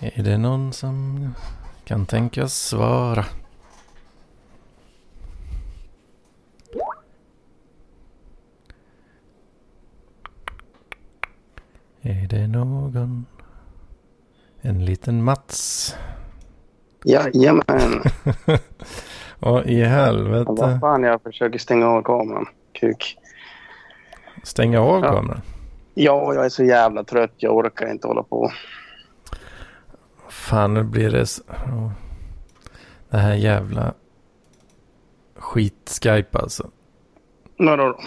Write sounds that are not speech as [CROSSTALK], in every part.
Är det någon som kan tänkas svara? Är det någon? En liten Mats? Jajamän. [LAUGHS] Vad i Vad helvete? fan, jag försöker stänga av kameran. Kuk. Stänga av Ja. kameran? Ja, jag är så jävla trött. Jag orkar inte hålla på. Fan, nu blir det... s- ja. Det här jävla skit-Skype alltså. Vadå då?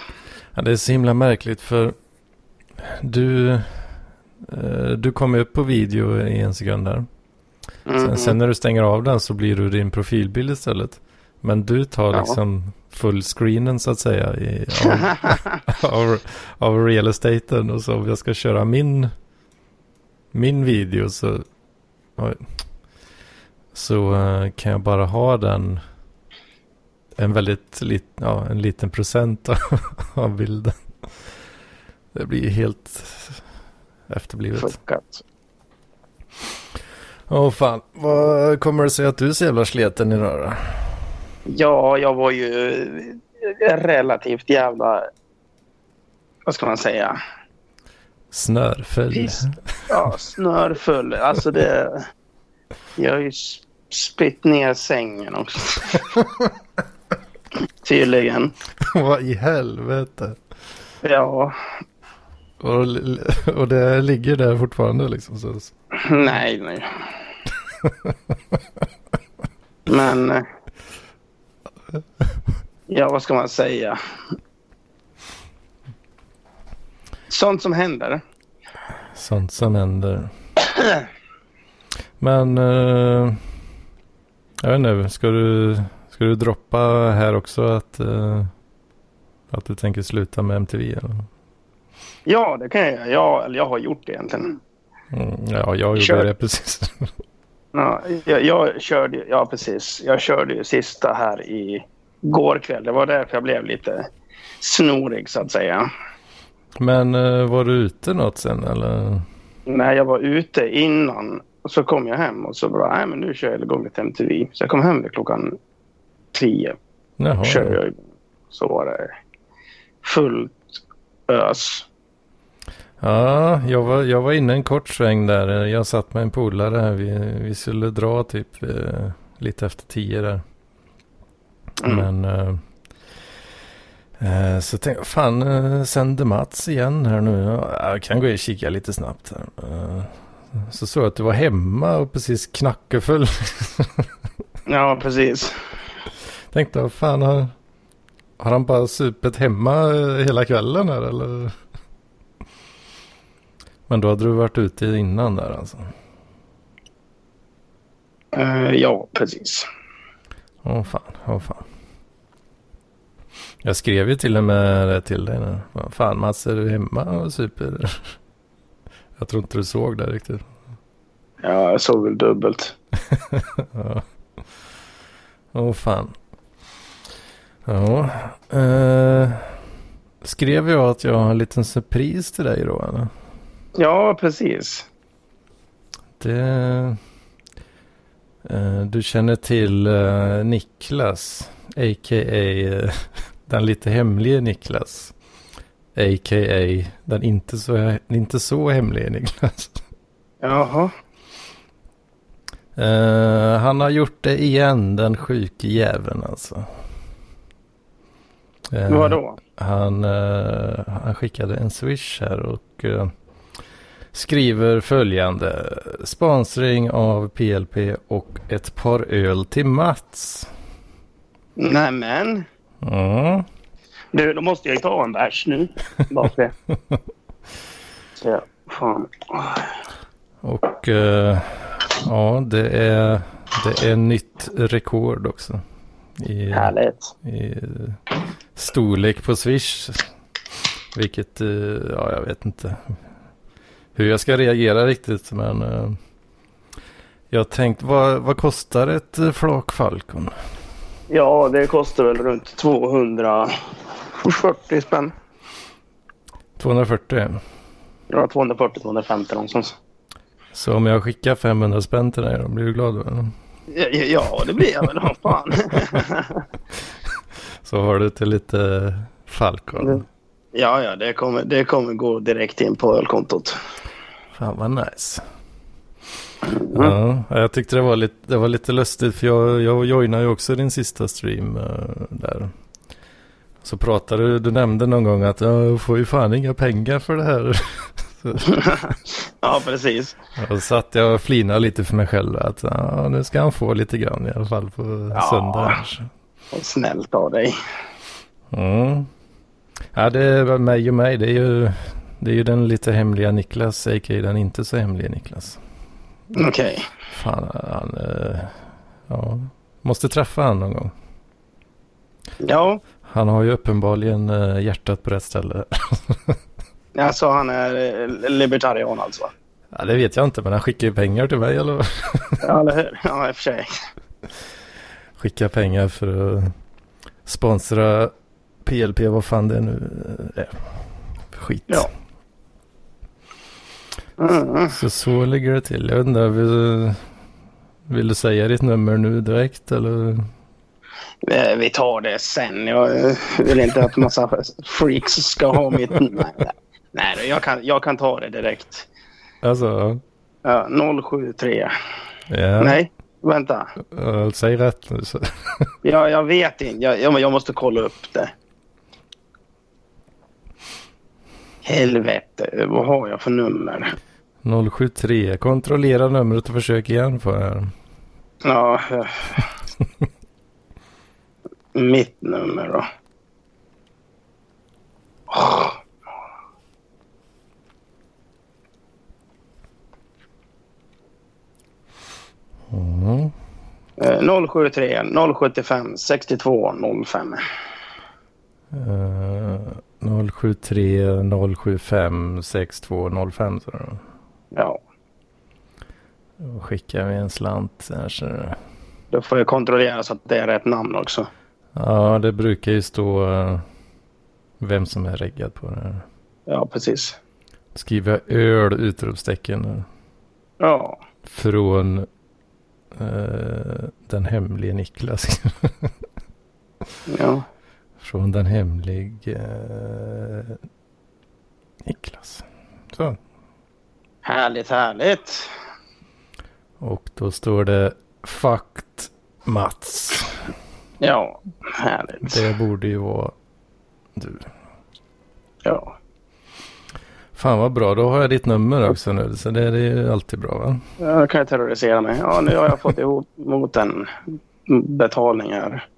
Ja, det är så himla märkligt för du, eh, du kommer upp på video i en sekund där. Mm, Sen, sen när du stänger av den så blir du din profilbild istället. Men du tar Ja. liksom fullscreenen så att säga i, av, av, av real estaten. Och så om jag ska köra min, min video så, så eh, kan jag bara ha den en väldigt lit, ja, en liten procent av, [LAUGHS] bilden. Det blir helt efterblivet. Fuckat. Åh fan, vad kommer det sig att du är så jävla sleten idag då? Ja, jag var ju relativt jävla... Vad ska man säga? Snörfull. Piss. Ja, snörfull. Alltså det... Jag har ju spritt ner sängen också. [LAUGHS] Tydligen. vad i helvete? Ja, Och, och det ligger där fortfarande liksom. Så. nej, nej. Men... Ja, vad ska man säga? Sånt som händer. Sånt som händer. Men, eh, jag vet inte, ska du, ska du droppa här också att, eh, att du tänker sluta med MTV? Eller? Ja, det kan jag göra. Ja, eller jag har gjort det egentligen. Mm, ja, jag gjorde Kör. det precis. [LAUGHS] Ja, jag, jag körde ja precis. Jag körde ju sista här i går kväll. Det var därför jag blev lite snorig så att säga. Men eh, var du ute något sen eller? När jag var ute innan och så kom jag hem och så bara, nej men nu kör jag igång lite MTV. Så jag kom hem vid klockan tio. Jaha. Kör jag. Så var det fullt ös. Ja, jag var, jag var inne en kort sväng där. Jag satt med en polare här. Vi, vi skulle dra typ eh, lite efter tio där. Mm. Men eh, eh, så tänkte jag, fan eh, sänder Mats igen här nu. Ja, Jag kan gå och kika lite snabbt här. Eh, så såg jag att du var hemma och precis knackefull. [LAUGHS] Ja, precis. Tänkte, vad fan har, har han bara supit hemma eh, hela kvällen här eller? Men då hade du varit ute innan där alltså. Eh, ja, precis. Åh fan, åh fan. Jag skrev ju till och med det till dig nu. Fan Mats, är du hemma och super? [LAUGHS] Jag tror inte du såg det riktigt. Ja, jag såg väl dubbelt. [LAUGHS] Ja. Åh fan. Ja. Eh, skrev jag att jag har en liten surpris till dig då eller? Ja, precis. Det... eh, du känner till eh, Niklas, a.k.a. eh, [LAUGHS] den lite hemlige Niklas. A.k.a. den inte så, inte så hemlige Niklas. [LAUGHS] Jaha. Han har gjort det igen, den sjuke jäveln alltså. Vadå? Han, han skickade en swish här och skriver följande. Sponsring av PLP och ett par öl till Mats. Nämen. Mm. Du, då måste jag ju ta en bärs nu. Bara för det. [LAUGHS] Så, fan. Och eh, ja, det är, det är nytt rekord också. I, Härligt. i storlek på Swish. Vilket, eh, ja jag vet inte hur jag ska reagera riktigt. Men eh, jag tänkte, vad, vad kostar ett eh, flak Falcon? Ja, det kostar väl runt 240 spänn. 240. Ja, 240-250 någonstans. Så om jag skickar 500 spänn till dig då blir du glad då? eller? Ja, det blir jag väl. Fan. [LAUGHS] Så har du till lite Falcon. Ja, ja, det kommer, det kommer gå direkt in på ölkontot. Fan vad nice. Mm. Ja, jag tyckte det var lite, det var lite lustigt för jag, jag joinade ju också din sista stream eh, där. Så pratade du, du nämnde någon gång att jag får ju fan inga pengar för det här. [LAUGHS] ja, precis. Och så satt jag och flinade lite för mig själv att ja, nu ska han få lite grann i alla fall på Ja. söndag. Och snällt av dig. Mm. Ja, det är mig och mig. Det är ju, det är ju den lite hemliga Niklas, a.k.a. den inte så hemliga Niklas. Okej. Fan, han... eh, ja, måste träffa han någon gång. Ja, Han har ju uppenbarligen eh, hjärtat på rätt ställe. [LAUGHS] alltså han är eh, libertarian alltså. Ja, det vet jag inte, men han skickar ju pengar till mig eller Ja, eller hur? Ja, i och för sig. Skickar pengar för att sponsra PLP, vad fan det nu är. För skit. Ja. Mm. Så så ligger det till. Jag undrar, vill, vill du säga ditt nummer nu direkt eller? Eh, Vi tar det sen. Jag eh, vill inte att massa freaks ska ha mitt... Nej, nej jag, kan, jag kan ta det direkt. Alltså, Ja, 073. ja. Nej, vänta. Ja, säg rätt nu så. Jag, jag vet inte. Jag, jag, jag måste kolla upp det. Helvete, vad har jag för nummer? 073. Kontrollera numret och försök igen får jag. Ja, [LAUGHS] mitt nummer då. Mm. eh, 073 075 62 05. Uh, 073 075 6205 så då. Ja, Då skickar vi en slant. Här, så. då får jag kontrollera så att det är rätt namn också. Ja, det brukar ju stå eh, vem som är reggad på det. här. Ja, precis. Skriver öl utropstecken. Ja, Från eh, den hemlige Niklas. [LAUGHS] ja. Från den hemlige eh, Niklas. Så. Härligt, härligt. Och då står det Fucked Mats. Ja, härligt. Det borde ju vara du. Ja. Fan vad bra, då har jag ditt nummer också nu. Så det är ju alltid bra va? Ja, då kan jag terrorisera mig. Ja, nu har jag fått ihop mot en betalning här.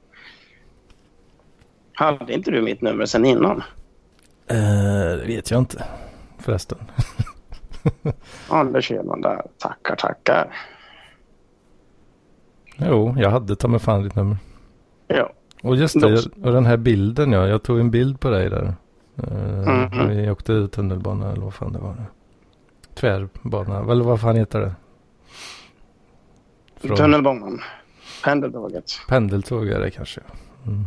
Hade inte du mitt nummer sen innan? Eh, det vet jag inte förresten. [LAUGHS] Anders Hedman där. Tackar, tackar. Jo, jag hade ta mig fan ditt nummer. Ja. Och just det, jag- och den här bilden ja. Jag tog en bild på dig där. Uh, Mhm. Vi åkte tunnelbana eller vad fan det var. Tvärbana, eller vad fan heter det? Från Tunnelbanan. Pendeltåget. pendeltåg är det kanske. Mm.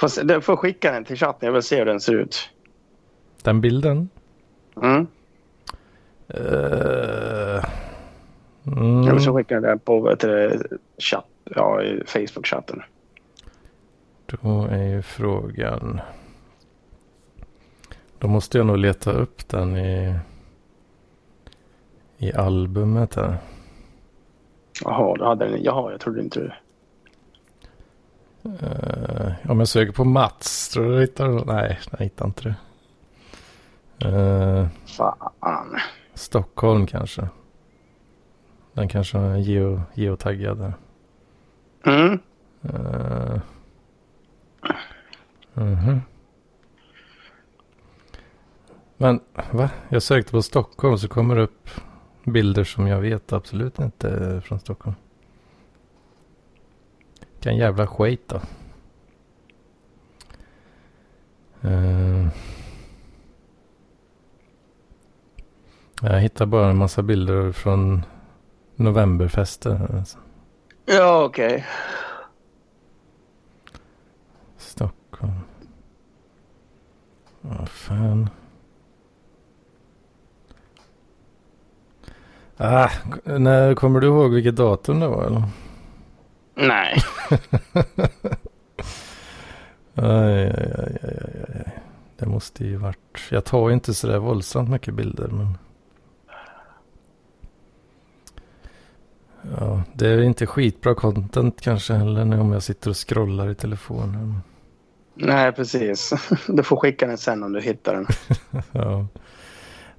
Får, du får skicka den till chatten. Jag vill se hur den ser ut. Den bilden? Mm. Uh, Eller så mm, skickar jag den på chatt, ja, Facebook-chatten. då är ju frågan. Då måste jag nog leta upp den i, i albumet här. Jaha, du hade den. Jaha, jag trodde inte du. Uh, om jag söker på Mats, tror du jag hittar? Nej, jag hittar inte det. Eh, Fan. Stockholm kanske. Den kanske är geo, geotaggad där. Mm. Uh, mhm. Men va? Jag sökte på Stockholm så kommer det upp bilder som jag vet absolut inte är från Stockholm. Vilken jävla skit då. Eh, jag hittar bara en massa bilder från novemberfester. Alltså. Ja, okej. Stockholm. Vad fan. Ah, när, kommer du ihåg vilket datum det var? Eller? Nej. [LAUGHS] Aj, aj, aj, aj, aj. Det måste ju varit. Jag tar inte så där våldsamt mycket bilder. Men... Ja, det är inte skitbra content kanske heller om jag sitter och scrollar i telefonen. Nej, precis. [LAUGHS] Du får skicka den sen om du hittar den. [LAUGHS] ja.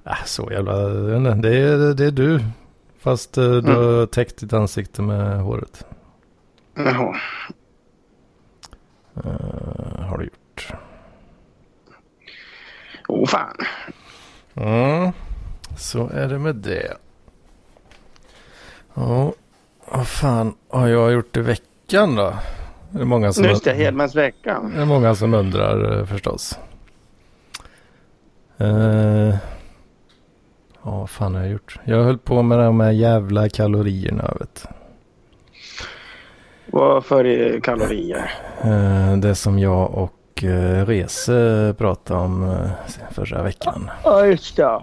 Äh, så jävla... Det är, det är du. Fast uh, du har mm. täckt ditt ansikte med håret. Jaha. Uh, har du gjort. Åh oh, fan. Mm. Så är det med det. Ja, vad fan har jag gjort i veckan då? Det är många som, Just det, Hedmansveckan. Det är många som undrar eh, förstås. Uh, ja, vad fan har jag gjort? Jag höll på med de här jävla kalorierna, vet Vad för kalorier? Uh, det som jag och uh, Rese pratade om förra veckan. Ja, just det.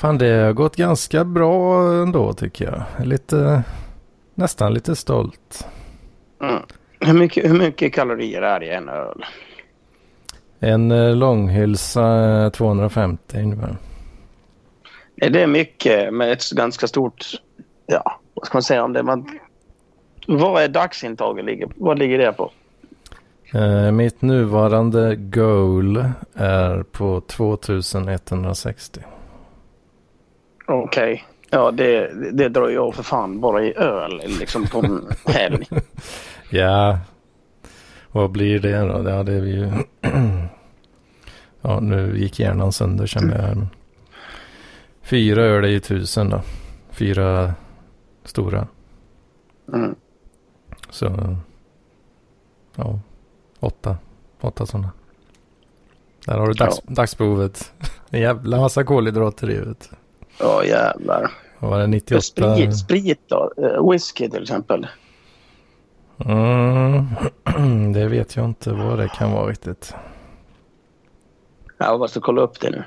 Fan, det har gått ganska bra ändå tycker jag. Lite, nästan lite stolt. Mm. Hur, mycket, hur mycket kalorier är det i en öl? En eh, långhylsa 250 eh, ungefär. Det är mycket med ett ganska stort, ja, vad ska man säga om det? Man, vad är dagsintaget? Ligger, vad ligger det på? Eh, mitt nuvarande goal är på 2160. Okej. Okay. Ja, det, det drar jag för fan bara i öl liksom på en [LAUGHS] helg. ja, vad blir det då? Ja, det är ju... [CLEARS THROAT] ja, nu gick hjärnan sönder känner jag. Fyra öl är ju tusen då. Fyra stora. Mm. Så, ja, åtta. Åtta sådana. Där har du dags, ja. dagsbehovet. En jävla massa kolhydrater i huvudet. Ja, jävlar. Vad var det 98? Sprit, sprit då? Uh, whisky till exempel? Mm, [CLEARS THROAT] det vet jag inte vad det kan vara riktigt. Jag måste kolla upp det nu.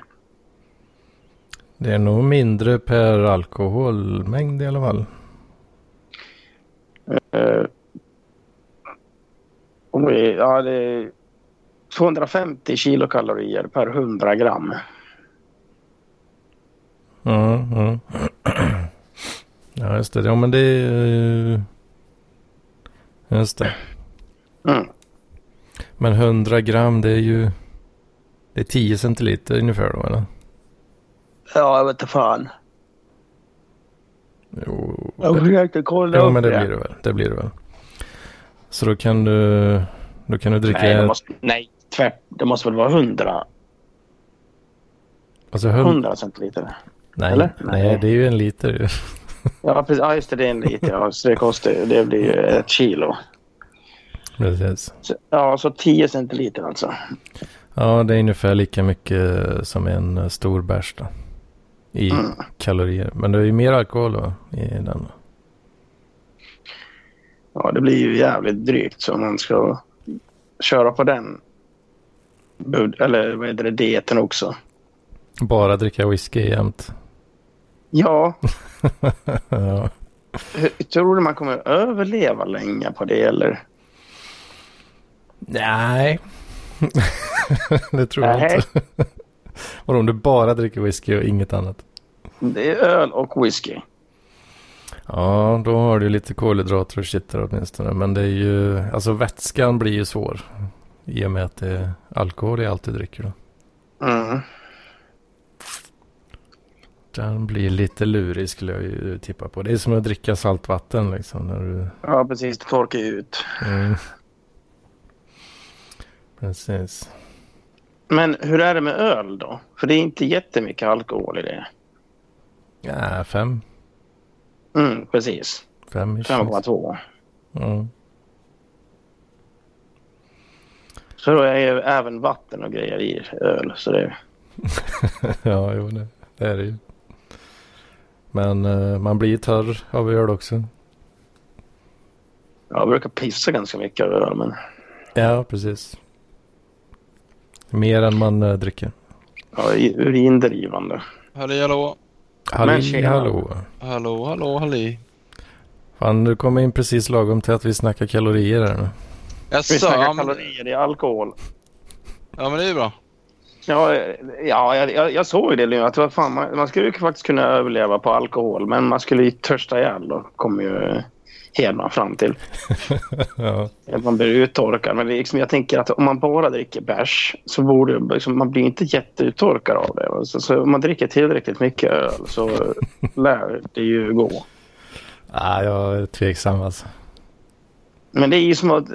Det är nog mindre per alkoholmängd i alla fall. Uh, ja, det är 250 kilokalorier per 100 gram. Ja, ja. ja just det. Ja, men det är... Just det. Mm. Men 100 gram det är ju... Det är 10 centiliter ungefär då eller? Ja, jag vet inte fan. Jo. Jag försökte kolla jo, men det, det blir det väl. Det blir det väl. Så då kan du... Då kan du dricka... Nej, det måste, nej tvärt. Det måste väl vara 100. Alltså 100, 100 centiliter. Nej, Eller? nej, det är ju en liter [LAUGHS] Ja, precis. Ja, just det. Det är en liter. Ja, så det kostar. Det blir ju ett kilo. Precis. Så, ja, så 10 centiliter alltså. Ja, det är ungefär lika mycket som en stor bärs då. I mm. kalorier. Men det är ju mer alkohol då i den. Ja, det blir ju jävligt drygt så man ska köra på den. Eller vad heter det, dieten också. Bara dricka whisky jämt. Ja. [LAUGHS] ja. Tror du man kommer överleva länge på det eller? Nej. [LAUGHS] det tror jag Nej. inte. [LAUGHS] Vadå om du bara dricker whisky och inget annat? Det är öl och whisky. Ja, då har du lite kolhydrater och shit där åtminstone. Men det är ju, alltså vätskan blir ju svår. I och med att det är alkohol jag alltid dricker då. Mm. Den blir lite lurig skulle jag ju tippa på. Det är som att dricka saltvatten liksom. När du... Ja, precis. Det torkar ju ut. Mm. Precis. Men hur är det med öl då? För det är inte jättemycket alkohol i det. Ja, fem. Mm, precis. 5,2. Mm. Så då är ju även vatten och grejer i öl. Så det... [LAUGHS] ja, jo, det, det är det ju. Men uh, man blir törr av öl också. Jag brukar pissa ganska mycket av öl men. Ja precis. Mer än man uh, dricker. Ja, urindrivande. Halli hallå. Halli hallå. Hallå hallå halli. Fan, du kommer in precis lagom till att vi snackar kalorier här nu. Jaså, vi snackar kalorier i alkohol. Ja, men det är bra. Ja, ja jag, jag såg det nu. Att vad fan, man, man skulle ju faktiskt kunna överleva på alkohol. Men man skulle ju törsta ihjäl då. Kommer ju Hedman fram till. [LAUGHS] ja. Man blir uttorkad. Men liksom, jag tänker att om man bara dricker bärs så borde liksom, man blir inte jätteuttorkad av det. Så, så om man dricker tillräckligt mycket öl så lär det ju gå. Ja, jag är tveksam alltså. Men det är ju som att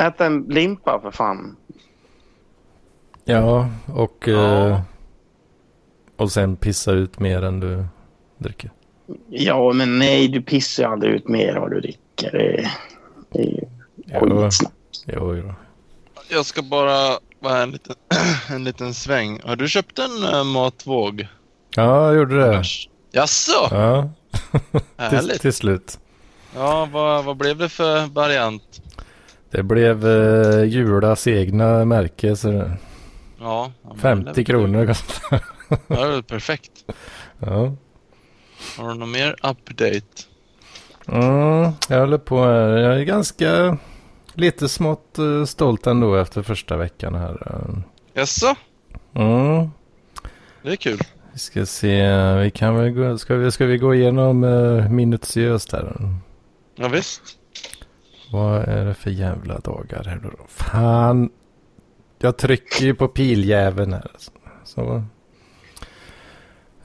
äta en limpa för fan. Ja, och, ja. Eh, och sen pissa ut mer än du dricker. Ja, men nej, du pissar ju aldrig ut mer vad du dricker. Det, det är ju skitsnack. Jo, jo. Jag ska bara vara en liten, [CLEARS THROAT] en liten sväng. Har du köpt en uh, matvåg? Ja, jag gjorde det. Jaså? Ja, [LAUGHS] till, till slut. Ja, vad, vad blev det för variant? Det blev uh, Julas egna märke. Så det... Ja, 50 kronor kostar Ja, det är perfekt. [LAUGHS] Ja. Har du någon mer update? Mm, jag håller på här. Jag är ganska lite smått uh, stolt ändå efter första veckan här. Jaså? Mm. Det är kul. Vi ska se, vi kan väl gå, ska vi, ska vi gå igenom uh, minutiöst här? Ja, visst. Vad är det för jävla dagar här då? Fan. Jag trycker ju på piljäveln här. Så.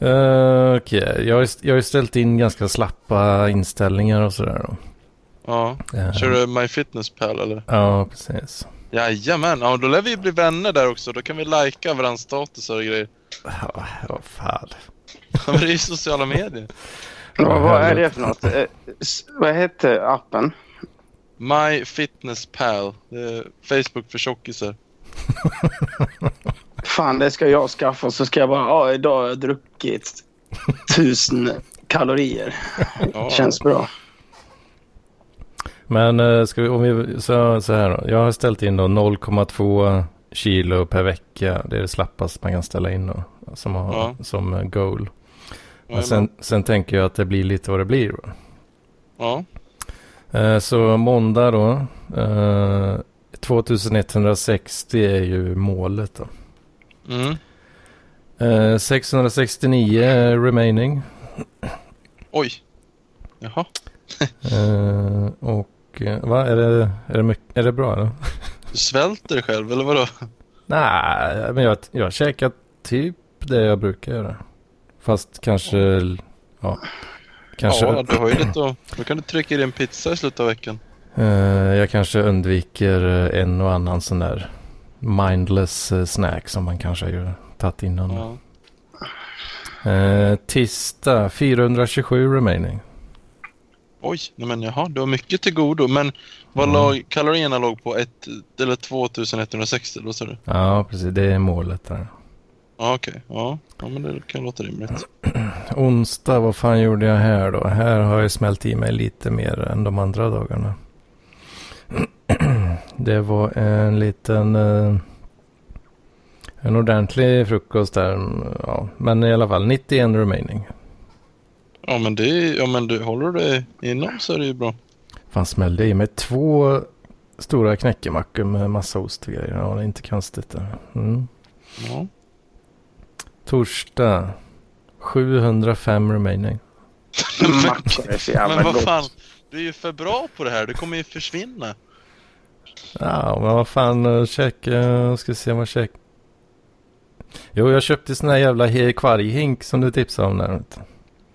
Uh, Okej, okay. jag, jag har ju ställt in ganska slappa inställningar och sådär då. Ja, uh, kör du MyFitnessPal eller? Ja, precis. Jajamän, ja, då lär vi bli vänner där också. Då kan vi lajka varandras statusar och grejer. Ja, vad fan. Ja, [LAUGHS] men det är ju sociala medier. Ja, vad är det för något? Eh, vad heter appen? MyFitnessPal. Facebook för tjockisar. [LAUGHS] Fan, det ska jag skaffa så ska jag bara, ja idag har jag druckit tusen kalorier. [LAUGHS] Ja. Känns bra. Men eh, ska vi, om vi, så, så här då. Jag har ställt in då 0,2 kilo per vecka. Det är det slappaste man kan ställa in då. Som, har, ja. som eh, goal. Men sen, sen tänker jag att det blir lite vad det blir. Då. Ja. Eh, så måndag då. 2160 är ju målet då. Mm. Eh, 669 remaining. Oj. Jaha. eh, och eh, vad är det, är det, är det bra eller? Du svälter själv eller vadå? Nej, men jag, jag käkar typ det jag brukar göra. Fast kanske, ja. Kanske... Ja, du har ju lite att, Då kan du trycka i en pizza i slutet av veckan. Uh, jag kanske undviker en och annan sån där mindless eh, snack som man kanske har tagit innan. Ja. Eh, tisdag 427 remaining. Oj, nej men jaha, du har mycket till godo. Men vad mm. lag, kalorierna låg på? Ett, eller 2160, då sa du? Ja, precis. Det är målet där. Ja, okej. Okay. Ja. ja, men det kan låta rimligt. [CLEARS THROAT] Onsdag, vad fan gjorde jag här då? Här har jag smält i mig lite mer än de andra dagarna. [CLEARS THROAT] Det var en liten... Uh, en ordentlig frukost där. Ja, men i alla fall 91 remaining. Ja men, det, ja, men du håller det inom så är det ju bra. Fan smällde i mig två stora knäckemackor med massa ost och grejer. Ja, det är inte konstigt. Mm. Ja. Torsdag 705 remaining. Mackor är så jävla Men vad fan, du är ju för bra på det här. Du kommer ju försvinna. Ja, men vad fan, eh, käka, eh, ska se vad jag käkar. Jo, jag köpte sån här jävla kvarghink som du tipsade om där.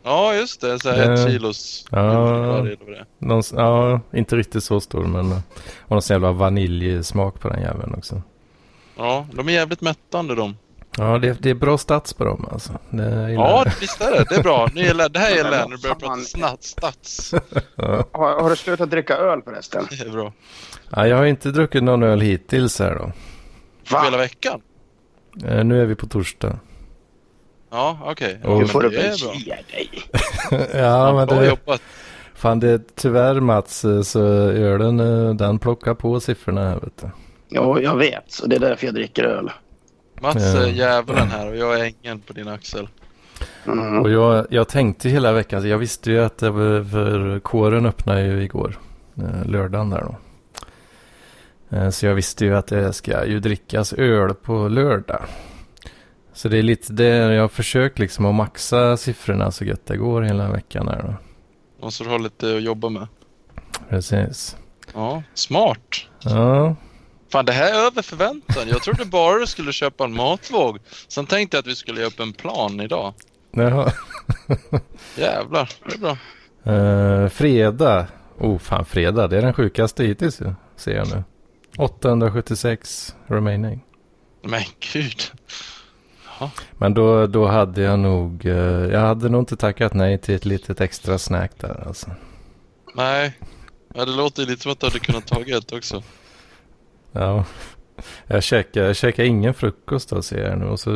Ja, just det. Så här ett kilos ja, någon, ja, inte riktigt så stor, men eh, och någon sån jävla vaniljsmak på den jäveln också. Ja, de är jävligt mättande de. Ja, det, det är bra stats på dem alltså. Det ja, visst är det. Det är bra. Nu gillar, det här gillar jag när du börjar prata snatt, stats. ja. [LAUGHS] har, har, du slutat dricka öl förresten? Det är bra. Ja, jag har inte druckit någon öl hittills här då. Va? Hela veckan? Eh, nu är vi på torsdag. Ja, okej. Okay. Ja, får du väl ge dig. ja, men [LAUGHS] det... Jobbat. Fan, det är tyvärr Mats, eh, så ölen eh, den plockar på siffrorna här vet du. Ja, jag vet. Så det är därför jag dricker öl. Mats är djävulen här och jag är ängeln på din axel. Mm. Och jag, jag tänkte hela veckan, jag visste ju att det var för kåren öppnade ju igår, eh, lördagen där då. Eh, Så jag visste ju att det ska ju drickas öl på lördag. Så det är lite det jag har försökt liksom att maxa siffrorna så gött det går hela veckan här då. Och så du har lite att jobba med. Precis. Ja, smart. Ja, Fan, det här är över förväntan. Jag trodde bara du skulle köpa en matvåg. Sen tänkte jag att vi skulle göra upp en plan idag. Jaha. Jävlar, det är bra. Eh, fredag. Oh fan fredag. Det är den sjukaste hittills ju. Ser jag nu. 876 remaining. Men gud. Men då, då hade jag nog. eh, jag hade nog inte tackat nej till ett litet extra snack där alltså. Nej. Ja, det låter lite som att du hade kunnat tagit ett också. Ja. Jag käkade, jag käkade ingen frukost då ser jag nu. Och så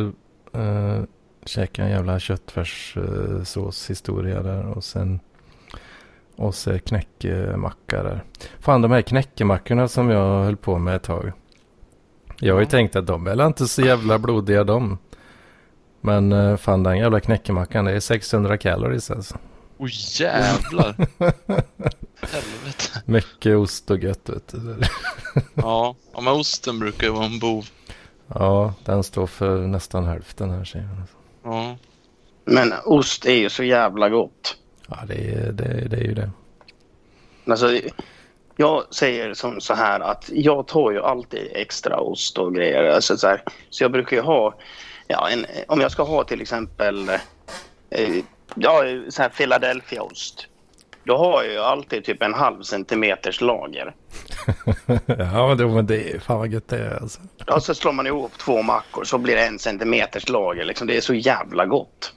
uh, käkade en jävla köttfärssås historia där. Och sen. Och så knäckemacka där. Fan de här knäckemackorna som jag höll på med ett tag. Jag har ju tänkt att de är inte så jävla blodiga de. Men eh, fan den jävla knäckemackan det är 600 calories alltså. Oj jävlar. [LAUGHS] Helvete. Mycket ost och gött vet du. Ja, men osten brukar ju vara en bov. Ja, den står för nästan hälften här ser jag. Ja. Men ost är ju så jävla gott. Ja, det är, det, det är ju det. Alltså, jag säger som så här att jag tar ju alltid extra ost och grejer. Alltså, så, här, så jag brukar ju ha, ja, en, om jag ska ha till exempel eh, ja, så här Philadelphiaost. Då har jag ju alltid typ en halv centimeters lager. [LAUGHS] ja, men det, men det är fan vad gött det är alltså. Och så slår man ihop två mackor så blir det en centimeters lager. Liksom. Det är så jävla gott.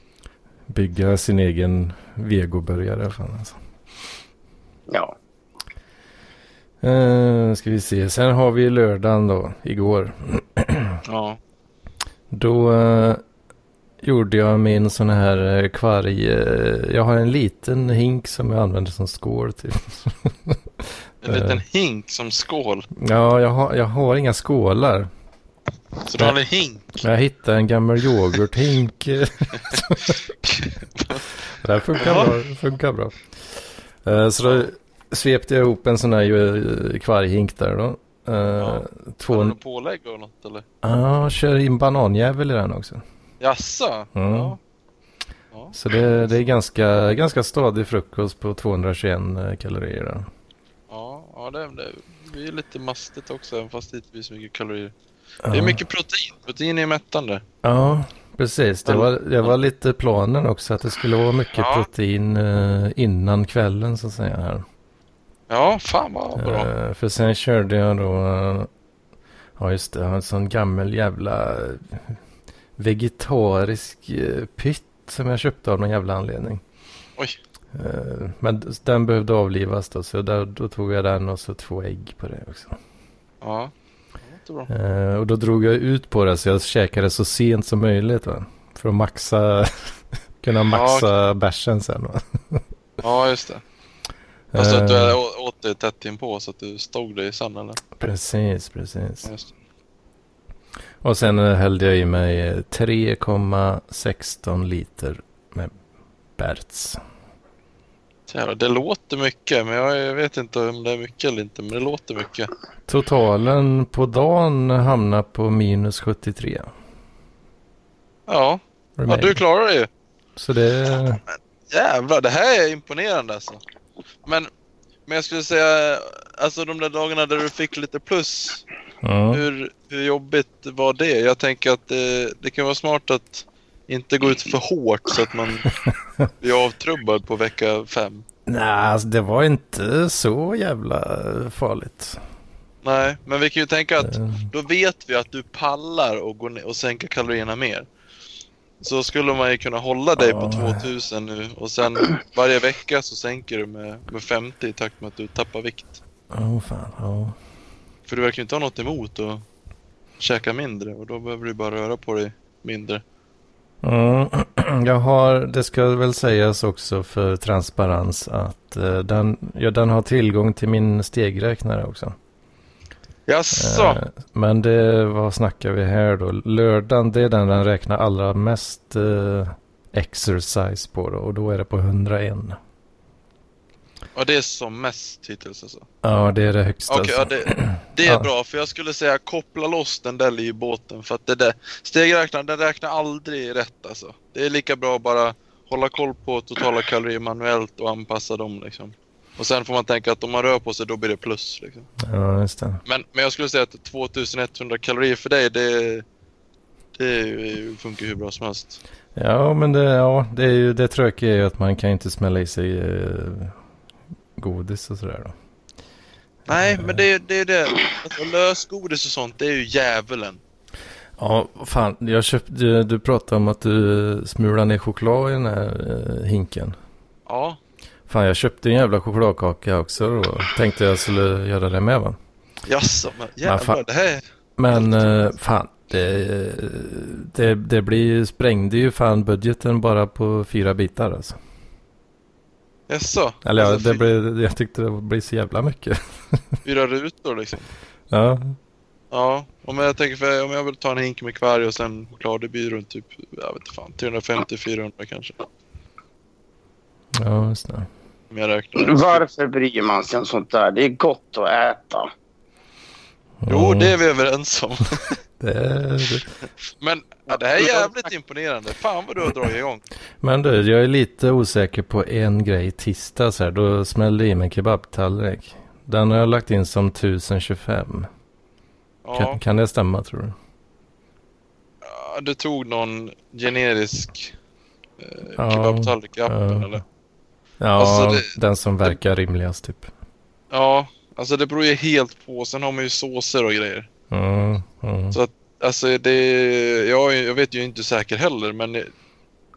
Bygga sin egen vegoburgare. Fan alltså. Ja. Uh, ska vi se. Sen har vi lördagen då, igår. Ja. Då eh, gjorde jag min sån här eh, kvarg. eh, jag har en liten hink som jag använder som skål till. [LAUGHS] En liten hink som skål. ja, jag har, jag har inga skålar. Så du har en hink. Jag hittade en gammal yoghurthink. [LAUGHS] det här funkar bra. Funkar bra. Eh, så då svepte jag ihop en sån här kvarghink där då. Ja. Två... Har du pålägg och något eller? Ja, kör in bananjävel i den också. Jaså? Mm. Ja. Ja. Så det, det är ganska, ganska stadig frukost på 221 eh, kalorier. Då. Ja, ja det, det blir lite mastigt också även fast det inte blir så mycket kalorier. Ja. Det är mycket protein. Protein är mättande. Ja, precis. Det var, det var lite planen också att det skulle vara mycket Ja. protein eh, innan kvällen så att säga. Här. Ja, fan vad bra. Eh, för sen körde jag då, ja just det, jag har en sån gammal jävla vegetarisk eh, pytt som jag köpte av någon jävla anledning. Oj. Eh, Men den behövde avlivas då, så där, då tog jag den och så två ägg på det också. Ja. Det bra. Eh, och då drog jag ut på det så jag käkade så sent som möjligt va? För att maxa, [LAUGHS] kunna maxa bärsen sen va? Ja, just det. Alltså att du åt det tätt inpå så att du stod dig sen eller? Precis, precis. Ja. Och sen hällde jag i mig eh, 3,16 liter med Berts. Jävlar, det låter mycket, men jag, vet inte om det är mycket eller inte, men det låter mycket. Totalen på dagen hamnar på minus 73. Ja, ja du klarar det ju. Så det... Jävlar, det här är imponerande alltså. Men, men jag skulle säga, alltså de där dagarna där du fick lite plus, Ja. hur, hur jobbigt var det? Jag tänker att det, det kan vara smart att inte gå ut för hårt så att man [LAUGHS] blir avtrubbad på vecka fem. Nej, alltså det var inte så jävla farligt. Nej, men vi kan ju tänka att Eh, då vet vi att du pallar och, gå ner och sänka kalorierna mer. Så skulle man ju kunna hålla dig på Ja. 2000 nu och sen varje vecka så sänker du med, med 50 i takt med att du tappar vikt. Åh fan, ja. För du verkar ju inte ha något emot att käka mindre och då behöver du bara röra på dig mindre. Mm, [CLEARS THROAT] jag har, det ska väl sägas också för transparens att eh, den, ja, den har tillgång till min stegräknare också. Jaså? Eh, men det, vad snackar vi här då? Lördagen, det är den den räknar allra mest eh, exercise på då. Och då är det på 101. Ja, det är som mest hittills alltså. Ja, det är det högsta. Okej, ja, alltså. det, det är Ja. bra för jag skulle säga koppla loss den där i båten för att det där stegräknaren den räknar aldrig rätt alltså. Det är lika bra att bara hålla koll på totala kalorier manuellt och anpassa dem liksom. Och sen får man tänka att om man rör på sig då blir det plus liksom. Ja, just det. Men, men jag skulle säga att 2100 kalorier för dig det, det funkar hur bra som helst. Ja, men det, ja, det, är ju, det tråkiga är ju att man kan inte smälla i sig eh, godis och sådär då. Nej, men det, det är det. Alltså, lösgodis och sånt, det är ju djävulen. Ja, fan, jag köpte, du, du pratade om att du smulade ner choklad i den här eh, hinken. Ja, Fan, jag köpte en jävla chokladkaka också då. Tänkte jag skulle göra det med va. jaså, men Men fan- jävlar, det här är... Men eh, fan, det, det, det blir sprängde ju fan budgeten bara på fyra bitar alltså. Jaså? Eller ja, Alltså, det blev, jag tyckte det blev så jävla mycket. [LAUGHS] Fyra rutor liksom. Ja, Ja, om jag tänker för om jag vill ta en hink med kvarg och sen choklad, det blir runt typ, jag vet inte fan, 350-400 kanske. ja just det. Om jag räknar. Varför bryr man sig om sånt där? Det är gott att äta. Jo, det är vi överens om. [LAUGHS] det, det. Men ja, det här är jävligt imponerande. Fan vad du har dragit igång. Men du, jag är lite osäker på en grej tisdags här. Då smällde jag i mig kebabtallrik. Den har jag lagt in som 1025. Ja, Kan, kan det stämma tror du? ja, du tog någon generisk eh, Ja, kebabtallrik i appen ja. eller? Ja, Alltså, det- den som verkar rimligast typ. Ja, alltså det beror ju helt på. Sen har man ju såser och grejer. Mm, mm. Så Alltså det, jag, jag vet ju inte säker heller men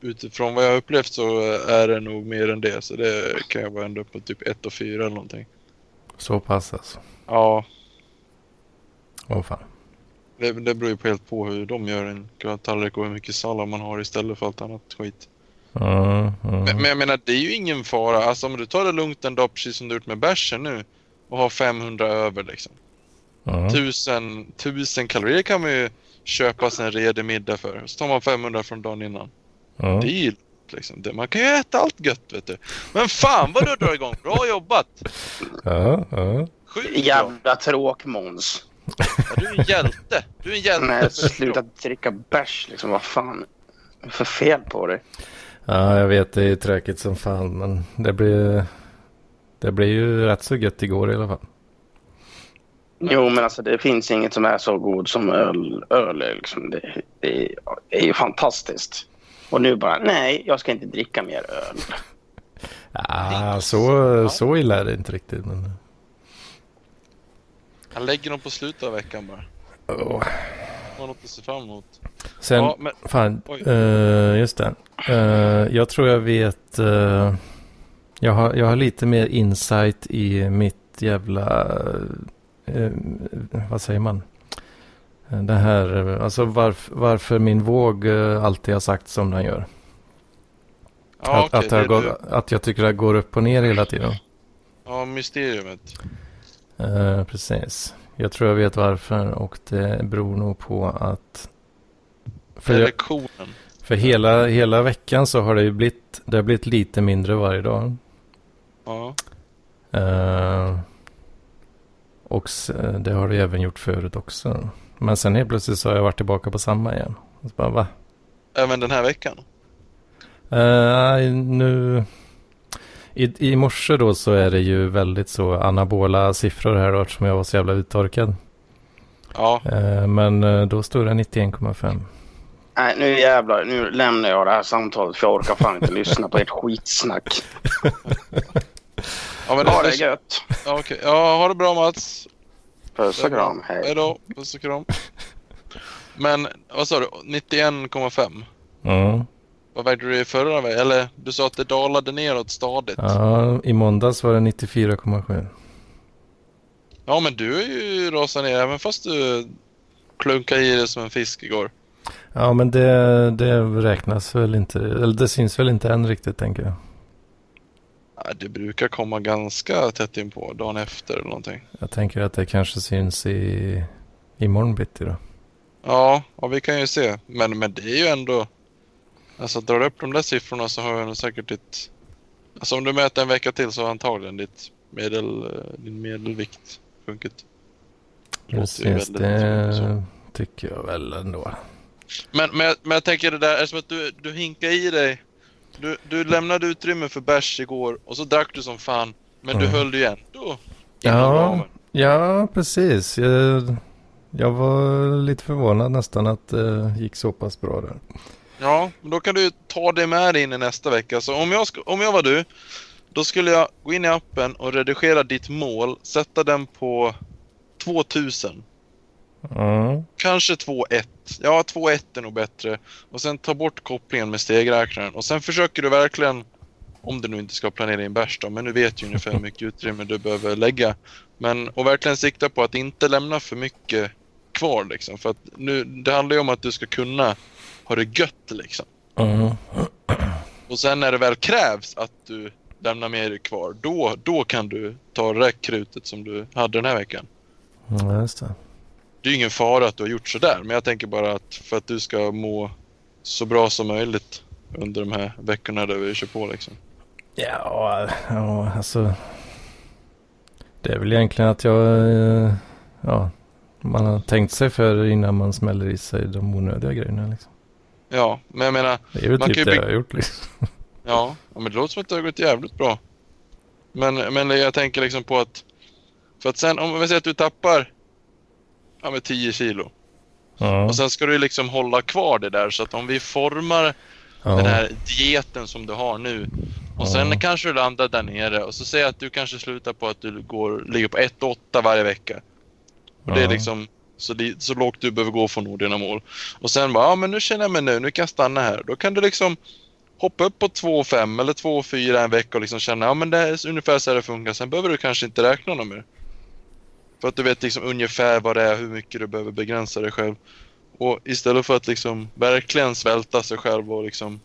utifrån vad jag har upplevt så är det nog mer än det. Så det kan jag vara ändå på typ 1 och 4 eller någonting. Så pass alltså. Ja, Åh fan. det, det beror ju på helt på hur de gör en tallrik och hur mycket sallad man har istället för allt annat skit. Mm, mm. Men, men jag menar det är ju ingen fara. Alltså om du tar det lugnt en dag precis som du gjort med bärsen nu och har 500 över liksom. Mm. Tusen, tusen kalorier kan man ju köpa sig en redig middag för. Så tar man 500 från dagen innan. Mm. Det är ju liksom, det, man kan ju äta allt gött vet du. Men fan vad du drar igång. Bra jobbat! Ja, ja. Sjukt. Jävla tråk-Måns. Ja, du är en hjälte. Du är en hjälte. Nej, sluta dricka bärs liksom. Vad fan. Vad för fel på dig? Ja, jag vet det är tråkigt som fan. Men det blir, det blir ju rätt så gött igår i alla fall. Jo, men alltså det finns inget som är så god som öl. öl liksom, det, det, är, ju fantastiskt. Och nu bara, nej, jag ska inte dricka mer öl. Ja, så, så illa är det inte riktigt. Men... Han lägger dem på slutet av veckan bara. Åh. Har något att se fram emot. Sen, Ja, men fan, eh, just det. Eh, jag tror jag vet. eh, jag, har, jag har lite mer insight i mitt jävla, vad säger man? Det här, alltså varf, varför min våg alltid har sagt som den gör. ja, att, okej, att, jag går, du. att jag tycker det går upp och ner hela tiden. Ja, mysteriumet. Eh, precis. Jag tror jag vet varför och det beror nog på att... För, jag, för hela, hela veckan så har det ju blivit, det har blivit lite mindre varje dag. Ja. Eh, och det har det även gjort förut också. Men sen helt plötsligt så har jag varit tillbaka på samma igen. Och så bara, va? Även den här veckan. Eh, nu... I, I morse då så är det ju väldigt så anabola siffror här då eftersom jag var så jävla uttorkad. Ja, Eh, men eh, då står det 91,5. Nej, nu jävlar. Nu lämnar jag det här samtalet för jag orkar fan inte lyssna på ert skitsnack. ja men Ha det, det gött. ja, okej. ja, ha det bra Mats. Puss och kram. Hej Hej. då. Puss och kram. Men vad sa du? 91,5? Mm. Vad vägde du i förra? Eller du sa att det dalade neråt stadigt. Ja. Ja, i måndags var det 94,7. men du är ju rasat ner även fast du klunkade i det som en fisk igår. Ja, men det, det räknas väl inte, eller det syns väl inte än riktigt tänker jag. Ja, det brukar komma ganska tätt in på dagen efter eller någonting. Jag tänker att det kanske syns i imorgon bitti då. Ja, ja, vi kan ju se. Men, men det är ju ändå... Alltså drar du upp de där siffrorna så har jag säkert ditt... Alltså om du mäter en vecka till så har antagligen ditt medel, eh, din medelvikt sjunkit. Precis, det tycker jag väl ändå. Men, men, men jag tänker det där, är som att du, du hinkar i dig. Du, du lämnade utrymme för bärs igår och så drack du som fan. Men mm. du höll dig ändå Ja, ja precis. Jag, jag var lite förvånad nästan att det gick så pass bra där. Ja, då kan du ta det med dig in i nästa vecka. Så om jag, om jag var du, då skulle jag gå in i appen och redigera ditt mål, sätta den på 2000. Mm. Kanske 2-1. Ja, 2-1 är nog bättre. Och sen ta bort kopplingen med stegräknaren. Och sen försöker du verkligen, om du nu inte ska planera in bärs då, men nu vet ju ungefär hur mycket utrymme du behöver lägga. Men och verkligen sikta på att inte lämna för mycket kvar liksom. För att nu, det handlar ju om att du ska kunna ha det gött liksom. Mm. Och sen när det väl krävs att du lämnar med dig kvar, då, då kan du ta det där krutet som du hade den här veckan. Ja, just det. Det är ingen fara att du har gjort sådär, men jag tänker bara att för att du ska må så bra som möjligt under de här veckorna där vi kör på liksom. Ja, ja alltså. Det är väl egentligen att jag, eh, ja, man har tänkt sig för innan man smäller i sig de onödiga grejerna liksom. Ja, men jag menar. Det är ju typ det jag har gjort liksom. Ja, men det låter som att det har gått jävligt bra. Men, men jag tänker liksom på att, för att sen om vi säger att du tappar ja, med 10 kilo. Ja. Och sen ska du liksom hålla kvar det där så att om vi formar Ja. den här dieten som du har nu och sen Ja. kanske du landar där nere och så säger att du kanske slutar på att du går, ligger på 1,8 varje vecka. Och det är liksom så, li- så lågt du behöver gå för att nå dina mål. Och sen bara, ja men nu känner jag mig nu, nu kan jag stanna här. Då kan du liksom hoppa upp på 2,5 eller 2,4 en vecka och liksom känna, ja men det är ungefär så här det funkar. Sen behöver du kanske inte räkna något mer. För att du vet liksom ungefär vad det är, hur mycket du behöver begränsa dig själv. Och istället för att liksom verkligen svälta sig själv och liksom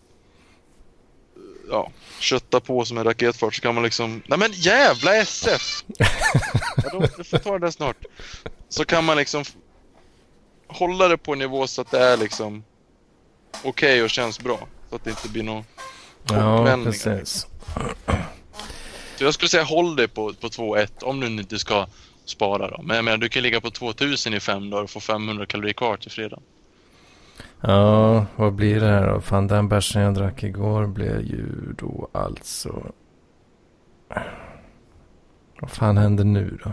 ja, kötta på som en raketfart så kan man liksom, nej men jävla SF! [LAUGHS] ja, då, du får ta det snart. Så kan man liksom hålla det på en nivå så att det är liksom okej och känns bra. Så att det inte blir någon Ja, precis. Så jag skulle säga håll dig på, på 2-1 om du inte ska spara då. Men jag menar du kan ligga på 2000 i fem dagar och få 500 kalorier kvar till fredag. Ja, vad blir det här då? Fan, den bärsen jag drack igår blev ju då alltså... Vad fan händer nu då?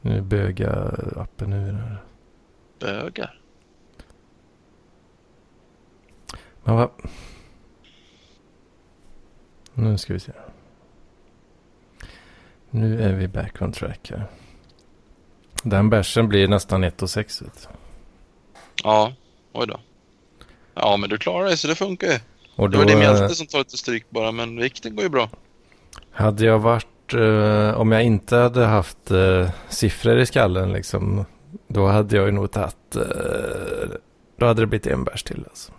Nu bögar appen ur här. Bögar. Men vad... Nu ska vi se. Nu är vi back on track här. Den bärsen blir nästan 1,6 vet du. Ja, oj då. Ja men du klarar dig så det funkar ju. Och Det då var din eh, mjälte som tar lite stryk bara men vikten går ju bra. hade jag varit, eh, om jag inte hade haft eh, siffror i skallen liksom, då hade jag ju nog tagit, eh, då hade det blivit en bärs till alltså.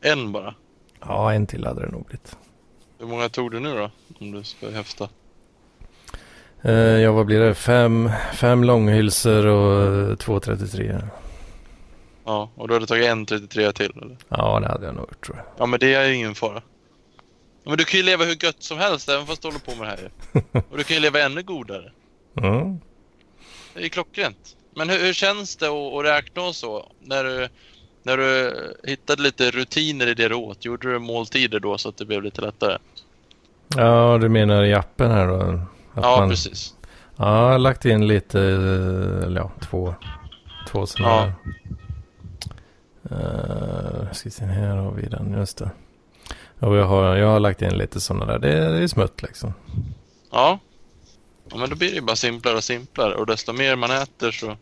En bara. Ja, en till hade det nog blivit. Hur många tog du nu då? Om du ska häfta. Eh, ja, vad blir det? Fem, fem långhylsor och eh, två 33. Ja, och du hade tagit en 33 till eller? Ja, det hade jag nog gjort tror jag. Ja men det är ju ingen fara. Men du kan ju leva hur gött som helst även fast du håller på med det här ju. [LAUGHS] Och du kan ju leva ännu godare. Mm. Det är ju klockrent. Men hur, hur känns det att, att räkna och så? När du, när du hittade lite rutiner i det du åt, gjorde du måltider då så att det blev lite lättare? Ja, du menar i appen här då? Att ja, man- precis. Ja, jag har lagt in lite, eller ja, två, två sådana Ja. här. Uh, ska se, här har vi den, just det. Och jag har, jag har lagt in lite sådana där, det, det är smutt liksom. Ja. Ja, men då blir det ju bara simplare och simplare och desto mer man äter så eh,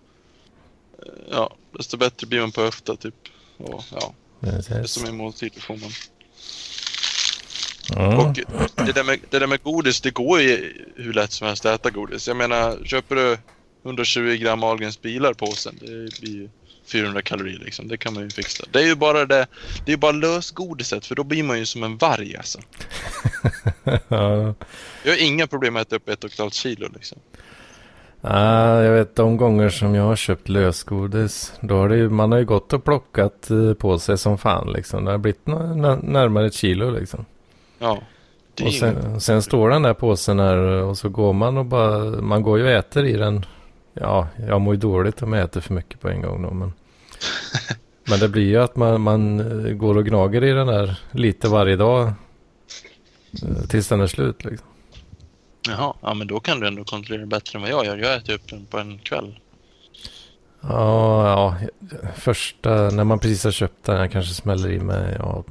ja, desto bättre blir man på höfta typ. Och ja, desto mer måltider får man. Mm. Och det där, med, det där med godis, det går ju hur lätt som helst att äta godis. Jag menar, köper du 120 gram Ahlgrens bilar påsen, det blir ju 400 kalorier liksom. Det kan man ju fixa. Det är ju bara det, det är bara lösgodiset för då blir man ju som en varg alltså. [LAUGHS] ja. Jag har inga problem med att äta upp ett och ett halvt kilo liksom. Ah, jag vet de gånger som jag har köpt lösgodis. Då har det ju, man har ju gått och plockat eh, på sig som fan liksom. Det har blivit närmare ett kilo liksom. Ja. Och sen, sen, står den där påsen här och så går man och bara, man går ju och äter i den. Ja, jag mår ju dåligt om jag äter för mycket på en gång då men. [LAUGHS] men det blir ju att man, man eh, går och gnager i den där lite varje dag. Eh, tills den är slut liksom. Jaha, ja men då kan du ändå kontrollera bättre än vad jag gör. Jag äter upp den på en kväll. Ja, ja, första, när man precis har köpt den, jag kanske smäller i mig ja,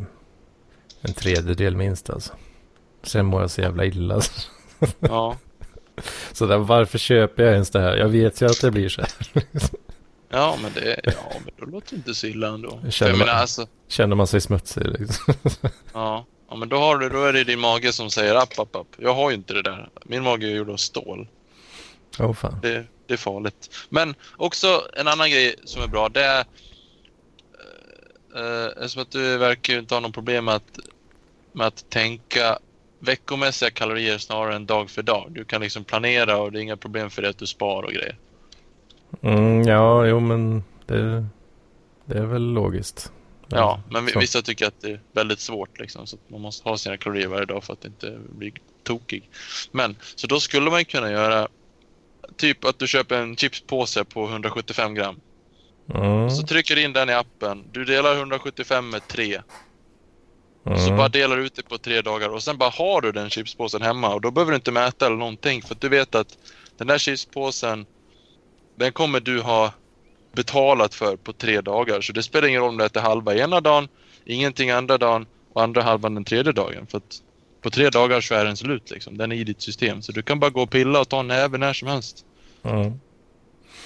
en tredjedel minst alltså. Sen mår jag så jävla illa. Ja. Så där, varför köper jag ens det här? Jag vet ju att det blir så här. ja, men det, ja, men då låter det inte så illa ändå. Känner, man, alltså... känner man sig smutsig liksom. ja. Ja, men då, har du, då är det din mage som säger app, app, app. Jag har ju inte det där. Min mage är gjord av stål. Oh, fan. Det, det är farligt. Men också en annan grej som är bra, det är... Eh, eftersom att du verkar inte ha någon problem med att, med att tänka veckomässiga kalorier snarare än dag för dag. Du kan liksom planera och det är inga problem för dig att du spar och grejer. Mm, ja, jo men det, det är väl logiskt. Ja, men så. vissa tycker att det är väldigt svårt liksom, så man måste ha sina kalorier varje dag för att inte bli tokig. Men så då skulle man kunna göra typ att du köper en chipspåse på 175 gram. Mm. Så trycker du in den i appen. Du delar 175 med 3. Mm. Så bara delar du ut det på tre dagar och sen bara har du den chipspåsen hemma och då behöver du inte mäta eller någonting för att du vet att den där chipspåsen den kommer du ha betalat för på tre dagar. Så det spelar ingen roll om du äter halva ena dagen, ingenting andra dagen och andra halvan den tredje dagen. För att på tre dagar så är den slut liksom. Den är i ditt system. Så du kan bara gå och pilla och ta en näve när som helst. Mm.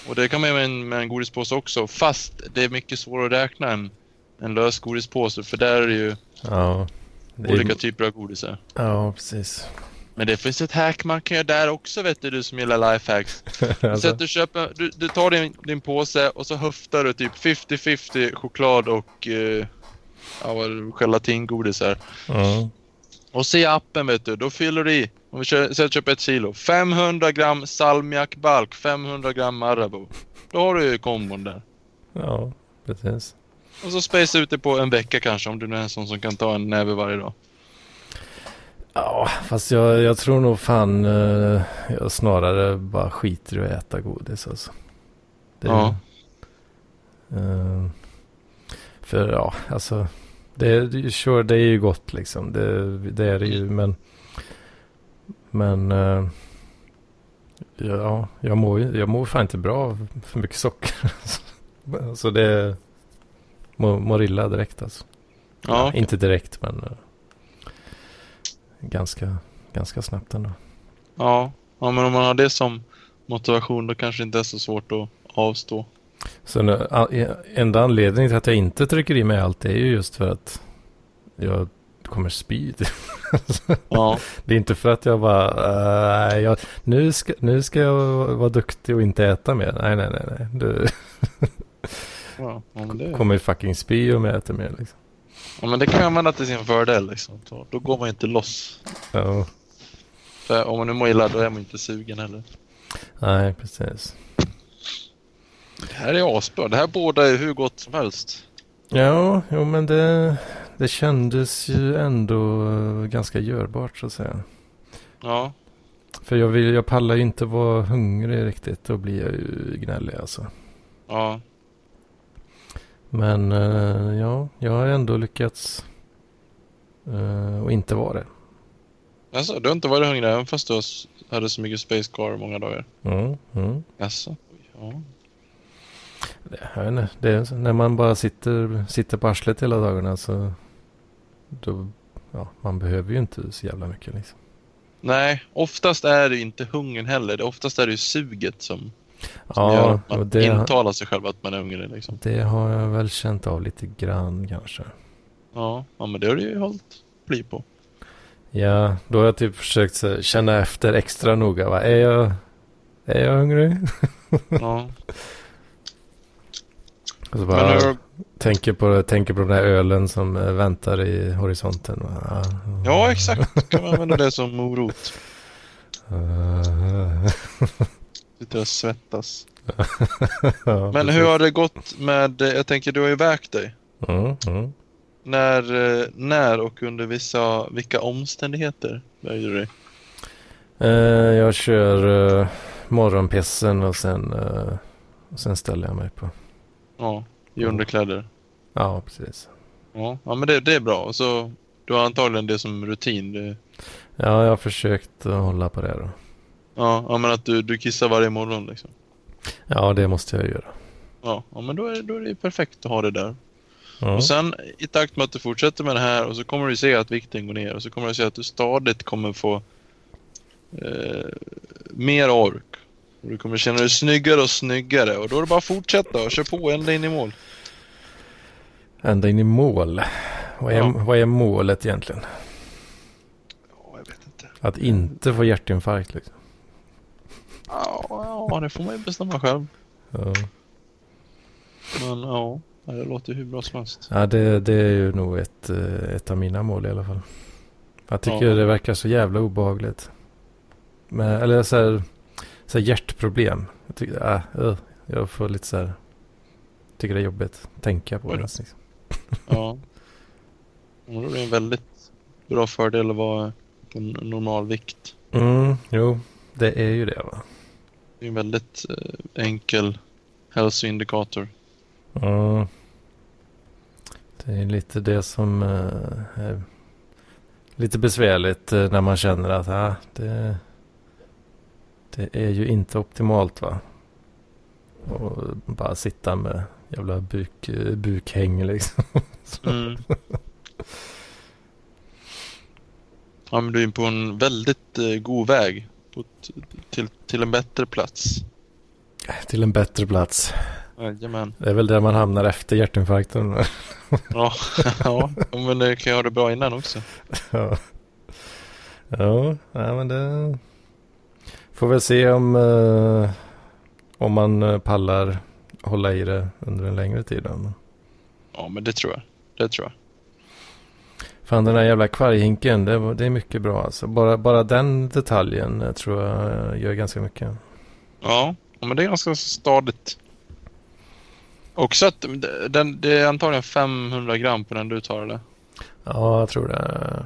Och det kan man göra med en, med en godispåse också. Fast det är mycket svårare att räkna en, en lös godispåse. För där är det ju ja, det är... olika typer av godisar. Ja, precis. Men det finns ett hack man kan göra där också vet du, du som gillar lifehacks. [LAUGHS] alltså. du, köper, du, du tar din, din påse och så höftar du typ 50-50 choklad och uh, ja, gelatingodis här. Mm. Och se appen vet du, då fyller du i, om vi säger köper ett kilo, 500 gram salmiakbalk, 500 gram Marabou. Då har du ju kombon där. Ja, precis. Och så space ut det på en vecka kanske om du nu är en sån som kan ta en näve varje dag. Ja, fast jag, jag tror nog fan uh, jag snarare bara skiter i att äta godis alltså. Det, ja. Uh, för ja, alltså. Det, sure, det är ju gott liksom. Det, det är det ju, men. Men. Uh, ja, jag mår, jag mår fan inte bra av för mycket socker. [LAUGHS] så det mår, illa direkt alltså. Ja, okay. Inte direkt, men ganska, ganska snabbt ändå. Ja. ja, men om man har det som motivation då kanske det inte är så svårt att avstå. Så nu, enda anledningen till att jag inte trycker i mig allt är ju just för att jag kommer spy. [LAUGHS] Ja. Det är inte för att jag bara, uh, jag, nu, ska, nu ska jag vara duktig och inte äta mer. Nej, nej, nej. nej. Du [LAUGHS] ja, det... kommer fucking spy om jag äter mer. Liksom. Ja, men det kan man använda till sin fördel liksom. Då, då går man inte loss. Ja. För om man nu mår illa då är man inte sugen heller. Nej, precis. Det här är asbra. Det här båda är hur gott som helst. Ja, jo men det, det kändes ju ändå ganska görbart så att säga. Ja. För jag, vill, jag pallar ju inte vara hungrig riktigt. Då blir jag ju gnällig alltså. Ja. Men uh, ja, jag har ändå lyckats och inte vara det. Alltså, du har inte varit hungrig även fast du hade så mycket space car många dagar? Mm, mm. Alltså, ja. Det, jag inte, det är, när man bara sitter, sitter på arslet hela dagarna så då, ja, man behöver ju inte så jävla mycket liksom. Nej, oftast är det inte hungern heller. Oftast är det ju suget som som ja, gör att man det, intalar sig själv att man är hungrig. Liksom. Det har jag väl känt av lite grann kanske. Ja, ja men det har du ju hållit pli på. Ja, då har jag typ försökt känna efter extra noga. Va? Är, jag, är jag hungrig? [LAUGHS] Ja. Och så bara, hur... tänker, på, tänker på den där ölen som eh, väntar i horisonten. Ja, ja exakt. Kan man använda det som morot. [LAUGHS] Sitter och svettas. [LAUGHS] ja, Men hur har det gått med, jag tänker du har ju vägt dig. Mm, mm. När, eh, när och under vissa, vilka omständigheter väger du dig? Uh, jag kör uh, morgonpissen och sen, uh, och sen ställer jag mig på. Ja, i underkläder. Ja, precis. Ja, ja men det, det är bra. Så du har antagligen det som rutin. Det... Ja, jag har försökt hålla på det då. Ja, ja men att du, du kissar varje morgon liksom. Ja, det måste jag göra. Ja, ja men då är, då är det perfekt att ha det där. Ja. Och sen i takt med att du fortsätter med det här och så kommer du se att vikten går ner och så kommer du se att du stadigt kommer få eh, mer ork. Och du kommer känna dig snyggare och snyggare och då är det bara att fortsätta och köra på ända in i mål. Ända in i mål? Vad är, ja. vad är målet egentligen? Ja, jag vet inte. Att inte få hjärtinfarkt liksom? Ja, det får man ju bestämma själv. Ja. Men ja, det låter hur bra som helst. Ja, det, det är ju nog ett, eh, ett av mina mål i alla fall. Jag tycker ja. det verkar så jävla obehagligt. Men, eller så här, så här hjärtproblem. Jag, tycker, äh, jag får lite så här, tycker det är jobbigt att tänka på det. Liksom. [LAUGHS] Ja. Då är det en väldigt bra fördel att vara på normal vikt. Mm, jo, det är ju det va. Det är en väldigt eh, enkel hälsoindikator. Mm. Det är lite det som eh, är lite besvärligt eh, när man känner att ah, det, det är ju inte optimalt va. Och bara sitta med jävla buk, bukhäng liksom. [LAUGHS] Mm. Ja, men du är på en väldigt god väg till, till en bättre plats. Till en bättre plats. Jajamän. Det är väl där man hamnar efter hjärtinfarkten. ja, ja, men det kan jag ha det bra innan också. ja, ja, men det får väl se om, uh, om man eh, pallar hålla i det under en längre tid. Då. Ja, men det tror jag. Det tror jag. Fan den här jävla kvarghinken, det, det är mycket bra alltså. Bara, bara den detaljen eh, tror jag gör ganska mycket. Ja, men det är ganska stadigt. Också att den, det är antagligen 500 gram på den du tar eller? Ja, jag tror det.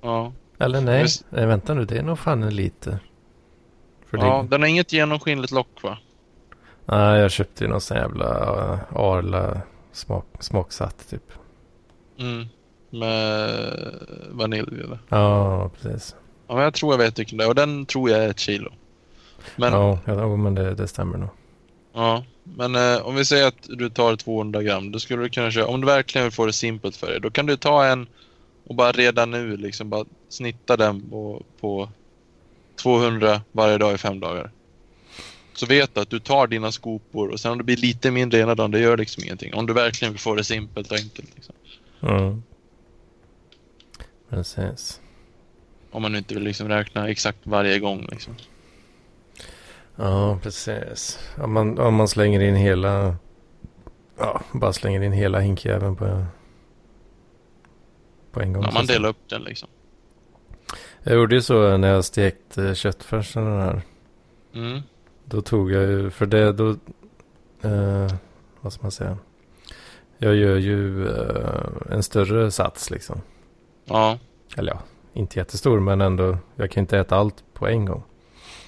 Ja. Eller nej, nej vänta nu, det är nog fan en liter. För ja, det... den har inget genomskinligt lock va? Nej, jag köpte ju någon sån jävla Arla smak, smaksatt typ. Mm. Med vanilj eller? Ja, precis. Ja, men jag tror jag vet vilken det är och den tror jag är ett kilo. Men... Ja, ja men det, det stämmer nog. Ja, men eh, om vi säger att du tar 200 gram, då skulle du kunna köra, om du verkligen vill få det simpelt för dig, då kan du ta en och bara redan nu liksom bara snitta den på, på 200 varje dag i fem dagar. Så vet du att du tar dina skopor och sen om det blir lite mindre ena dagen, det gör liksom ingenting. Om du verkligen vill få det simpelt och enkelt. Liksom. Mm. Precis. Om man inte vill liksom räkna exakt varje gång liksom. Ja, precis. Om man, om man slänger in hela... Ja, bara slänger in hela hinkjäveln på, på en gång. Ja, man delar upp den liksom. Jag gjorde ju så när jag stekte köttfärsen den här. Mm. Då tog jag ju, för det då... Eh, vad ska man säga? Jag gör ju eh, en större sats liksom. Ja. Eller ja, inte jättestor men ändå. Jag kan inte äta allt på en gång.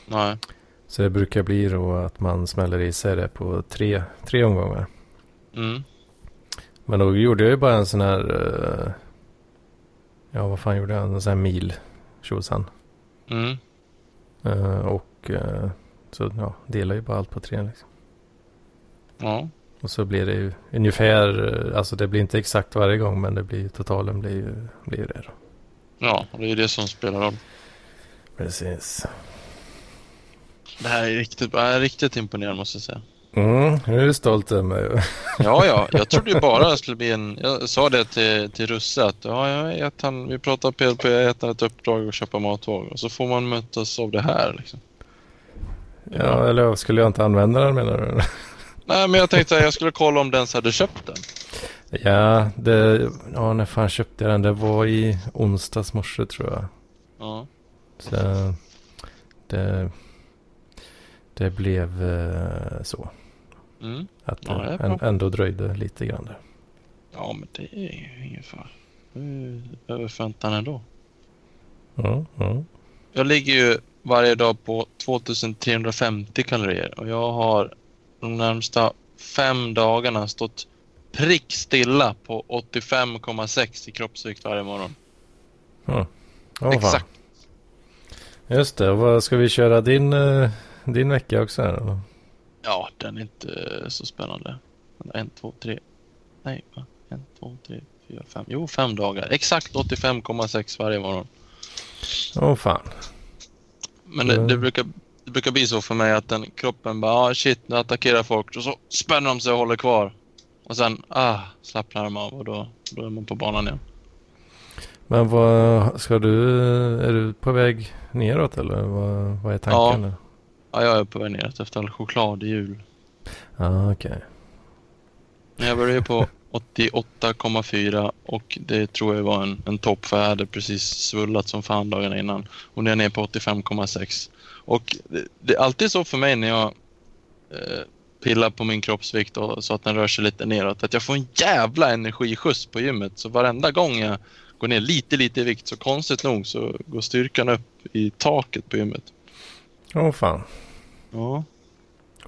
Nej. Så det brukar bli då att man smäller i sig det på tre, tre omgångar. Mm. Men då gjorde jag ju bara en sån här... Uh, ja, vad fan gjorde jag? En sån här mil tjosan. Mm. Uh, och uh, så ja, delar ju bara allt på tre liksom. Ja. Och så blir det ju ungefär, alltså det blir inte exakt varje gång men det blir totalen blir ju blir det då. Ja, det är ju det som spelar roll. Precis. Det här är riktigt, är riktigt imponerande måste jag säga. Mm, nu är du stolt över mig. ja, ja. [LAUGHS] Jag trodde ju bara det skulle bli en... Jag sa det till, till Russe att ja, jag vet han, vi pratar PLP, jag gett ett uppdrag att köpa matvåg och så får man mötas av det här liksom. Ja, ja eller skulle jag inte använda den menar du? Nej, men jag tänkte att jag skulle kolla om den hade köpt den. Ja, det, ja, när fan köpte jag den? Det var i onsdags morse tror jag. Ja. Så det, det blev eh, så. Mm. Att Ja, det det är bra. än- ändå dröjde lite grann där. Ja, men det är ingen fara. Det Över förväntan ändå. Ja, ja. Jag ligger ju varje dag på 2350 kalorier och jag har de närmsta fem dagarna stått prick stilla på 85,6 i kroppsvikt varje morgon. Ja fan. Exakt. Just det, vad ska vi köra din, eh, din vecka också här? Ja, den är inte så spännande. En, två, tre. Nej, va? En, två, tre, fyra, fem. Jo, fem dagar. Exakt 85,6 varje morgon. Åh fan. Men det, Mm. det, brukar, det brukar bli så för mig att den kroppen bara ah, shit, nu attackerar folk och så spänner de sig och håller kvar. Och sen ah, slappnar de av och då, då är man på banan igen. Men vad ska du, är du på väg neråt eller vad, vad är tanken? nu? Ja, jag är på väg neråt efter all choklad i jul. Ja, okej. Men jag började på 88,4 och det tror jag var en, en topp för jag hade precis svullat som fan dagarna innan. Och nu är jag ner på 85,6. Och det, det är alltid så för mig när jag eh, pillar på min kroppsvikt och, så att den rör sig lite neråt. Att jag får en jävla energiskjuts på gymmet. Så varenda gång jag går ner lite, lite i vikt så konstigt nog så går styrkan upp i taket på gymmet. Åh fan. Ja.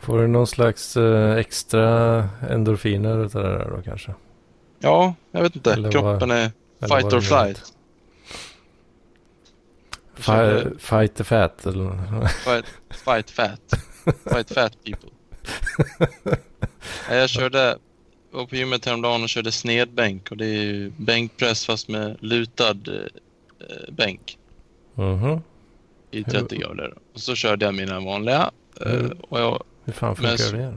Får du någon slags eh, extra endorfiner utav det där då kanske? Ja, jag vet inte. Eller Kroppen är Eller fight or flight. Fi- fight the fat eller? Fight, fight fat. Fight fat people. Jag körde, var på gymmet häromdagen och körde snedbänk och det är ju bänkpress fast med lutad eh, bänk Mhm. i 30 grader. Och så körde jag mina vanliga. Eh, Hur- och jag, Hur fan funkar det?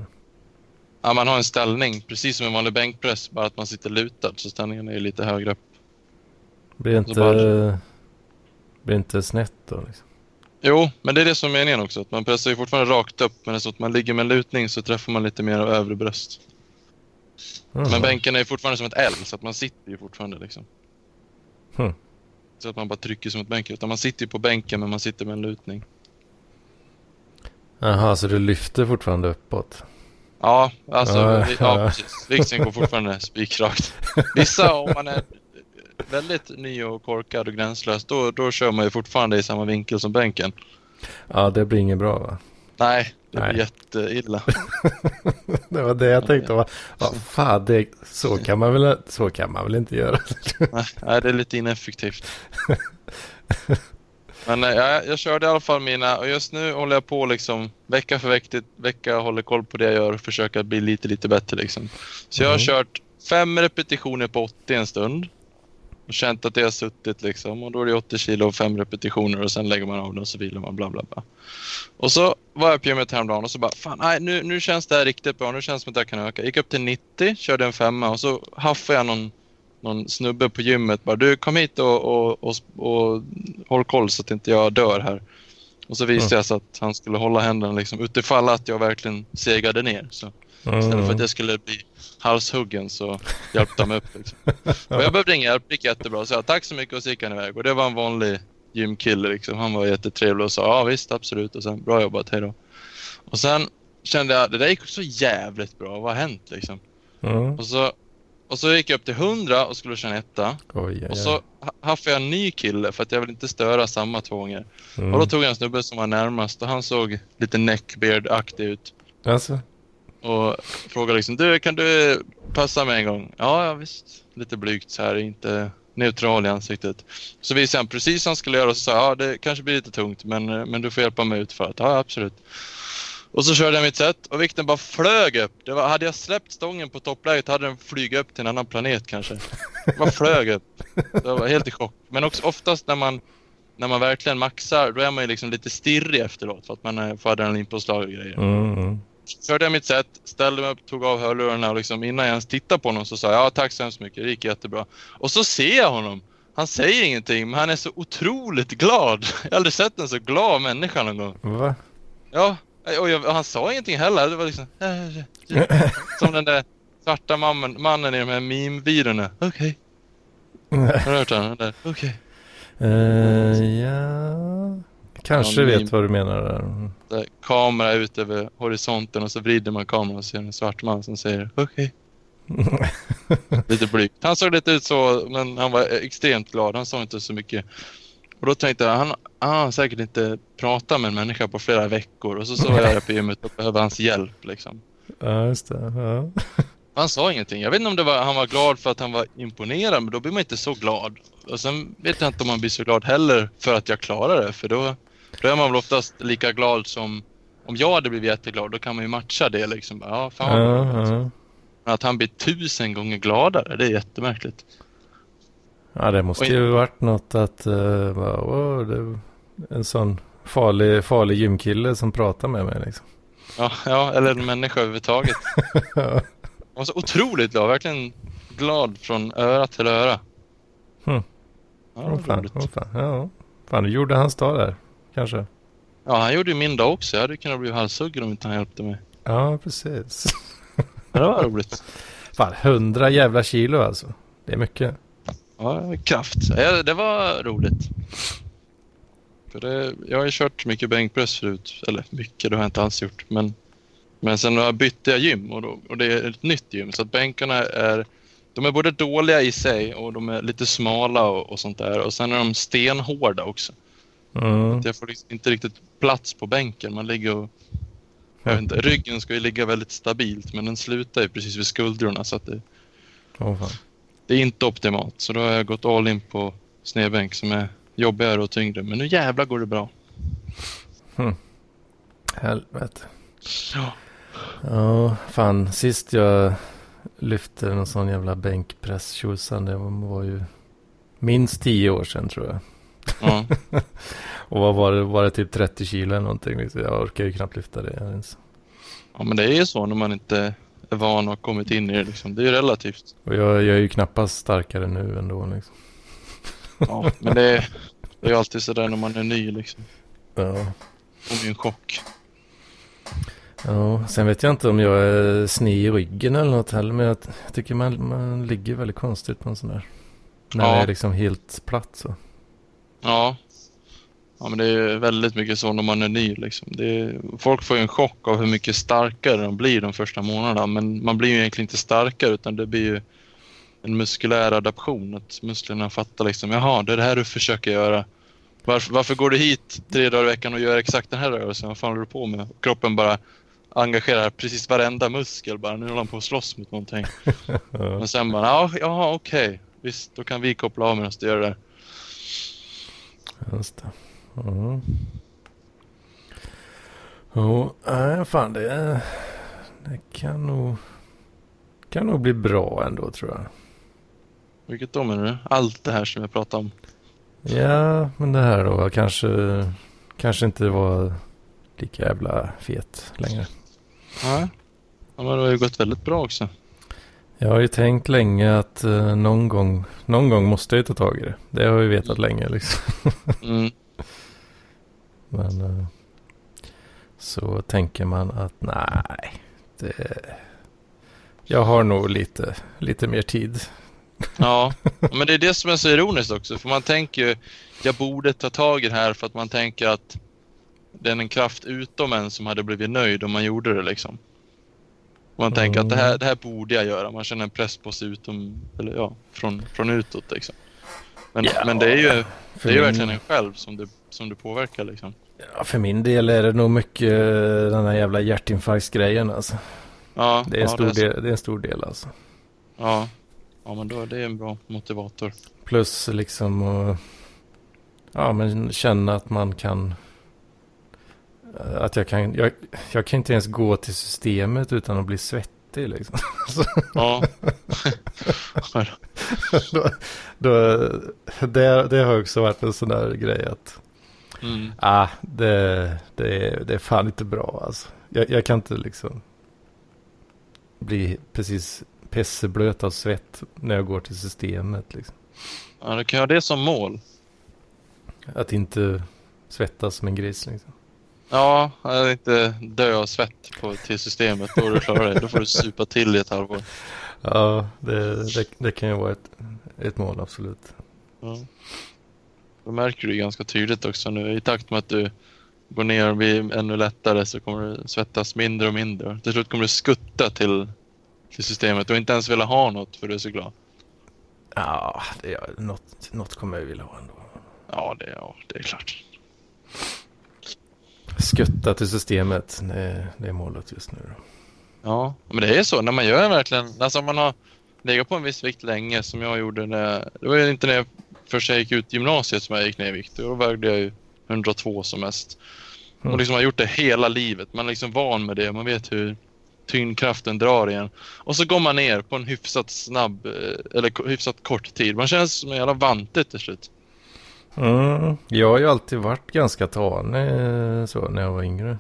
ja, man har en ställning precis som en vanlig bänkpress bara att man sitter lutad så ställningen är lite högre upp. Blir inte, bara- blir inte snett då liksom? Jo, men det är det som är meningen också. Att man pressar ju fortfarande rakt upp men det är så att man ligger med lutning så träffar man lite mer av övre bröst. Mhm. Men bänken är fortfarande som ett L så att man sitter ju fortfarande liksom. Hmm. Så att man bara trycker som ett bänk. Utan man sitter ju på bänken men man sitter med en lutning. Jaha, så du lyfter fortfarande uppåt? Ja, alltså Ja, ja, precis. Vikten går fortfarande spikrakt. Vissa om man är väldigt ny och korkad och gränslös då, då kör man ju fortfarande i samma vinkel som bänken. Ja, det blir inget bra va? Nej, det blir jätteilla. [LAUGHS] Det var det jag tänkte. Vad vad fan, det, så, kan man väl, så kan man väl inte göra? [LAUGHS] Nej, det är lite ineffektivt. [LAUGHS] Men eh, jag, jag körde i alla fall mina och just nu håller jag på liksom vecka för vecka, vecka håller koll på det jag gör och försöker bli lite, lite bättre liksom. Så jag har Mhm. kört fem repetitioner på 80 en stund. Och känt att det har suttit liksom och då är det 80 kilo och fem repetitioner och sen lägger man av den och så vilar man bla bla bla. Och så var jag på gymmet häromdagen och så bara fan nej, nu, nu känns det här riktigt bra, nu känns det som att jag kan öka. Gick upp till 90, körde en femma och så haffade jag någon någon snubbe på gymmet bara du kom hit och, och, och, och håll koll så att inte jag dör här. Och så visade Mm. jag så att han skulle hålla händerna liksom utifall att jag verkligen segade ner. Så istället för att jag skulle bli halshuggen så hjälpte han mig upp. Liksom. Och jag behövde ingen hjälp, det gick jättebra. Så jag tack så mycket och så gick han iväg. Och det var en vanlig gymkille liksom. Han var jättetrevlig och sa ja visst absolut och sen bra jobbat, hej då. Och sen kände jag det där gick så jävligt bra, vad har hänt liksom? Mm. Och så, och så gick jag upp till 100 och skulle köra en etta. Oj, oj, Och så ha- haffade jag en ny kille för att jag vill inte störa samma två gånger. Mm. Och då tog jag en snubbe som var närmast och han såg lite neckbeard-aktig ut. Alltså, och frågade liksom, du kan du passa mig en gång? Ja, ja visst. Lite blygt så här, inte neutral i ansiktet. Så visade han precis vad han skulle göra och så sa jag, ja det kanske blir lite tungt men, men du får hjälpa mig ut för att, ja absolut. Och så körde jag mitt set och vikten bara flög upp. Det var, hade jag släppt stången på toppläget hade den flugit upp till en annan planet kanske. Den bara flög upp. Jag var helt i chock. Men också oftast när man, när man verkligen maxar då är man ju liksom lite stirrig efteråt för att man eh, får adrenalinpåslag och grejer mm, mm körde jag mitt set, ställde mig upp, tog av hörlurarna och liksom innan jag ens tittade på honom så sa jag ja tack så hemskt mycket, det gick jättebra. Och så ser jag honom. Han säger ingenting men han är så otroligt glad. [LAUGHS] Jag har aldrig sett en så glad människa någon gång. Va? Ja, och jag, och han sa ingenting heller. Det var liksom [LAUGHS] Som den där svarta mannen, mannen i de här meme-videorna. Okej. Okay. Har du hört den? Okej. Okay. Uh, ja, kanske vet vad du menar där. där. Kamera ut över horisonten och så vrider man kameran och ser en svart man som säger okej. Okay. [LAUGHS] lite blygt. Han såg lite ut så, men han var extremt glad. Han sa inte så mycket. Och då tänkte jag, han, han har säkert inte pratat med en människa på flera veckor. Och så såg jag där på gymmet och behöver hans hjälp liksom. Ja, just det. Ja. [LAUGHS] Han sa ingenting. Jag vet inte om det var, han var glad för att han var imponerad, men då blir man inte så glad. Och sen vet jag inte om man blir så glad heller för att jag klarar det, för då, då är man väl oftast lika glad som om jag hade blivit jätteglad, då kan man ju matcha det liksom. Ja, fan ja, ja. Men att han blir tusen gånger gladare, det är jättemärkligt. Ja, det måste ju varit något att, uh, bara, wow, det en sån farlig, farlig gymkille som pratar med mig liksom. Ja, ja eller en människa överhuvudtaget. [LAUGHS] ja. var så otroligt glad, verkligen glad från öra till öra. Hmm. Ja, oh, fan, oh, fan. Ja. fan, du gjorde hans dag där, kanske. Ja, han gjorde ju min dag också. Jag hade kunnat bli halshuggen om inte han hjälpte mig. Ja, precis. det var roligt. [LAUGHS] Fan, hundra jävla kilo alltså. Det är mycket. Ja, kraft. Ja, det var roligt. För det, jag har ju kört mycket bänkpress förut. Eller mycket, det har jag inte alls gjort. Men, men sen bytte jag gym och, då, och det är ett nytt gym. Så att bänkarna är, de är både dåliga i sig och de är lite smala och, och sånt där. Och sen är de stenhårda också. Mm. jag får liksom inte riktigt plats på bänken. Man ligger och... Jag vet inte, ryggen ska ju ligga väldigt stabilt men den slutar ju precis vid skuldrorna så att det... Oh, fan. Det är inte optimalt. Så då har jag gått all in på snedbänk som är jobbigare och tyngre. Men nu jävla går det bra. Hmm. Helvete. Ja. Ja, fan. Sist jag lyfte någon sån jävla bänkpress. Det var ju minst tio år sedan tror jag. Ja. [LAUGHS] och vad var det? Var det typ 30 kilo eller någonting? Liksom. Jag orkar ju knappt lyfta det ens. Ja, men det är ju så när man inte är van och kommit in i det. Liksom. Det är ju relativt. Och jag, jag är ju knappast starkare nu ändå. Liksom. Ja, men det är, det är ju alltid sådär när man är ny liksom. Ja. Det är ju en chock. Ja, sen vet jag inte om jag är sned i ryggen eller något heller. Men jag tycker man, man ligger väldigt konstigt på en sån där. När ja. det är liksom helt platt så. Ja. Ja men det är väldigt mycket så när man är ny liksom. Är, folk får ju en chock av hur mycket starkare de blir de första månaderna. Men man blir ju egentligen inte starkare utan det blir ju en muskulär adaption. Att musklerna fattar liksom, jaha, det är det här du försöker göra. Varför, varför går du hit tre dagar i veckan och gör exakt den här rörelsen? Vad fan håller du på med? kroppen bara engagerar precis varenda muskel. Bara, nu håller han på att slåss mot någonting. [LAUGHS] Men sen bara, ja, okej. Okay. Visst, då kan vi koppla av medan du gör det där. Just det. Mm. Jo, nej, fan det, det kan nog, kan nog bli bra ändå tror jag. Vilket då menar du? Allt det här som jag pratade om? Ja, men det här då kanske, kanske inte var lika jävla fet längre. Ja, men det har ju gått väldigt bra också. Jag har ju tänkt länge att uh, någon, gång, någon gång måste jag ta tag i det. Det har jag ju vetat länge liksom. mm. [LAUGHS] Men uh, så tänker man att nej, det, jag har nog lite, lite mer tid Ja, [LAUGHS] men det är det som är så ironiskt också. För man tänker ju, jag borde ta tag i det här för att man tänker att det är en kraft utom en som hade blivit nöjd om man gjorde det liksom. Och man mm. tänker att det här, det här borde jag göra. Man känner en press på sig utom, eller ja, från, från utåt liksom. Men, ja, men det är ju, det är ju verkligen en själv som du, som du påverkar liksom. Ja, för min del är det nog mycket den här jävla hjärtinfarktsgrejen alltså. Ja, det är, en ja, stor det är del, det är en stor del alltså. Ja, Ja, men då är det en bra motivator. Plus liksom att ja, men känna att man kan eh, att jag kan, jag, jag kan inte ens gå till systemet utan att bli svettig liksom. [LAUGHS] Ja. då, då, det, det har också varit en sån där grej att mm. ah, det, det, det är fan inte bra alltså. Jag, jag kan inte liksom bli precis pesseblöt av svett när jag går till systemet. Liksom. Ja, du kan ha det som mål. Att inte svettas som en gris. Liksom. Ja, inte dö av svett på, till systemet. Då du klar det. Då får du supa till i ett halvår. Ja, det, det, det kan ju vara ett, ett mål absolut. Ja. Då märker du ganska tydligt också nu i takt med att du går ner och blir ännu lättare så kommer du svettas mindre och mindre. Till slut kommer du skutta till, till systemet och inte ens vilja ha något för du är så glad. Ja, det är, något, något kommer jag vilja ha ändå. Ja, det, ja, det är klart. Skutta till systemet, det, det är målet just nu. Ja, men det är så när man gör verkligen, alltså om man har legat på en viss vikt länge som jag gjorde när, det var inte när jag först jag gick ut gymnasiet som jag gick ner i vikt. Då vägde jag ju 102 som mest. Mm. Och liksom har gjort det hela livet. Man är liksom van med det. Man vet hur tyngdkraften drar igen. Och så går man ner på en hyfsat snabb, eh, eller hyfsat kort tid. Man känns som en jävla vante till slut. Mm. Jag har ju alltid varit ganska tanig eh, så när jag var yngre.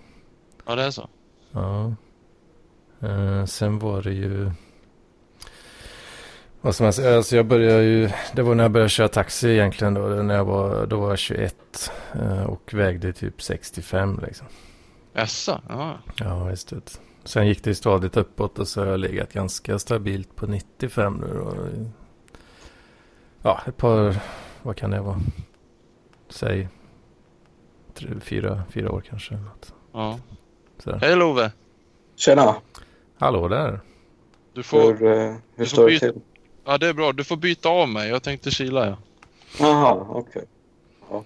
Ja, det är så. Ja. Uh, sen var det ju... Vad som helst, alltså jag började ju, det var när jag började köra taxi egentligen då, när jag var, då var jag 21 uh, och vägde typ 65 liksom. Jaså? Ja. Ja, just det. Sen gick det stadigt uppåt och så har jag legat ganska stabilt på 95 nu då. Ja, ett par, vad kan det vara? Säg tre, fyra, fyra år kanske. Något. Ja. Hej Love! Tjena! Hallå där! Du får, hur uh, hur står det till? Ja, det är bra. Du får byta av mig. Jag tänkte kila, ja. Jaha, okej. Okay. Ja.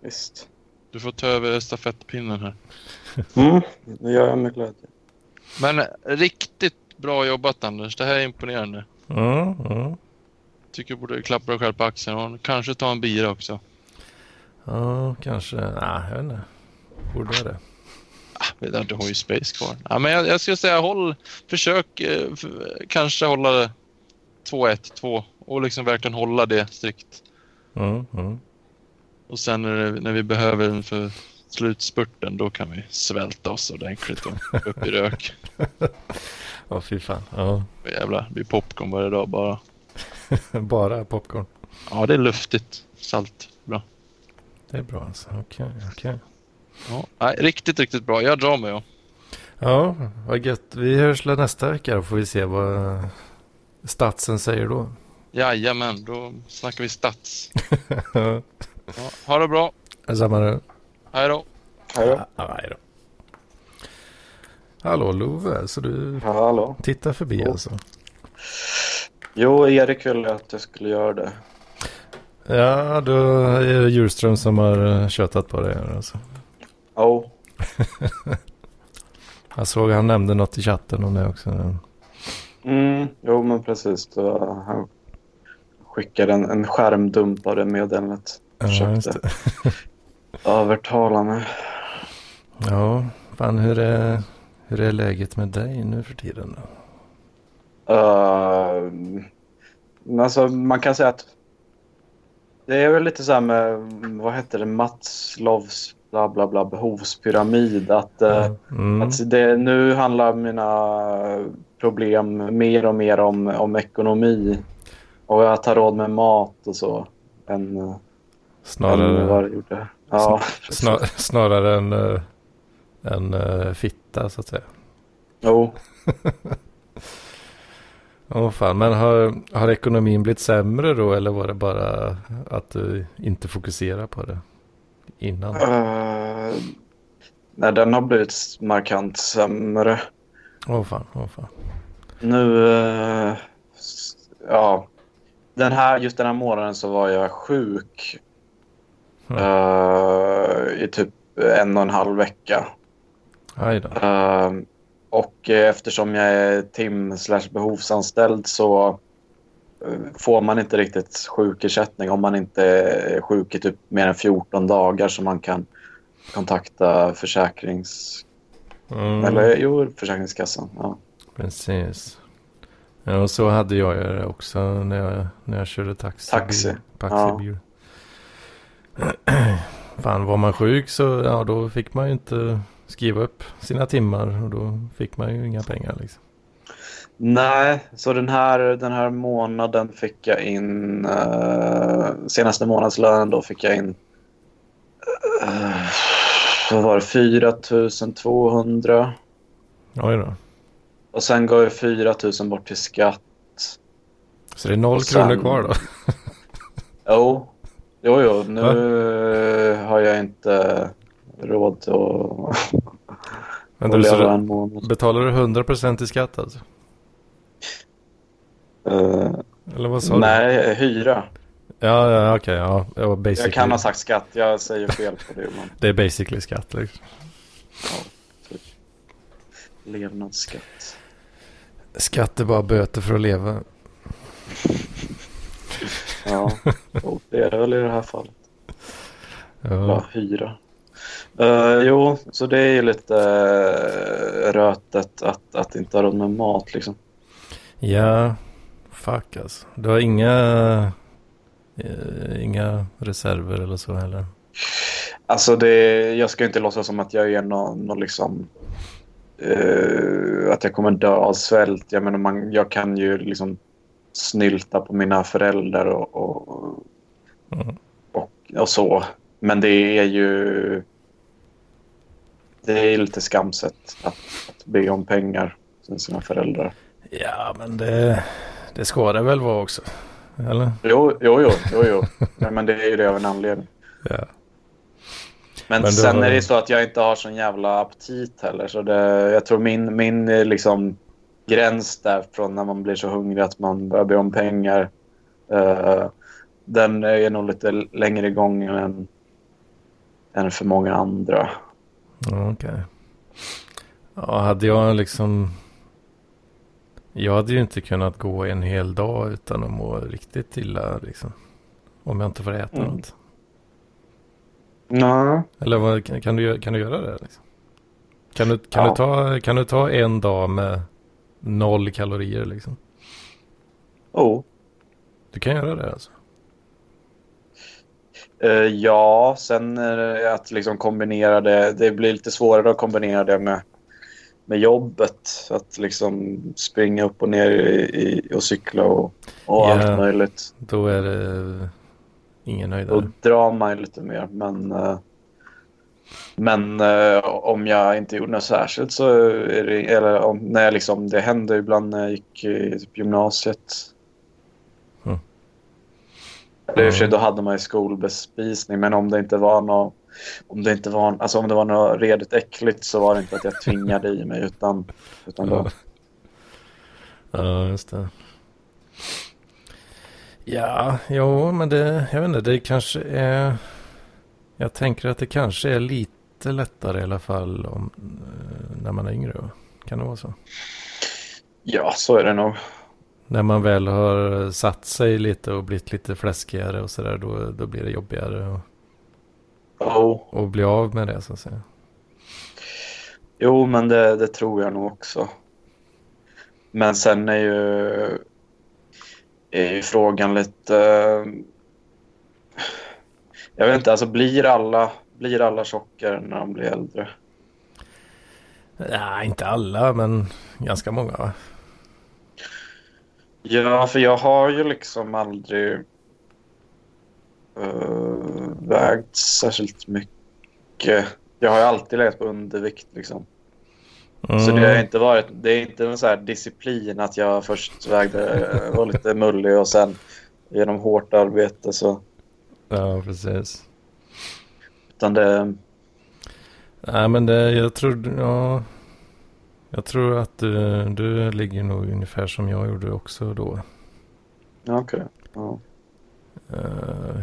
Visst. Du får ta över stafettpinnen här. Mm, det gör jag med glädje. Men riktigt bra jobbat Anders. Det här är imponerande. Mm, mm. Tycker du borde klappa dig själv på axeln och kanske ta en bira också. Ja, kanske. Nej, jag vet inte. Borde jag det? Ah, du har ju space kvar. Ja, men jag, jag skulle säga håll, försök eh, kanske hålla det 2-1-2 och liksom verkligen hålla det strikt. Mm, mm. Och sen när, det, när vi behöver den för slutspurten då kan vi svälta oss ordentligt och upp i rök. [LAUGHS] Ja, oh, fy fan. Ja. Jävlar, det blir popcorn varje dag bara. [LAUGHS] bara popcorn? Ja, det är luftigt. Salt. Bra. Det är bra alltså. Okej, okay, okej. Okay. Ja, riktigt, riktigt bra. Jag drar mig. Ja, ja vad gött. Vi hörs nästa vecka då får vi se vad statsen säger då. Jajamän, då snackar vi stats. [LAUGHS] ja, ha det bra. Detsamma du. Hej då. Hej då. Ja, hej då. Hallå Love, så du hallå. tittar förbi oh. alltså? Jo, Erik ville att jag skulle göra det. Ja, då är det Djurström som har eh, tjötat på det. Alltså. Oh. [LAUGHS] jag såg han nämnde något i chatten om det också. Mm, jo men precis. Då, han skickade en, en skärmdump av det meddelandet. Försökte ja, övertala mig. Ja, fan hur är, hur är läget med dig nu för tiden då? Uh, alltså man kan säga att det är väl lite så här med, vad heter det, Matslovs bla bla bla behovspyramid. Att, uh, mm. att det, nu handlar mina problem mer och mer om, om ekonomi och att ta råd med mat och så. Än, snarare, än vad det gjorde. Ja, snar, snarare än en uh, fitta så att säga. Jo. [LAUGHS] Åh fan, men har, har ekonomin blivit sämre då eller var det bara att du inte fokuserar på det innan? Uh, nej, den har blivit markant sämre. Åh fan, åh fan. Nu, uh, ja, den här, just den här månaden så var jag sjuk mm. uh, i typ en och en halv vecka. Aj då. Och eftersom jag är tim slash behovsanställd så eh, får man inte riktigt sjukersättning om man inte är sjuk i typ mer än 14 dagar så man kan kontakta försäkrings... Mm. Eller jo, Försäkringskassan. Ja. Precis. Ja, och så hade jag det också när jag, när jag körde taxi. Taxi. Taxibil. Ja. [CLEARS THROAT] Fan, var man sjuk så ja, då fick man ju inte skriva upp sina timmar och då fick man ju inga pengar liksom. Nej, så den här, den här månaden fick jag in, uh, senaste månadslönen då fick jag in uh, vad var det, 4200. Oj då. Och sen går ju 4000 bort till skatt. Så det är noll sen... kronor kvar då? jo, jo, jo. Nu Va? har jag inte råd att, Men att leva en månad. Betalar du 100% i skatt alltså? Uh, Eller vad sa nej, du? Nej, hyra. Ja, ja okej. Okay, ja. Basically... Jag kan ha sagt skatt. Jag säger fel på det. Men... [LAUGHS] det är basically skatt liksom. Ja, typ. Levnadsskatt. Skatt är bara böter för att leva. ja, det är det väl i det här fallet. Ja. Bara hyra. Uh, jo, så det är ju lite uh, rötet att, att inte ha råd med mat liksom. Ja, fuck alltså. Du har inga, uh, inga reserver eller så heller? Alltså det, jag ska inte låtsas som att jag är någon, någon liksom... Uh, att jag kommer dö av svält. Jag menar, man, jag kan ju liksom snylta på mina föräldrar och, och, mm. och, och så. Men det är ju det är lite skamset att, att be om pengar från sina föräldrar. Ja, men det, det ska det väl vara också? Eller? Jo, jo, jo. jo, jo. ja, men det är ju det av en anledning. Ja. Men, men sen har... är det så att jag inte har sån jävla aptit heller. Så det, jag tror min, min liksom, gräns där från när man blir så hungrig att man börjar be om pengar. Uh, den är nog lite längre igång än, än för många andra. Okej. Okay. Ja, hade jag liksom... Jag hade ju inte kunnat gå en hel dag utan att må riktigt illa liksom. Om jag inte får äta mm. något. Nej. Eller vad, kan, du, kan du göra det? Liksom? Kan, du, kan, ja. du ta, kan du ta en dag med noll kalorier liksom? Oh. Du kan göra det alltså? Uh, ja, sen uh, att liksom kombinera det. Det blir lite svårare att kombinera det med, med jobbet. Att liksom springa upp och ner i, i, och cykla och, och yeah, allt möjligt. Då är det ingen höjdare. Då drar man lite mer. Men, uh, men om jag inte gjorde något särskilt så är det, eller om, när jag liksom, det hände ibland när jag gick i typ gymnasiet eller i och för sig, då hade man ju skolbespisning. Men om det inte var något... Om det inte var, alltså om det var något redigt äckligt så var det inte att jag tvingade i mig utan, utan då. Ja, just det. Ja, jo, men det, jag vet inte, det kanske är... Jag tänker att det kanske är lite lättare i alla fall om, när man är yngre. Kan det vara så? Ja, så är det nog när man väl har satt sig lite och blivit lite fläskigare och sådär då, då blir det jobbigare. Och, oh. och bli av med det så att säga. Jo, men det, det tror jag nog också. Men sen är ju, är ju frågan lite... Jag vet inte, alltså blir alla, blir alla tjockare när de blir äldre? Nej, inte alla, men ganska många va? Ja, för jag har ju liksom aldrig uh, vägt särskilt mycket. Jag har ju alltid legat på undervikt liksom. Mm. Så det har inte varit, det är inte en så här disciplin att jag först vägde, var lite mullig och sen genom hårt arbete så. Ja, precis. Utan det... Nej, men det, jag tror, ja, jag tror att du, du ligger nog ungefär som jag gjorde också då. Okej. Okay. Ja. Uh,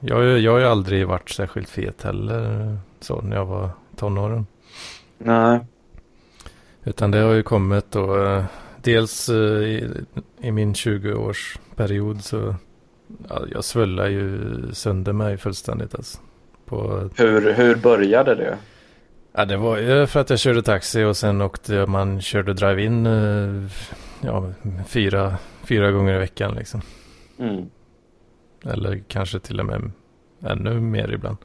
jag, jag har ju aldrig varit särskilt fet heller så när jag var tonåren. Nej. Utan det har ju kommit då. Dels i, i, min 20-årsperiod så ja, jag svullar ju sönder mig fullständigt alltså. På... Hur, hur började det? Ja, det var ju för att jag körde taxi och sen åkte man körde drive-in eh, ja, fyra, fyra gånger i veckan liksom. Mm. Eller kanske till och med ännu mer ibland.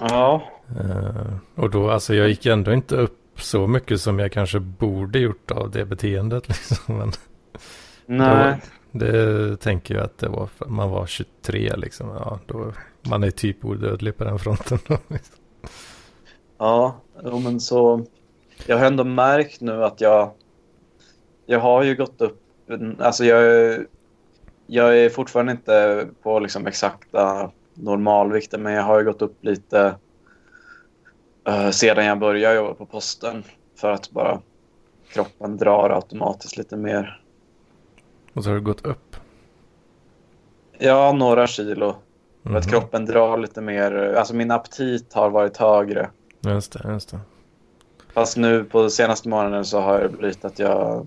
Ja. Uh, och då, alltså jag gick ändå inte upp så mycket som jag kanske borde gjort av det beteendet [LAUGHS] liksom. Men Nej. Det var, det tänker jag att det var man var 23 liksom. Ja, då, man är typ odödlig på den fronten. [LAUGHS] ja, men så. Jag har ändå märkt nu att jag. Jag har ju gått upp. Alltså jag. Jag är fortfarande inte på liksom exakta normalvikten, men jag har ju gått upp lite. Uh, sedan jag började jobba på posten för att bara kroppen drar automatiskt lite mer. Och så har du gått upp? Ja, några kilo. Mm -hmm. För att mhm. kroppen drar lite mer. Alltså min aptit har varit högre. Just det, just det. Fast nu på senaste månaden så har det blivit att jag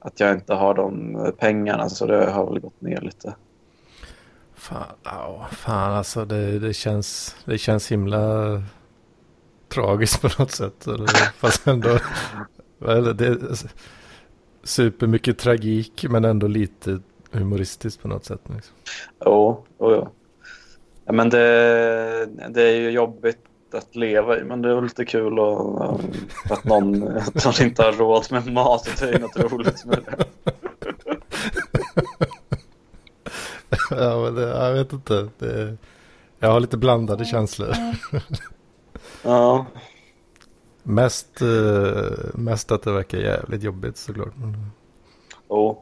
att jag inte har de pengarna så det har väl gått ner lite. Fan, oh, fan alltså det, det, känns, det känns himla tragiskt på något sätt. [LAUGHS] Fast ändå, det är supermycket tragik men ändå lite humoristiskt på något sätt. Liksom. Jo, jo, jo. Ja, men det, det är ju jobbigt att leva i men det är lite kul och, att någon, att någon inte har råd med mat och det är något roligt med det. [LAUGHS] ja, men det, jag vet inte. Det, jag har lite blandade känslor. ja. [LAUGHS] Mest, uh, mest att det verkar jävligt jobbigt såklart. Oh.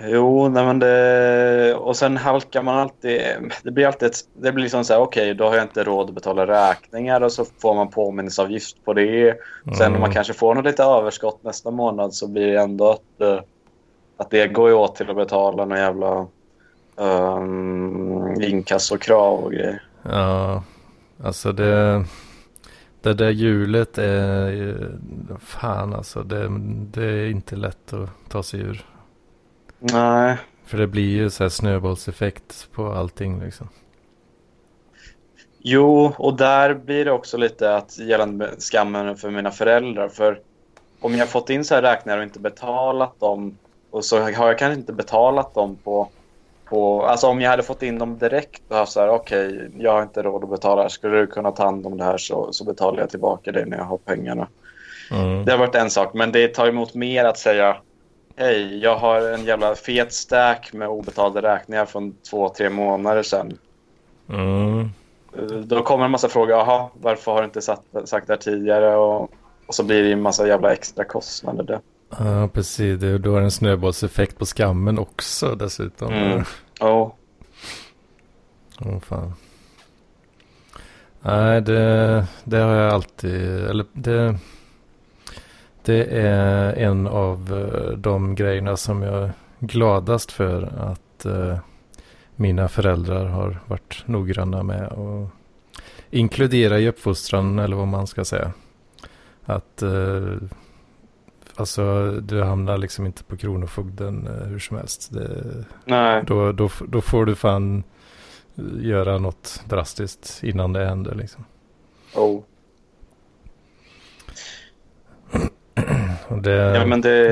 Jo, nej men det... Och sen halkar man alltid... Det blir alltid ett... Det blir liksom så här, okej, okay, då har jag inte råd att betala räkningar och så får man påminnelseavgift på det. Mm. Sen om man kanske får något lite överskott nästa månad så blir det ändå att, eh, att det går åt till att betala några jävla um, inkassokrav och grejer. Ja, alltså det... Det där hjulet är... Fan alltså, det, det är inte lätt att ta sig ur. Nej. För det blir ju så här snöbollseffekt på allting liksom. Jo, och där blir det också lite att gällande skammen för mina föräldrar. För om jag fått in så här räkningar och inte betalat dem och så har jag kanske inte betalat dem på på, alltså om jag hade fått in dem direkt och haft så här, okej, okay, jag har inte råd att betala, skulle du kunna ta hand om det här så, så betalar jag tillbaka det när jag har pengarna. Mm. Det har varit en sak, men det tar emot mer att säga, hej, jag har en jävla fet stack med obetalda räkningar från två, tre månader sedan. Mm. Då kommer en massa frågor, jaha, varför har du inte sagt, sagt det här tidigare? Och, och så blir det en massa jävla extra kostnader. Där. Ja, precis. Det, då är det en snöbollseffekt på skammen också dessutom. Mm. Ja. Åh oh, fan. Nej, det, det har jag alltid, eller det, det är en av eh, de grejerna som jag är gladast för att uh, mina föräldrar har varit noggranna med och inkludera i uppfostran eller vad man ska säga. Att uh, Alltså du hamnar liksom inte på Kronofogden eh, hur som helst. Det, Nej. Då, då, då får du fan göra något drastiskt innan det händer liksom. Oh. Det, ja men det,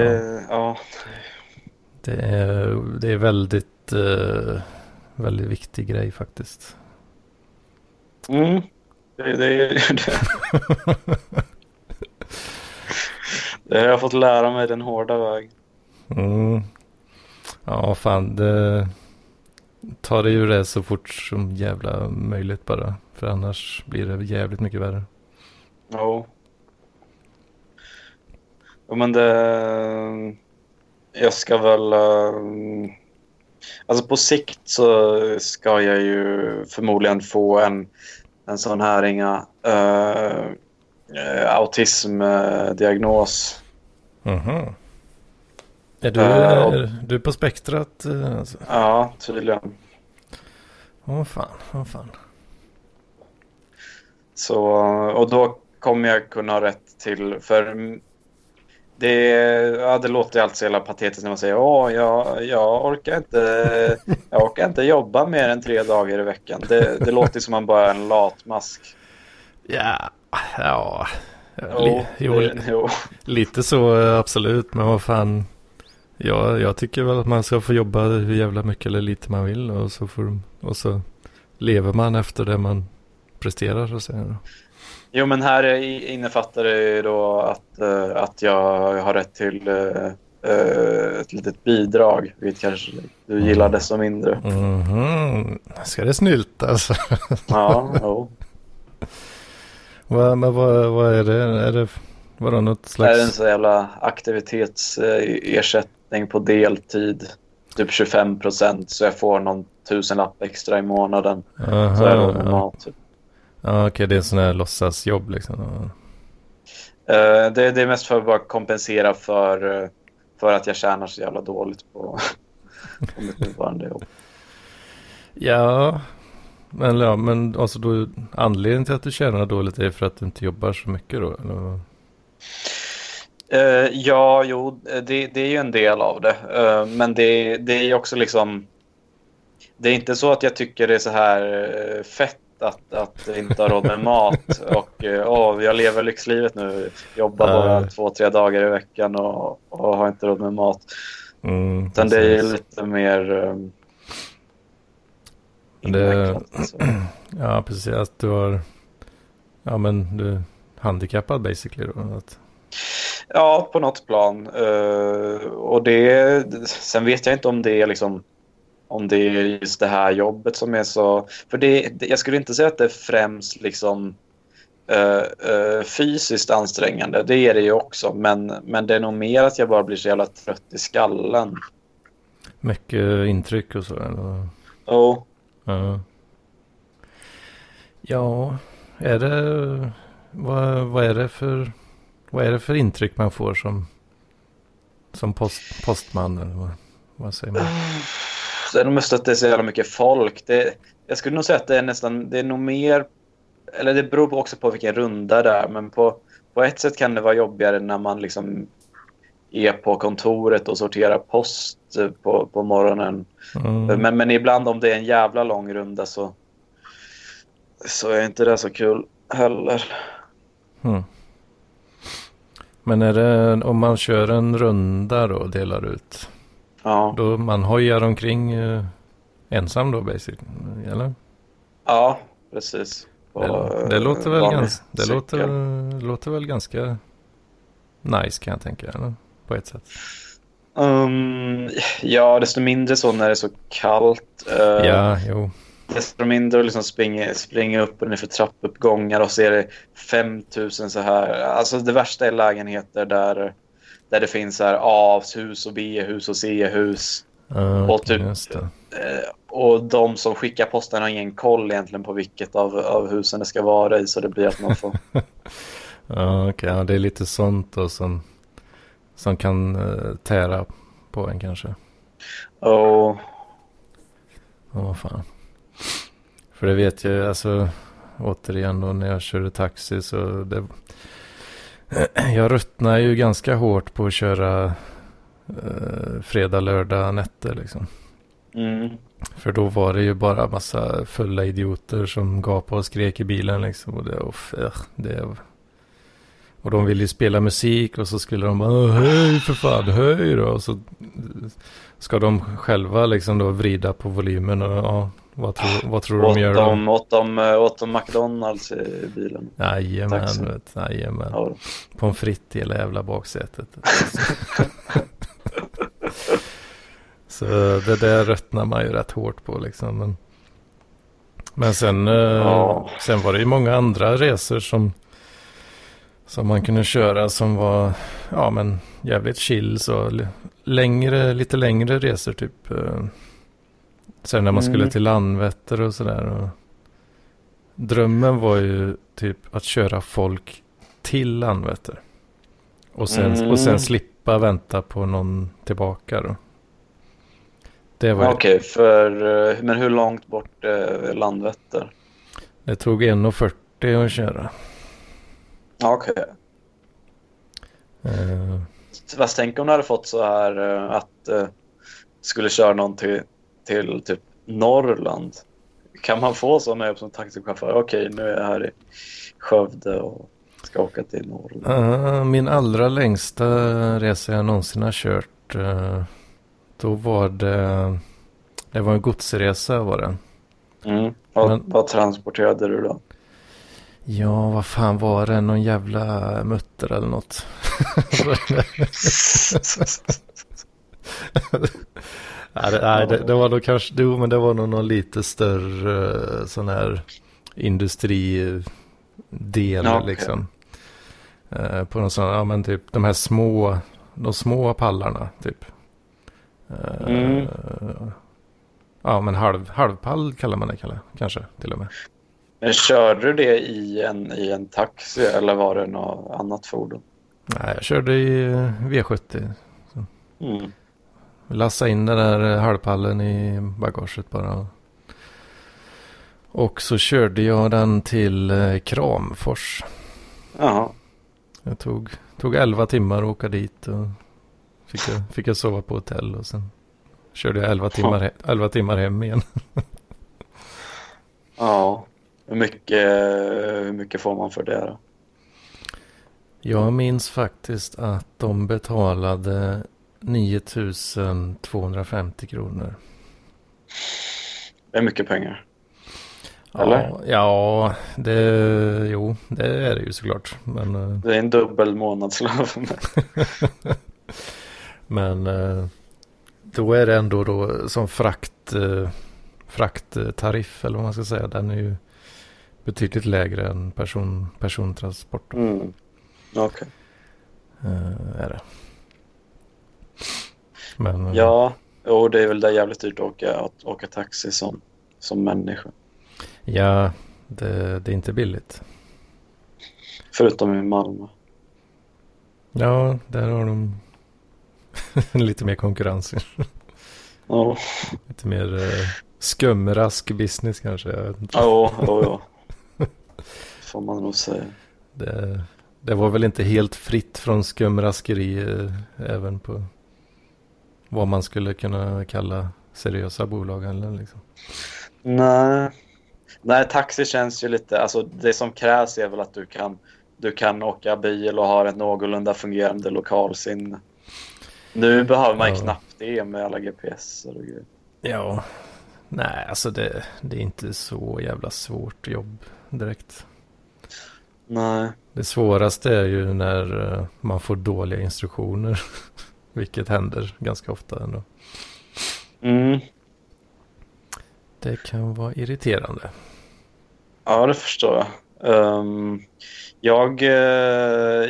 ja. ja. Det, är, det är väldigt, uh, väldigt viktig grej faktiskt. Mm, det, det är [LAUGHS] det. [LAUGHS] Det har jag fått lära mig den hårda vägen. Mm. Ja, fan. Det... Ta det ur det så fort som jävla möjligt bara. För annars blir det jävligt mycket värre. Ja. Ja, men det... Jag ska väl... Eh, alltså på sikt så ska jag ju förmodligen få en, en sån här inga... Uh, eh, autismdiagnos. Mhm. Är du, uh, och, är du på spektrat? Eh, alltså? Ja, tydligen. Åh oh, fan, åh oh, fan. Så, och då kommer jag kunna ha rätt till, för det, ja, det låter alltid så jävla patetiskt när man säger åh, jag, jag, orkar inte, jag orkar inte jobba mer än tre dagar i veckan. Det, det låter som man bara är en latmask. Ja, ja. Jo, jo, det, jo. Lite så absolut, men vad fan. Ja, jag tycker väl att man ska få jobba hur jävla mycket eller lite man vill och så, får, och så lever man efter det man presterar så att säga. Jo, men här innefattar det då att, uh, att jag har rätt till uh, eh, ett litet bidrag, vilket kanske du gillar desto mindre. Mhm. Ska det snyltas? Ja, [LAUGHS] jo. vad, men vad, vad är det? Är det vadå något Det är en slags? så jävla aktivitetsersättning på deltid. Typ 25 procent så jag får någon tusenlapp extra i månaden. Aha, Så är det mat. Typ. Ja, okej, det är sån här låtsasjobb liksom. Eh, det, det är mest för att bara kompensera för, eh, för att jag tjänar så jävla dåligt på, på mitt nuvarande jobb. Ja, men, ja, men alltså då, anledningen till att du tjänar dåligt är för att du inte jobbar så mycket då? Eller? Eh, ja, jo, det, det är ju en del av det. Eh, men det, det är också liksom... Det är inte så att jag tycker det är så här fett att, att inte ha råd med mat. Och åh, jag lever lyxlivet nu. Jobbar bara Nej. två, tre dagar i veckan och, och har inte råd med mat. Mm, Utan det är lite mer... Um, Det- [CLEARS THROAT] Ja, precis. Att du har... Ja, men du är handikappad basically då. Att, Ja, på något plan. Eh, och det, sen vet jag inte om det är liksom om det är just det här jobbet som är så... För det, jag skulle inte säga att det är främst liksom eh, eh, fysiskt ansträngande. Det är det ju också. Men, men det är nog mer att jag bara blir så jävla trött i skallen. mycket intryck och så. Eller? Oh. Ja. ja, är det... Vad, vad är det för... Vad är det för intryck man får som... Som post, postman eller vad, vad säger man? Nog mest att det är så jävla mycket folk. Det, jag skulle nog säga att det är nästan, det är nog mer, eller det beror också på vilken runda det är, men på, på ett sätt kan det vara jobbigare när man liksom är på kontoret och sorterar post på, på morgonen. Mm. Men, men ibland om det är en jävla lång runda så, så är inte det så kul heller. Mm. Men är det om man kör en runda då och delar ut? Ja, Då man hojar omkring eh, ensam då basically? Eller? ja precis. På, Det, det, låter, väl vanlig gans, det låter, låter väl ganska nice kan jag tänka. Eller? På ett sätt. Um, ja, desto mindre så när det är så kallt. Uh, Ja, jo. Desto mindre att liksom springa, springa upp och ner för trappuppgångar och så är det 5000 så här. Alltså det värsta är lägenheter där, där det finns här A-hus och B-hus och C-hus. Uh, Och typ-. Eh, och de som skickar posten har ingen koll egentligen på vilket av, av husen det ska vara i. Så det blir att man får... [LAUGHS] Ja, okej. Ja, det är lite sånt då som, som kan uh, tära på en kanske. och, Ja, vad fan. För det vet jag, alltså återigen då när jag körde taxi så det... [CLEARS THROAT] Jag ruttnar ju ganska hårt på att köra eh, fredag, lördag nätter liksom. mm, För då var det ju bara massa fulla idioter som gapade och skrek i bilen liksom. Och det, och, det, och de ville ju spela musik och så skulle de bara "Åh, höj för fan, höj då. Och så ska de själva liksom då vrida på volymen och ja, vad tror, vad tror åt, de gör då? åt, de, eh, åt de McDonalds i bilen. Jajamän, jajamän. Ja. Pommes frites i hela jävla baksätet. [LAUGHS] Så det där röttnar man ju rätt hårt på liksom. Men, men sen, eh, Ja. sen var det ju många andra resor som, som man kunde köra som var ja, men jävligt chill. Så längre, lite längre resor typ. Eh, Sen när man skulle Mm. till Landvetter och sådär. Drömmen var ju typ att köra folk till Landvetter. Och sen, Mm. och sen slippa vänta på någon tillbaka då. Det, var, Okej, för, eh, men hur långt bort är Landvetter? det tog 1.40 att köra. Okej. Eh, Fast tänk om du hade fått så här eh, att eh, skulle köra någon till, till typ Norrland. Kan man få sådana jobb som taxichaufför? Okej, nu är jag här i Skövde och ska åka till Norrland. eh, min allra längsta resa jag någonsin har kört. eh, då var det, det var en godsresa var det. Mm. Vad, Men- vad transporterade du då? Ja, vad fan var det? Någon jävla mutter eller något. [LAUGHS] [LAUGHS] [LAUGHS] nej, det, nej det, det, var nog kanske, jo men det var nog någon lite större sån här industridel ja, okay. liksom. Eh, på någon sån, ja men typ de här små, de små pallarna typ. Eh, mm. Ja men halv, halvpall kallar man det kanske till och med. Men körde du det i en, i en taxi eller var det något annat fordon? Nej, jag körde i V70. Mm. Lassa in den där halvpallen i bagaget bara. Och så körde jag den till eh, Kramfors. Jaha. Jag tog, tog 11 timmar att åka dit och fick jag, fick jag sova på hotell och sen körde jag 11 timmar, 11 timmar hem igen. [LAUGHS] ja, hur mycket, hur mycket får man för det då? Jag minns faktiskt att de betalade 9250 kronor. Det är mycket pengar. Eller? Ja, ja det, jo, det är det ju såklart. Men, eh, det är en dubbel månadslön [LAUGHS] men eh, då är det ändå då som frakt, eh, frakttariff eller vad man ska säga. Den är ju betydligt lägre än person, persontransport. Mm. Okej. Okay. är det. Men, ja, och det är väl det jävligt dyrt att åka, att åka taxi som, som människa. Ja, det, det är inte billigt. Förutom i Malmö. Ja, där har de [LAUGHS] lite mer konkurrens. ja. Lite mer uh, skumrask business kanske. Ja, ja, ja. [LAUGHS] Får man nog säga. Det, det var väl inte helt fritt från skumraskeri uh, även på vad man skulle kunna kalla seriösa bolag eller liksom. Nej, Nej, taxi känns ju lite, alltså det som krävs är väl att du kan, du kan åka bil och ha ett någorlunda fungerande lokalsinne. Nu behöver man ju ja. knappt det med alla GPS och grejer. Ja, nej alltså det, det är inte så jävla svårt jobb direkt. Nej. Det svåraste är ju när eh, man får dåliga instruktioner. [LAUGHS] Vilket händer ganska ofta ändå. Mm. Det kan vara irriterande. Ja, det förstår jag. Um, jag, uh,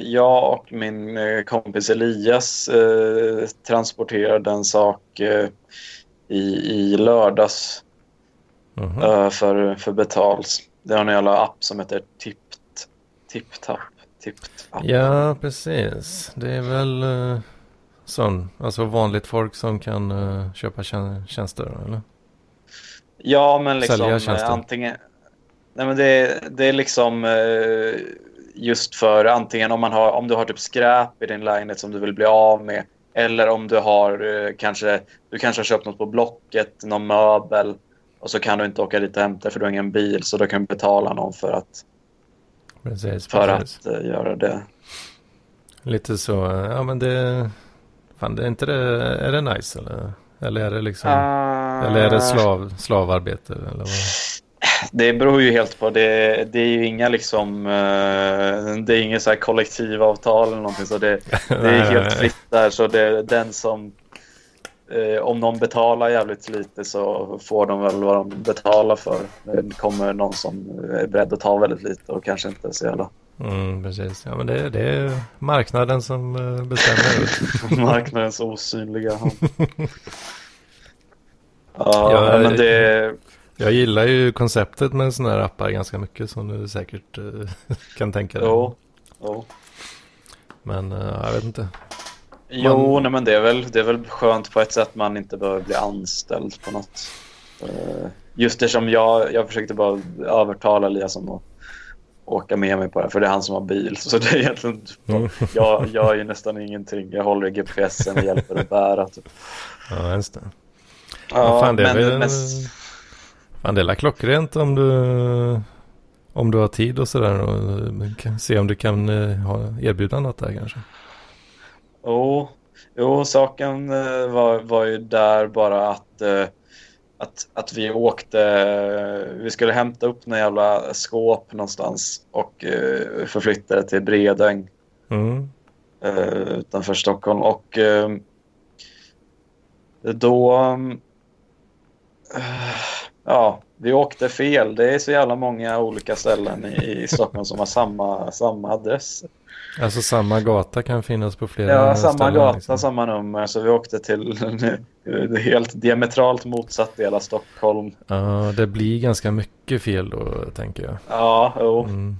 jag och min uh, kompis Elias uh, transporterade en sak i, i lördags mm -hmm. för, för betals. Det har en jävla app som heter Tippt. TipTap. Tippt ja, precis. Det är väl sån, alltså vanligt folk som kan köpa tjänster, eller? Ja, men liksom antingen Nej, men det, det är liksom eh, just för antingen om, man har, om du har typ skräp i din lägenhet som du vill bli av med eller om du har eh, kanske, du kanske har köpt något på Blocket, någon möbel och så kan du inte åka dit och hämta för du har ingen bil så då kan du betala någon för att, precis, för precis. att uh, göra det. Lite så, ja men det, fan det är inte det, är det nice eller? Eller är det liksom, uh... eller är det slav, slavarbete eller vad? Det beror ju helt på. Det, det är ju inga liksom, uh, det är inget så här kollektivavtal eller någonting så det, [LAUGHS] det är helt fritt där. Så det, den som, uh, om någon betalar jävligt lite så får de väl vad de betalar för. Det kommer någon som är beredd att ta väldigt lite och kanske inte så jävla Mm, precis. Ja, men det, det är marknaden som eh, bestämmer. [LAUGHS] Marknadens osynliga hand. [LAUGHS] ja, ja, men det, jag gillar ju konceptet med sådana här appar ganska mycket som du säkert uh, [LAUGHS] kan tänka dig. Jo. jo. Men uh, jag vet inte. Jo, man... nej, men det är, väl, det är väl skönt på ett sätt man inte behöver bli anställd på något. Just det som jag, jag försökte bara övertala Elias om att åka med mig på det, för det är han som har bil. Så det är egentligen, mm. jag, jag är nästan ingenting. Jag håller i GPSen och hjälper att bära. Typ. Ja, just det. Ja, fan, det men, väl... men Fan, det är klockrent om du, om du har tid och sådär och kan se om du kan eh, erbjuda något där kanske. Jo, jo saken eh, var, var ju där bara att, eh, att, att vi åkte, vi skulle hämta upp några jävla skåp någonstans och förflytta det till Bredäng mm. utanför Stockholm och Då... äh, ja, vi åkte fel. Det är så jävla många olika ställen i, i Stockholm som har samma, samma adress. Alltså samma gata kan finnas på flera Ja, samma ställen, gata, liksom. samma nummer. Så vi åkte till en [LAUGHS] helt diametralt motsatt del av Stockholm. Ja, det blir ganska mycket fel då, tänker jag. Ja, jo. Mm.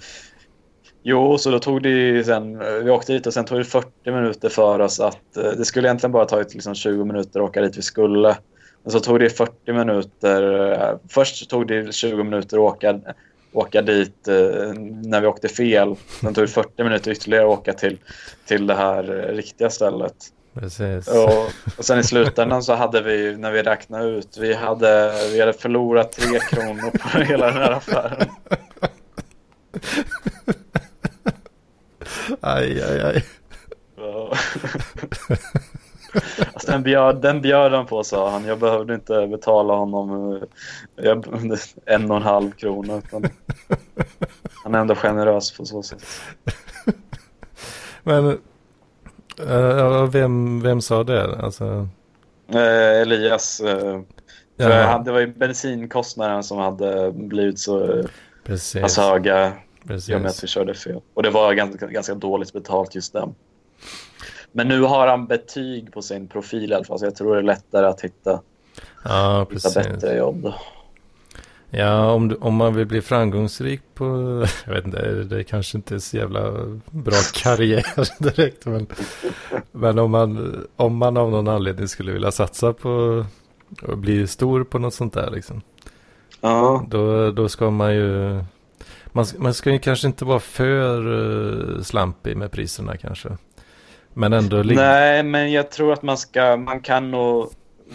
Jo, så då tog det ju sen, vi åkte dit och sen tog det 40 minuter för oss att, eh, det skulle egentligen bara tagit liksom 20 minuter att åka dit vi skulle. Men så tog det 40 minuter, eh, först tog det 20 minuter att åka, åka dit eh, när vi åkte fel. Sen tog det 40 minuter ytterligare att åka till, till det här eh, riktiga stället. Precis. Och, och sen i slutändan så hade vi, när vi räknade ut, vi hade, vi hade förlorat tre kronor på [LAUGHS] hela den här affären. Aj, aj, aj. [LAUGHS] Alltså, den, bjöd, den bjöd han på sa han. Jag behövde inte betala honom eh, jag, en och en halv krona. Utan han är ändå generös på så sätt. Men eh, vem, vem sa det? Alltså, Eh, Elias, eh, han, det var ju bensinkostnaden som hade blivit så eh, precis. pass höga i och med att vi precis. körde fel. Och det var ganska, ganska dåligt betalt just den. Men nu har han betyg på sin profil i alla fall, så jag tror det är lättare att hitta, Ja, hitta bättre jobb. Ja, om, du, om man vill bli framgångsrik på, jag vet inte, det, kanske inte är så jävla bra [LAUGHS] karriär direkt. Men, men om, man, om man av någon anledning skulle vilja satsa på att bli stor på något sånt där liksom. Ja, Då, då ska man ju, man, ska- man ska ju kanske inte vara för uh, slampig med priserna kanske. Men ändå Nej, men jag tror att man ska, man kan nog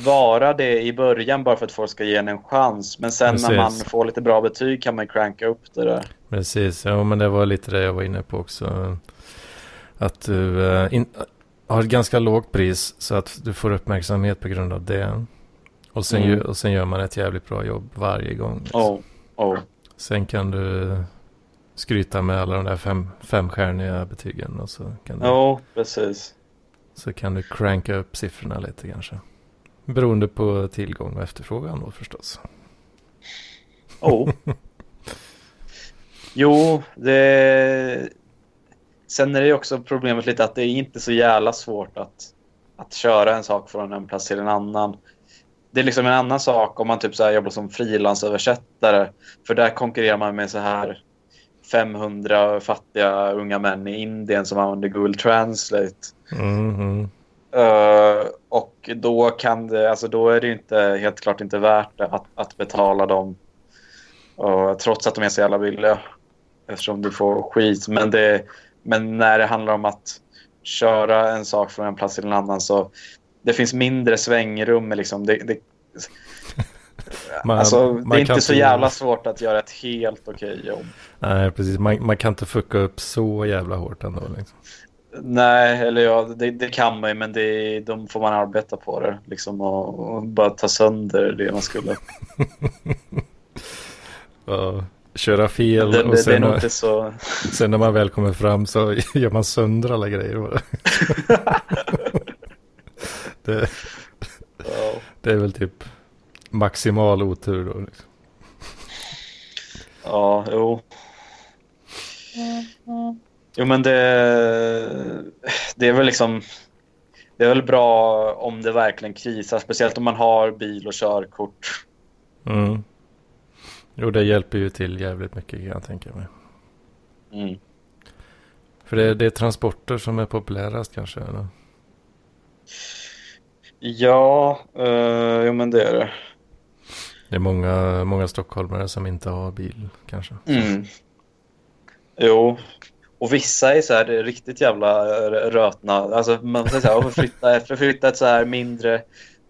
vara det i början bara för att folk ska ge en en chans. Men sen när man Precis. får lite bra betyg kan man cranka upp det där. precis, ja men det var lite det jag var inne på också. Att du eh, in, har ett ganska lågt pris så att du får uppmärksamhet på grund av det. Och sen, Mm. och sen gör man ett jävligt bra jobb varje gång. liksom. Oh, oh. Sen kan du skryta med alla de där fem, femstjärniga betygen och så kan, du, precis. så kan du cranka upp siffrorna lite kanske. Beroende på tillgång och efterfrågan då förstås. Oh. [LAUGHS] Jo, det... Sen är det också problemet lite att det är inte så jävla svårt att, att köra en sak från en plats till en annan. Det är liksom en annan sak om man typ så jobbar som frilansöversättare. För där konkurrerar man med så här 500 fattiga unga män i Indien som använder Google Translate. Mhm. Eh, och då kan det, alltså då är det inte helt klart inte värt det att, att betala dem. Uh, trots att de är så jävla billiga. Eftersom du får skit. Men, det, men när det handlar om att köra en sak från en plats till en annan så det finns mindre svängrum. Liksom. Det, det, Man- alltså, det är inte så jävla svårt att göra ett helt okej jobb. Nej, precis. Man, man kan inte fucka upp så jävla hårt ändå. Liksom. Nej, eller ja, det, det kan man ju, men det, de får man arbeta på det. Liksom, och, och bara ta sönder det man skulle. [LAUGHS] Ja, köra fel Det, och sen, inte så... [LAUGHS] sen när man väl kommer fram så [LAUGHS] gör man sönder alla grejer. det, det är väl typ maximal otur då. Liksom. Ja, jo. Jo, men det, det är väl liksom... Det är väl bra om det verkligen krisar, speciellt om man har bil och körkort. Mm. Jo, det hjälper ju till jävligt mycket kan jag tänka mig. Mm. För det, det är transporter som är populärast kanske. Eller? Ja, uh, jo men det är det. Det är många, många stockholmare som inte har bil kanske. Mm. Jo, och vissa är så här riktigt jävla rötna. Alltså man säger så här, "Åh, flytta, flytta ett så här mindre,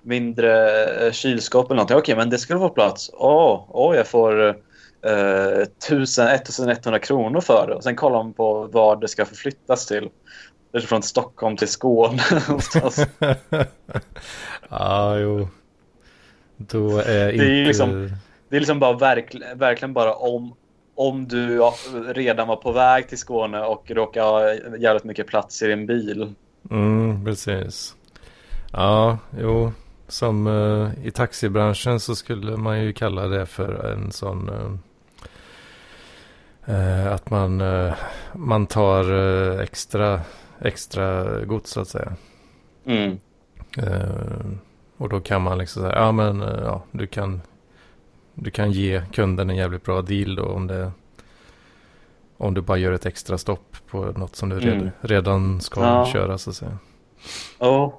mindre eh, kylskåp eller någonting. Okej, men det skulle få plats. Åh, åh jag får eh, 1000, 1100 kronor för det. Och sen kollar man på vad det ska förflyttas till. Från Stockholm till Skåne [LAUGHS] någonstans. [LAUGHS] ja, jo. Då är är inte... ju liksom- Det är liksom bara verk, verkligen bara om, om du redan var på väg till Skåne och råkar ha jävligt mycket plats i din bil. Mm, precis. Ja, jo. som uh, i taxibranschen så skulle man ju kalla det för en sån uh, att man, man tar extra, extra gods så att säga. Mm. Och då kan man liksom säga, ja men ja, du kan, du kan ge kunden en jävligt bra deal då om det om du bara gör ett extra stopp på något som du mm. redan, redan ska ja. köra så att säga. Oh.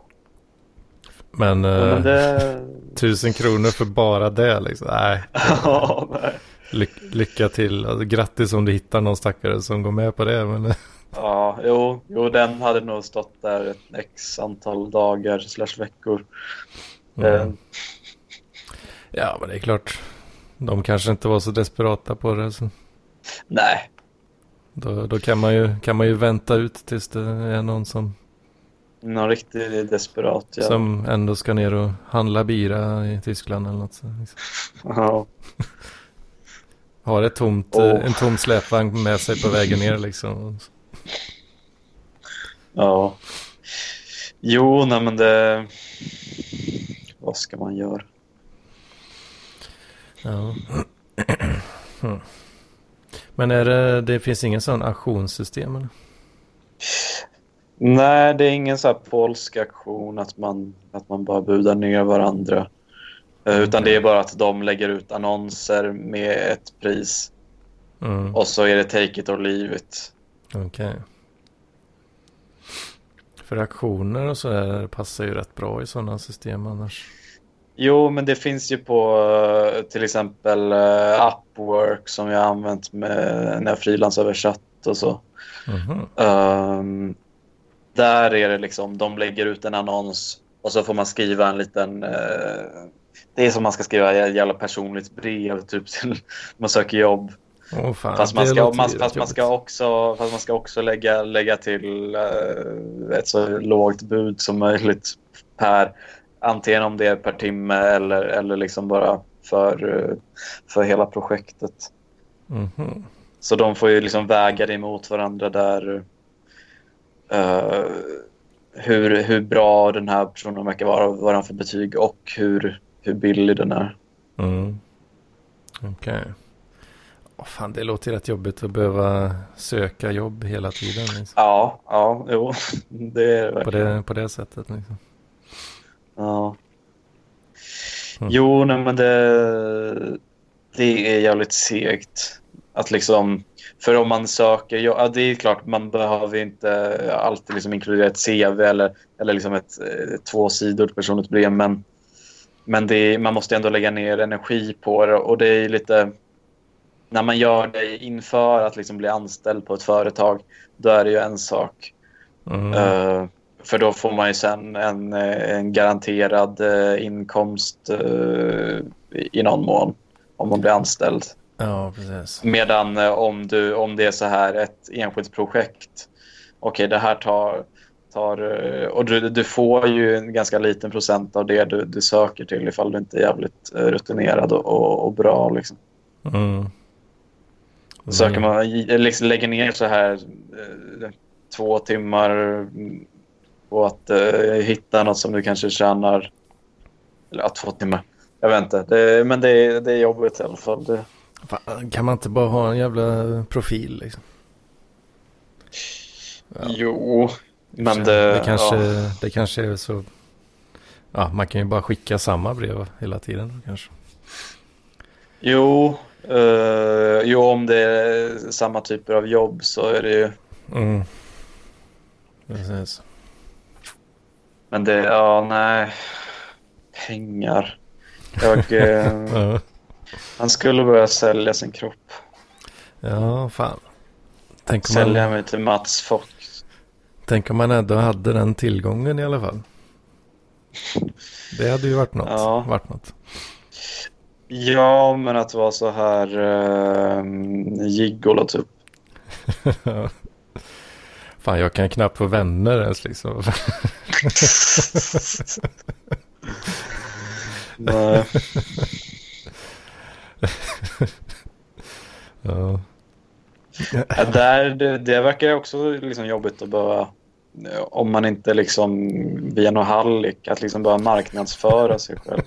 Men, ja, men eh, det... [LAUGHS] tusen kronor för bara det liksom. Nej. [LAUGHS] ja, nej. Ly lycka till. Alltså, grattis om du hittar någon stackare som går med på det. Men... [LAUGHS] ja, jo, jo, den hade nog stått där ett x antal dagar slash veckor. Mm. Eh. Ja, men det är klart. De kanske inte var så desperata på det. Så. Nej. Då, då kan, man ju, kan man ju vänta ut tills det är någon som någon riktigt desperat. Ja. Som ändå ska ner och handla bira i Tyskland eller något. Så, liksom. Ja. Har ett tomt, oh. en tom släpvagn med sig på vägen ner liksom. Ja. Jo, nej men det... Vad ska man göra? Ja. Men är det, det finns ingen sån auktionssystem eller? Nej, det är ingen så här polsk aktion att man, att man bara budar ner varandra. Mm. Utan det är bara att de lägger ut annonser med ett pris. Mm. Och så är det take it or leave it. Okej. Okay. För aktioner och så där passar ju rätt bra i sådana system annars. Jo, men det finns ju på eh, till exempel uh, Upwork som jag har använt med, när jag frilansöversatt och så. Mm -hmm. um, där är det liksom, de lägger ut en annons och så får man skriva en liten... Eh, det är som man ska skriva ett jävla personligt brev typ [LAUGHS] till man söker jobb. Oh, fan, fast, man ska, man, fast, man ska också, fast man ska också lägga, lägga till eh, ett så lågt bud som möjligt per antingen om det är per timme eller, eller liksom bara för, eh, för hela projektet. Mm -hmm. Så de får ju liksom väga det emot varandra där uh, hur, hur bra den här personen verkar vara, vad den för betyg och hur, hur billig den är. Mm. Okej. Okay. Oh, fan, det låter rätt jobbigt att behöva söka jobb hela tiden. Liksom. Ja, ja, jo. Det är det på det, på det sättet liksom. Ja. Mm. Jo, nej men det, det är jävligt segt. Att liksom för om man söker, ja det är klart man behöver inte alltid liksom inkludera ett CV eller, eller liksom ett, eh, tvåsidigt personligt brev men, men det, man måste ändå lägga ner energi på det och det är lite när man gör det inför att liksom bli anställd på ett företag då är det ju en sak. Mm. Uh, för då får man ju sen en, en garanterad uh, inkomst uh, i någon mån om man blir anställd. Ja, precis. Medan eh, om, du, om det är så här ett enskilt projekt. Okej, okay, det här tar... tar eh, och du, du får ju en ganska liten procent av det du, du söker till ifall du inte är jävligt eh, rutinerad och, och, och bra. Liksom. Mm. Söker man, liksom, lägger ner så här två timmar på att uh, hitta något som du kanske tjänar... Eller ja, två timmar. Jag vet inte. Det, men det, det är jobbigt i alla fall. Det, Fan, kan man inte bara ha en jävla profil liksom? Ja. Jo, men det... Det kanske, ja. det kanske är så... Ja, man kan ju bara skicka samma brev hela tiden kanske. Jo, uh, jo om det är samma typer av jobb så är det ju... Mm. Precis. Men det, ja nej. Pengar. Jag... [LAUGHS] Uh, Han skulle börja sälja sin kropp. Ja, fan. Tänk om Sälja man... mig till Mats Fox. Tänk om man ändå hade den tillgången i alla fall. Det hade ju varit något. Ja. Varit något. Ja, men att vara så här uh, gigolo typ. [LAUGHS] Fan, jag kan knappt få vänner ens liksom. [LAUGHS] Nej. [LAUGHS] ja. ja. Där, det, det verkar också liksom jobbigt att behöva om man inte liksom via någon hallick, att liksom bara marknadsföra sig själv.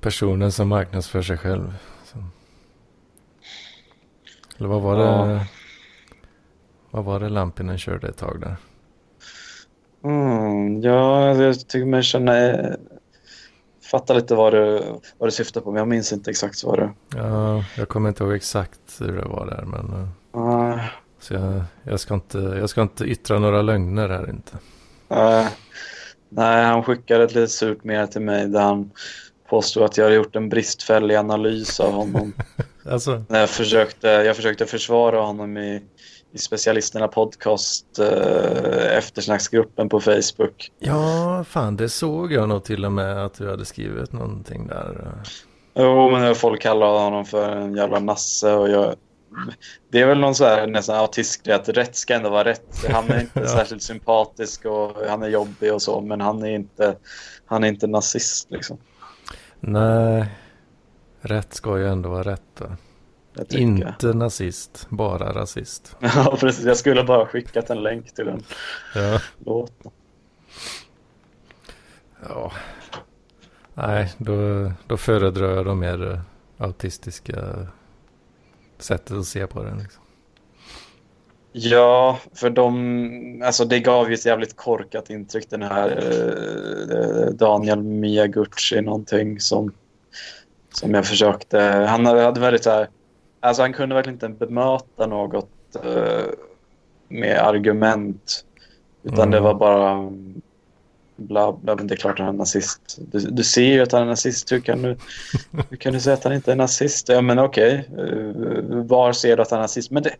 Personen som marknadsför sig själv. Eller vad var det? Ja. Vad var det Lampinen körde ett tag där? Mm, ja, jag tycker mig känna... Fatta lite vad du, vad du syftar på, men jag minns inte exakt vad det... Ja, jag kommer inte ihåg exakt hur det var där, men... Uh. Så jag, jag, ska inte, jag ska inte yttra några lögner här inte. Uh. Nej, han skickade ett litet surt med till mig där han påstod att jag hade gjort en bristfällig analys av honom. [LAUGHS] alltså. När jag försökte, jag försökte försvara honom i i specialisterna podcast eh, eftersnacksgruppen på Facebook. Ja, fan det såg jag nog till och med att du hade skrivit någonting där. Jo, men folk kallar honom för en jävla nasse och jag... Det är väl någon så här nästan autistisk att rätt ska ändå vara rätt. Han är inte [LAUGHS] ja. särskilt sympatisk och han är jobbig och så, men han är inte, han är inte nazist liksom. Nej, rätt ska ju ändå vara rätt. Inte nazist, bara rasist. [LAUGHS] Ja, precis. Jag skulle bara skickat en länk till den ja. låten. Ja. Nej, då, då föredrar jag de mer autistiska sättet att se på den. Liksom. Ja, för de, alltså det gav ju ett jävligt korkat intryck den här eh, Daniel Miyaguchi någonting som, som jag försökte, han hade väldigt så här Alltså han kunde verkligen inte bemöta något uh, med argument. Utan mm. det var bara bla bla, men det är klart han är nazist. Du, du ser ju att han är nazist. Hur kan du, hur kan du säga att han inte är nazist? Ja men okej, okay. uh, var ser du att han är nazist? Men, det,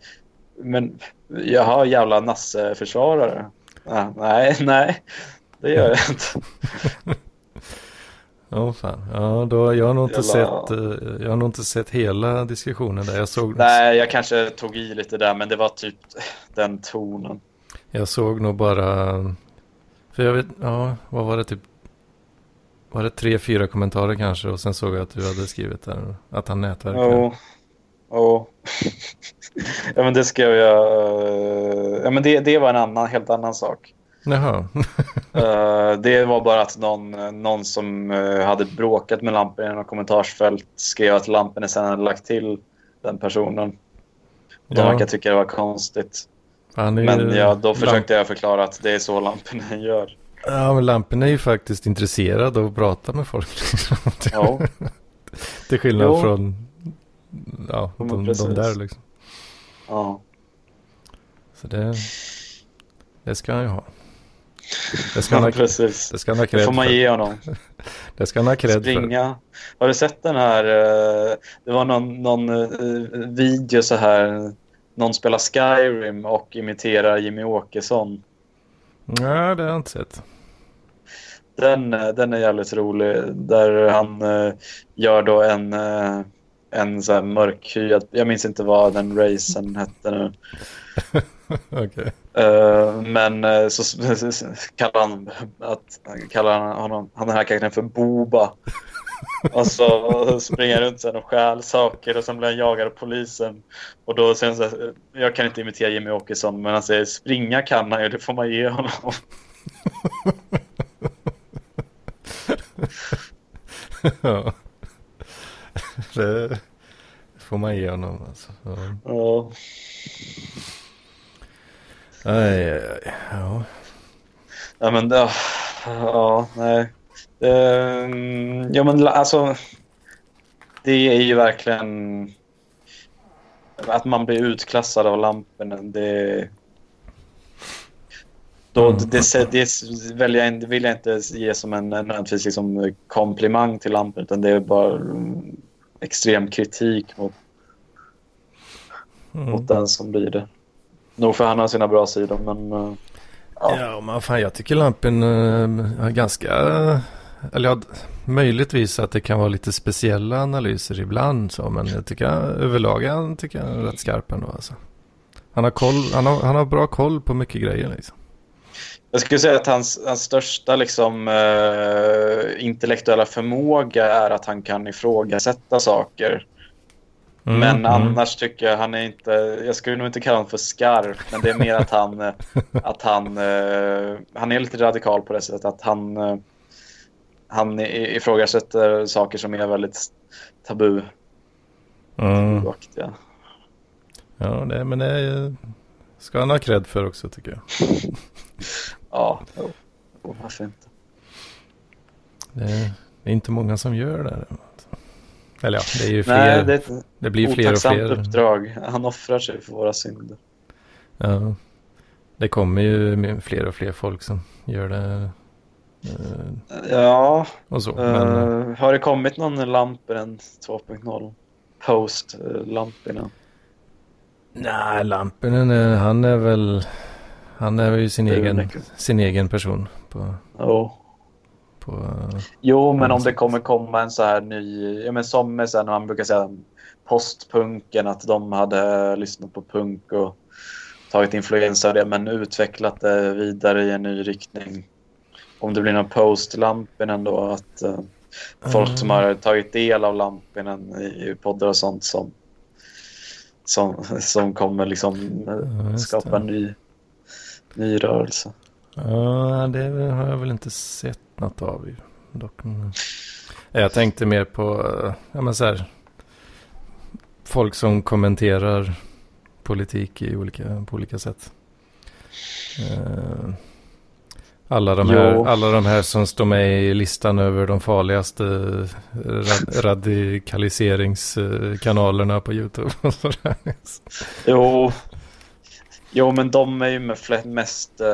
men jag har jävla nasseförsvarare. Ah, nej, nej, det gör jag inte. [LAUGHS] Ja, oh, fan. Ja, då, jag, har nog inte Jävla... sett, eh, jag har nog inte sett hela diskussionen där. Jag såg... Nej, jag kanske tog i lite där, men det var typ den tonen. Jag såg nog bara... För jag vet, ja, vad var det typ? Var det tre, fyra kommentarer kanske? Och sen såg jag att du hade skrivit där att han nätverkar. Ja, oh. ja [LAUGHS] men det skrev jag. Ja, men det, det var en annan, helt annan sak. Jaha. uh, [LAUGHS] det var bara att någon, någon som uh, hade bråkat med lampen i något kommentarsfält skrev att lampen sen hade lagt till den personen. De ja. verkar tycka det var konstigt. Men ja, då försökte jag förklara att det är så lampen gör. Ja, men lampen är ju faktiskt intresserad av att prata med folk. [LAUGHS] ja. Till skillnad jo. från ja, de, de, där liksom. Ja. Så det, det ska han ju ha. Det ska, ja, ha, precis. det ska han ha cred Det får man ge honom. [LAUGHS] det ska han ha cred Springa. För. Har du sett den här? Eh, det var någon, någon eh, video så här. Någon spelar Skyrim och imiterar Jimmy Åkesson. Nej, det har jag inte sett. Den, eh, den är jävligt rolig. Där han gör då en, en så här mörkhyad... Jag minns inte vad den racen hette nu. [LAUGHS] okay. Uh, men uh, så, så, kallar han, att, kallar han honom, han den här karaktären för Boba. och så springer runt sen och stjäl saker och sen blir han jagad av polisen. Och då säger han så här, jag kan inte imitera Jimmy Åkesson men han säger springa kan han ju, det får man ge honom. [LAUGHS] [LAUGHS] Det får man ge honom alltså. Ja. ja. Aj, aj, aj. Ja. Ja, men det, ja, nej. Um, ja, men alltså. Det är ju verkligen att man blir utklassad av lamporna. Det, då, mm. det, det, det vill, jag, vill jag inte ge som en nödvändigtvis liksom komplimang till lampen utan det är bara extrem kritik mot, mm. mot den som blir det. Nog för han har sina bra sidor, men... Uh, ja. ja, men fan jag tycker Lampen uh, är ganska... eller ja, möjligtvis att det kan vara lite speciella analyser ibland så, men jag tycker överlag han tycker jag är rätt skarp ändå alltså. Han har, koll, han, har, han har bra koll på mycket grejer liksom. Jag skulle säga att hans, hans största liksom, uh, intellektuella förmåga är att han kan ifrågasätta saker. Mm, men mm. annars tycker jag han är inte, jag skulle nog inte kalla honom för skarp, men det är mer att han, [LAUGHS] att han, uh, han är lite radikal på det sättet att han, uh, han ifrågasätter saker som är väldigt tabu. Mm. Ja, det, men det ska han ha cred för också tycker jag. [LAUGHS] ja, jo. varför inte? Det är, det är inte många som gör det. Eller ja, det är ju fler. Nej, det, är det blir fler och fler. uppdrag. Han offrar sig för våra synder. Ja. Det kommer ju fler och fler folk som gör det. Uh, ja. Och så. Men, uh, har det kommit någon Lampinen 2.0? Post Lampinen? Nej, Lampinen han är väl. Han är ju sin, egen, sin egen person. På... Oh på... Jo, men om det kommer komma en så här ny... Ja, men som med sen man brukar säga postpunken, att de hade lyssnat på punk och tagit influenser av det, men utvecklat det vidare i en ny riktning. Om det blir någon post-lampen ändå, att uh, folk mm. som har tagit del av lampen i, i poddar och sånt som, som, som kommer liksom ja, skapa en ny, ny rörelse. Ja, det har jag väl inte sett något av. Dock. Jag tänkte mer på ja, men så här, folk som kommenterar politik i olika, på olika sätt. Eh, alla de, här, alla de här som står med i listan över de farligaste rad [LAUGHS] radikaliseringskanalerna på YouTube. jo, Jo, men de är ju mest, uh,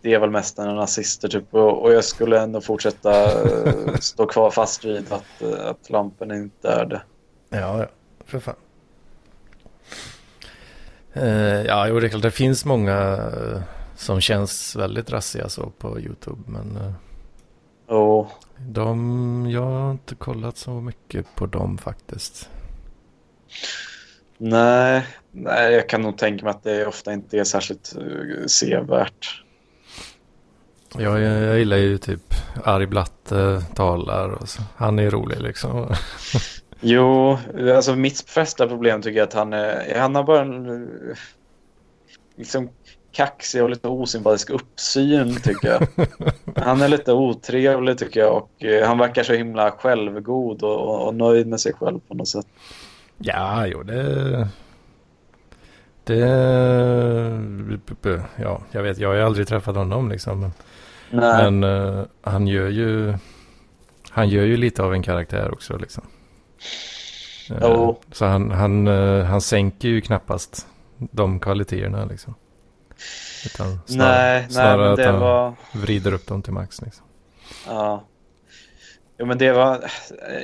det är väl mest nazister typ. Och, och, jag skulle ändå fortsätta uh, [LAUGHS] stå kvar fast vid att, uh, att lampen inte är det. Ja, ja, för fan. ja, jo, det är klart det finns många som känns väldigt rassiga så på YouTube. Men oh. de, jag har inte kollat så mycket på dem faktiskt. Nej, nej, jag kan nog tänka mig att det ofta inte är särskilt uh, sevärt. Ja, jag, jag gillar ju typ Ari Blatte talar och så. Han är rolig liksom. [LAUGHS] jo, alltså mitt första problem tycker jag att han är, han har bara en liksom kaxig och lite osympatisk uppsyn tycker jag. [LAUGHS] Han är lite otrevlig tycker jag och eh, han verkar så himla självgod och, och nöjd med sig själv på något sätt. Ja, jo det... Det... Ja, jag vet, jag har ju aldrig träffat honom liksom. Nej. Men uh, han gör ju... Han gör ju lite av en karaktär också liksom. Uh, Så han, han, uh, han sänker ju knappast de kvaliteterna liksom. Utan snarare, nej, snarare nej, att han var... vrider upp dem till max liksom. Ja. Jo, men det var,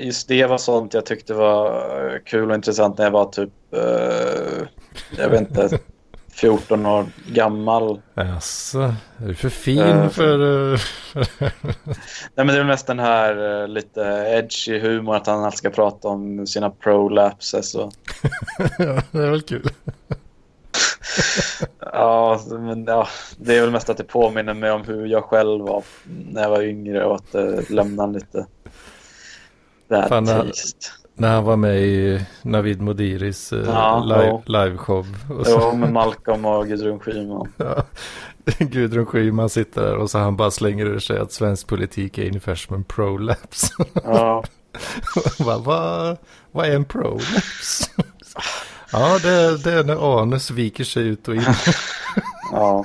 just det var sånt jag tyckte var kul och intressant när jag var typ, uh, jag vet inte, [LAUGHS] 14 år gammal. Jaså, är du för fin uh, för... Uh... [LAUGHS] Nej, men det är mest den här lite edgy humor att han alltid ska prata om sina prolapses och... [LAUGHS] ja, det är väl kul. [LAUGHS] ja, men ja, det är väl mest att det påminner mig om hur jag själv var när jag var yngre och att det lämnar lite Fan, när, när han var med i Navid Modiris uh, ja, live, liveshow. Jo, med Malcolm och Gudrun Schyman. [LAUGHS] ja. Gudrun Schyman sitter där och så han bara slänger ur sig att svensk politik är ungefär som en prolaps. Ja. [LAUGHS] vad, vad, vad är en prolaps? Ja, det, det är när anus viker sig ut och in. [LAUGHS] ja.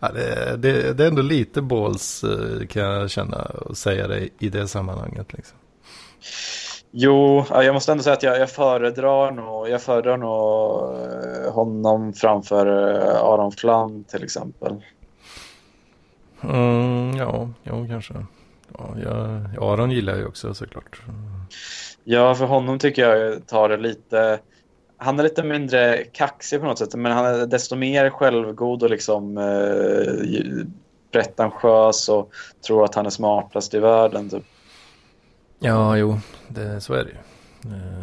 Ja, det, det, det, är ändå lite balls eh, kan jag känna och säga det i det sammanhanget. Liksom. Jo, jag måste ändå säga att jag, jag föredrar nog, jag föredrar nog eh, honom framför eh, Aron Flam till exempel. Mm, ja, ja, kanske. Ja, jag, Aron gillar jag också såklart. Ja, för honom tycker jag tar det lite han är lite mindre kaxig på något sätt, men han är desto mer självgod och liksom eh, pretentiös och tror att han är smartast i världen. Typ. Ja, jo, det, så är det ju.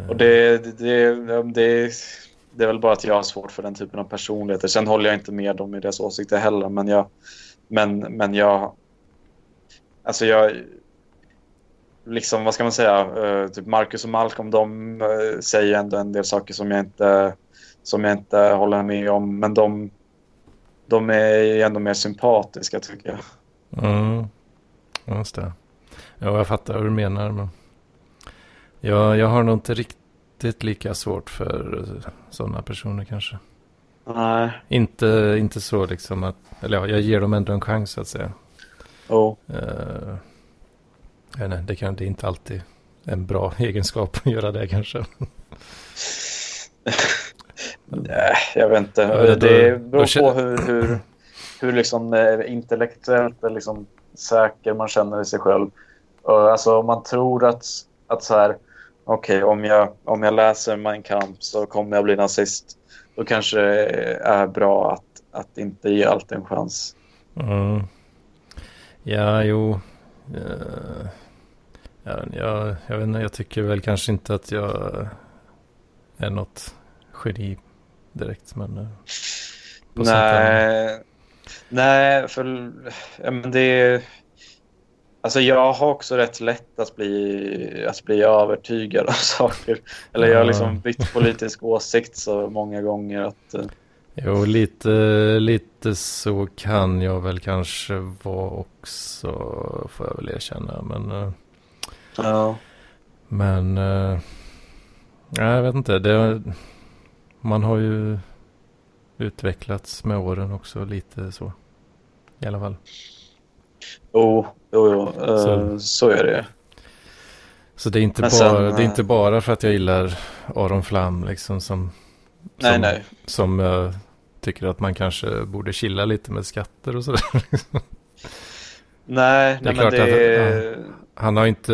Och det, det, det, det är väl bara att jag har svårt för den typen av personligheter. Sen håller jag inte med dem i deras åsikter heller, men jag, men, men jag, alltså jag, liksom, vad ska man säga, uh, typ Marcus och Malcolm, de uh, säger ändå en del saker som jag inte, som jag inte håller med om. Men de, de är ändå mer sympatiska tycker jag. Mm, just det. Ja, jag fattar vad du menar. Men jag, jag har nog inte riktigt lika svårt för sådana personer kanske. Nej. Inte, inte så liksom att, eller ja, jag ger dem ändå en chans så att säga. Oh. Uh, nej, det kan det är inte alltid en bra [LAUGHS] egenskap att göra det kanske. nej, jag vet inte. Ja, det, det beror på hur, hur, hur liksom, eh, intellektuellt liksom, säker man känner i sig själv. Alltså om man tror att, att så här, okej, okay, om, jag, om jag läser Mein Kampf så kommer jag bli nazist. Då kanske det är bra att, att inte ge allt en chans. Mm. Ja, jo. Uh, ja, jag, jag, vet inte, jag tycker väl kanske inte att jag är något geni direkt. Men, uh, nej, nej, för ja, men det Alltså jag har också rätt lätt att bli, att bli övertygad av [LAUGHS] saker. Eller jag har liksom bytt politisk åsikt så många gånger att... Jo, lite, lite så kan jag väl kanske vara också, får jag väl erkänna. Men, uh... ja. men uh... jag vet inte. Det, man har ju utvecklats med åren också lite så. I alla fall. Jo, jo, jo. Uh, så. så är det Så det är, inte bara, sen, det är inte bara för att jag gillar Aron Flam liksom som, nej, som, nej. som uh, tycker att man kanske borde chilla lite med skatter och sådär. [LAUGHS] nej, det är nej, klart det... att han, han, har inte,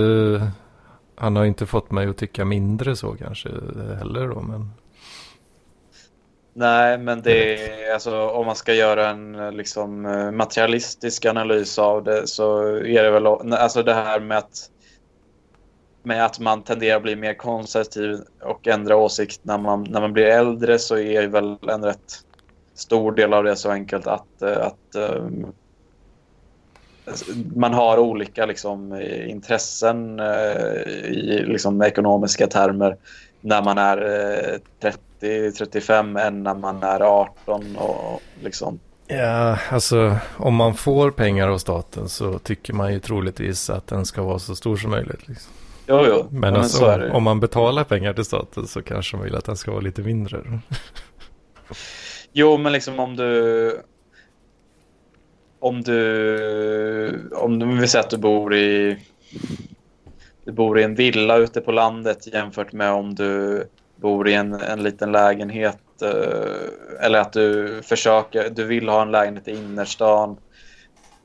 han har inte fått mig att tycka mindre så kanske heller då, men Nej, men det är, alltså, om man ska göra en liksom, materialistisk analys av det så är det väl alltså, det här med att, med att man tenderar att bli mer konservativ och ändra åsikt när man, när man blir äldre så är väl en rätt stor del av det så enkelt att, att um, man har olika liksom, intressen uh, i liksom, ekonomiska termer när man är uh, 30 30-35 än när man är 18 och liksom. Ja, alltså om man får pengar av staten så tycker man ju troligtvis att den ska vara så stor som möjligt. Liksom. Jo, jo. Men, men alltså, om, om man betalar pengar till staten så kanske man vill att den ska vara lite mindre. [LAUGHS] jo, men liksom om du... Om du... Om du vill säga att du bor i... Du bor i en villa ute på landet jämfört med om du bor i en, en liten lägenhet eh, eller att du försöker, du vill ha en lägenhet i innerstan.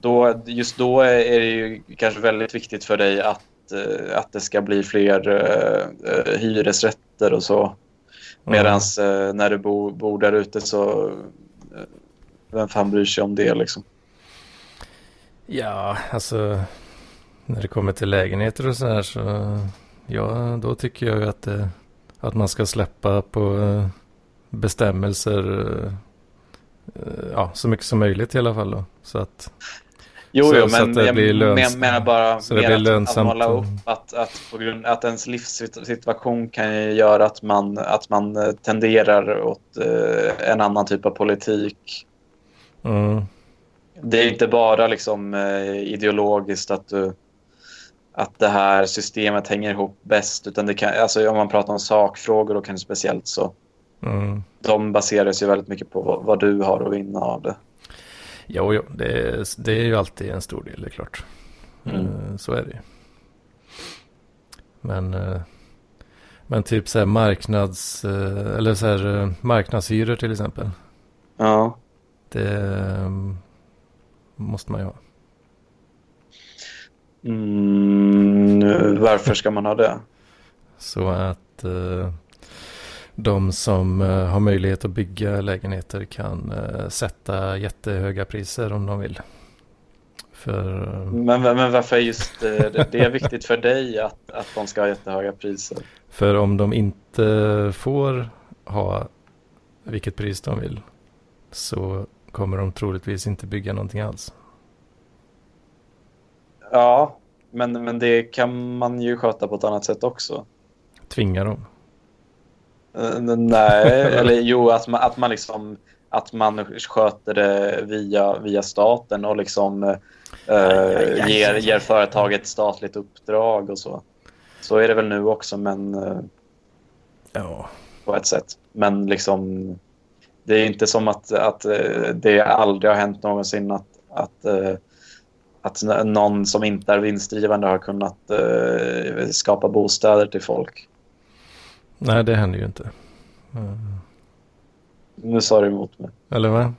Då, just då är det ju kanske väldigt viktigt för dig att, eh, att det ska bli fler eh, hyresrätter och så. Medan uh, när du bor, bor där ute så uh, vem fan bryr sig om det liksom? Ja, alltså när det kommer till lägenheter och så här så ja, då tycker jag att det att man ska släppa på eh, bestämmelser eh, ja, så mycket som möjligt i alla fall. Då. Så att, jo, så, jo, så men jag löns... menar bara så det blir lönsamt. Att, att, upp, att, att, på grund, att ens livssituation kan göra att man, att man eh, tenderar åt eh, en annan typ av politik. Mm. Det är inte bara liksom eh, ideologiskt att du att det här systemet hänger ihop bäst. Utan det kan, alltså om man pratar om sakfrågor då kan det speciellt så. Mm. De baseras ju väldigt mycket på vad, vad, du har att vinna av det. Jo, jo det, det är ju alltid en stor del, det är klart. Mm. Eh, så är det ju. Men, eh, men typ så här marknads, eh, eller så här marknadshyror till exempel. Ja. Det måste man ju ha. Mm, varför ska man ha det? Så att de som eh, har möjlighet att bygga lägenheter kan eh, sätta jättehöga priser om de vill. För, eh, men, men varför är just det, det är viktigt för dig att, att de ska ha jättehöga priser? För om de inte får ha vilket pris de vill så kommer de troligtvis inte bygga någonting alls. Ja, Men, men det kan man ju sköta på ett annat sätt också. Tvinga dem? Uh, nej, eller jo, att man, att man liksom att man sköter det via, via staten och liksom uh, ger, ger företaget statligt uppdrag och så. Så är det väl nu också, men uh, ja. på ett sätt. Men liksom, det är inte som att, att det aldrig har hänt någonsin att, att att någon som inte är vinstdrivande har kunnat skapa bostäder till folk. Nej, det händer ju inte. Mm. Nu sa du emot mig. Eller vad?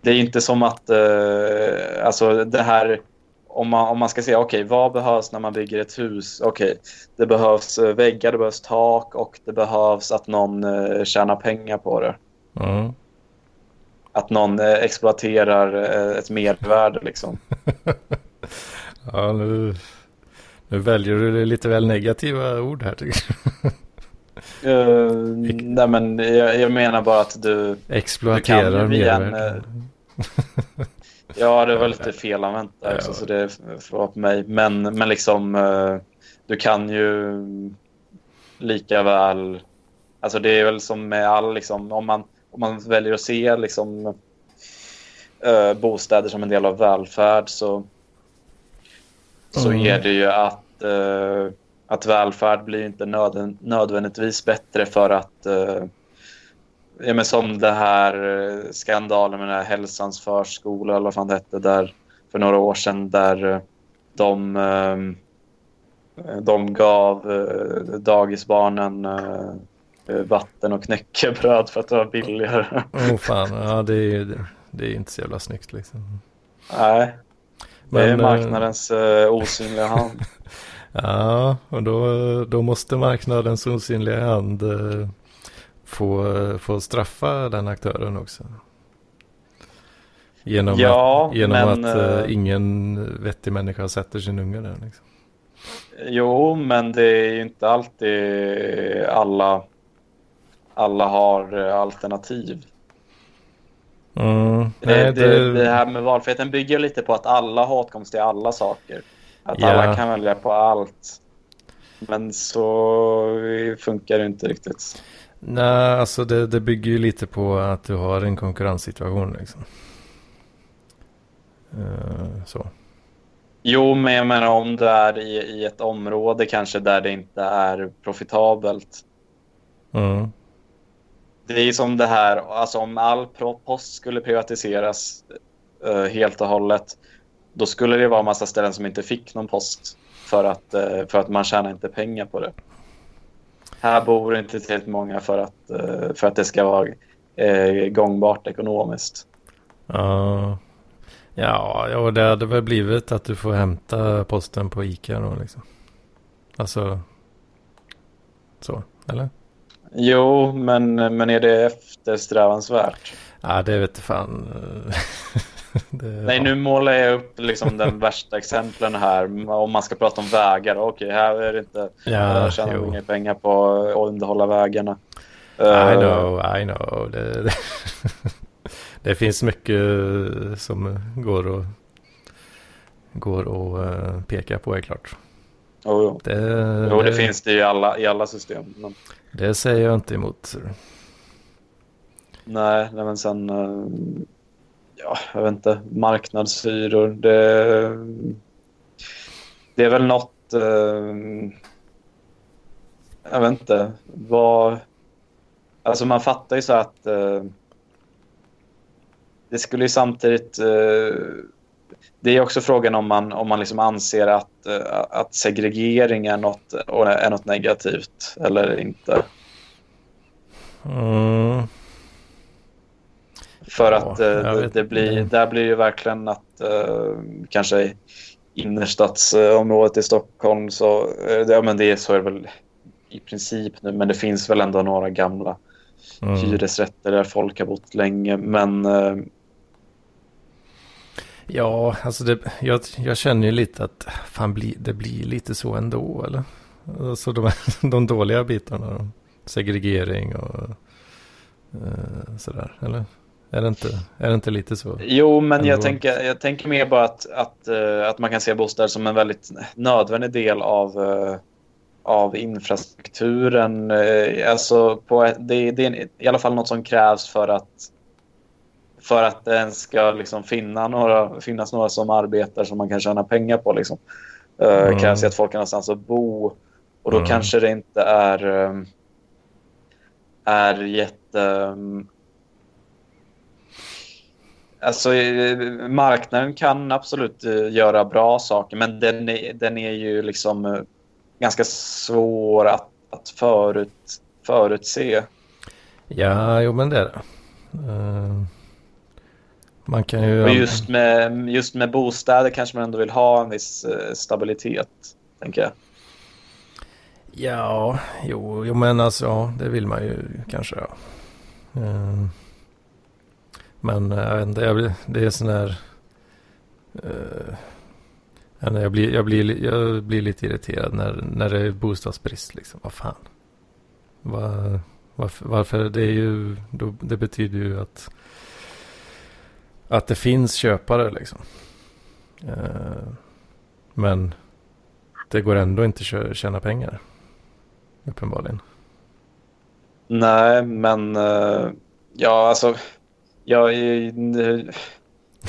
Det är inte som att, uh, alltså det här, om man, om man ska säga okej, okay, vad behövs när man bygger ett hus? Okej, okay, det behövs väggar, det behövs tak och det behövs att någon uh, tjänar pengar på det. Mm att någon eh, exploaterar eh, ett mervärde liksom. [LAUGHS] ja, nu, nu väljer du lite väl negativa ord här tycker jag. [LAUGHS] Uh, nej men jag, jag, menar bara att du exploaterar du kan en, uh, [LAUGHS] Ja det var lite fel använt där också ja. så det får på mig. Men, men liksom uh, du kan ju lika väl Alltså det är väl som med all liksom om man om man väljer att se liksom, äh, bostäder som en del av välfärd så, så mm. är det ju att, äh, att välfärd blir inte nöd, nödvändigtvis bättre för att äh, ja, men som det här skandalen med den här hälsans förskola eller vad fan det hette där för några år sedan där de, de gav dagisbarnen Eh, vatten och knäckebröd för att det var billigare. Åh oh, fan, ja det är, det är inte så jävla snyggt liksom. Nej, det Men, är eh, marknadens osynliga hand. Ja, och då, då måste marknadens osynliga hand uh, få, få straffa den aktören också. Genom ja, att, genom men, att uh, ingen vettig människa sätter sin unge där. Liksom. Jo, men det är ju inte alltid alla alla har eh, alternativ. Mm, det, det, det, här med valfriheten bygger lite på att alla har åtkomst till alla saker. Att yeah. alla kan välja på allt. Men så funkar det inte riktigt. Nej, alltså det, det bygger ju lite på att du har en konkurrenssituation liksom. Uh, så. Jo, men jag menar om du är i, i ett område kanske där det inte är profitabelt. Mm det är som det här, alltså om all post skulle privatiseras uh, helt och hållet, då skulle det vara en massa ställen som inte fick någon post för att, uh, för att man tjänar inte pengar på det. Här bor inte tillräckligt många för att, uh, för att det ska vara gångbart ekonomiskt. Uh, ja, ja, det hade väl blivit att du får hämta posten på Ica då liksom. Alltså, så, eller? Jo, men, men är det eftersträvansvärt? Ja, det vet fan. [LAUGHS] [LAUGHS] det, Nej, nu målar jag upp liksom den [LAUGHS] värsta exemplen här. Om man ska prata om vägar. Okej, här är det inte... Ja, jag tjänar inga pengar på att underhålla vägarna. I uh, know, I know. Det, det, [LAUGHS] det, finns mycket som går att går att uh, peka på, är klart. Oh, jo, det, jo, det, finns det i alla, i alla system. Men... Det säger jag inte emot. Nej, nej men sen... Ja, jag vet inte. Marknadshyror. Det, det är väl något... Eh, jag vet inte. Vad... Alltså man fattar ju så att... Eh, det skulle ju samtidigt eh, det är också frågan om man, om man liksom anser att, eh, att segregering är något, är något negativt eller inte. Mm. För ja, att uh, det, blir, där blir det verkligen att uh, kanske innerstadsområdet i Stockholm så, uh, ja men det är så är det väl i princip nu men det finns väl ändå några gamla mm. hyresrätter där folk har bott länge men Ja, alltså det, jag, jag känner ju lite att fan bli, det blir lite så ändå, eller? Alltså de, [LAUGHS] de dåliga bitarna, segregering och uh, sådär, eller? Är det inte, är det inte lite så? Jo, men jag tänker, jag tänker mer bara att, att, uh, att man kan se bostäder som en väldigt nödvändig del av, uh, av infrastrukturen. Uh, alltså på, det, det, är i alla fall något som krävs för att för att det ens ska liksom finna några, finnas några som arbetar som man kan tjäna pengar på. Liksom. Mm. krävs att folk har någonstans att bo. Och då mm. kanske det inte är, är jätte... Alltså, marknaden kan absolut uh, göra bra saker, men den är, den är ju liksom uh, ganska svår att, att förut, förutse. Ja, jo men det är det. Man kan ju... Och just med, just med bostäder kanske man ändå vill ha en viss eh, stabilitet, tänker jag. Ja, jo, jo men alltså ja, det vill man ju kanske. Ja. Men eh, jag vet inte, det är sån här... Uh, jag, blir, jag, blir, jag blir lite irriterad när, när det är bostadsbrist. Liksom. Vad fan? Var, varför, varför? Det, är ju, då, det betyder ju att att det finns köpare liksom. Uh, men det går ändå inte att tjäna pengar. Uppenbarligen. Nej, men uh, ja, alltså. Jag,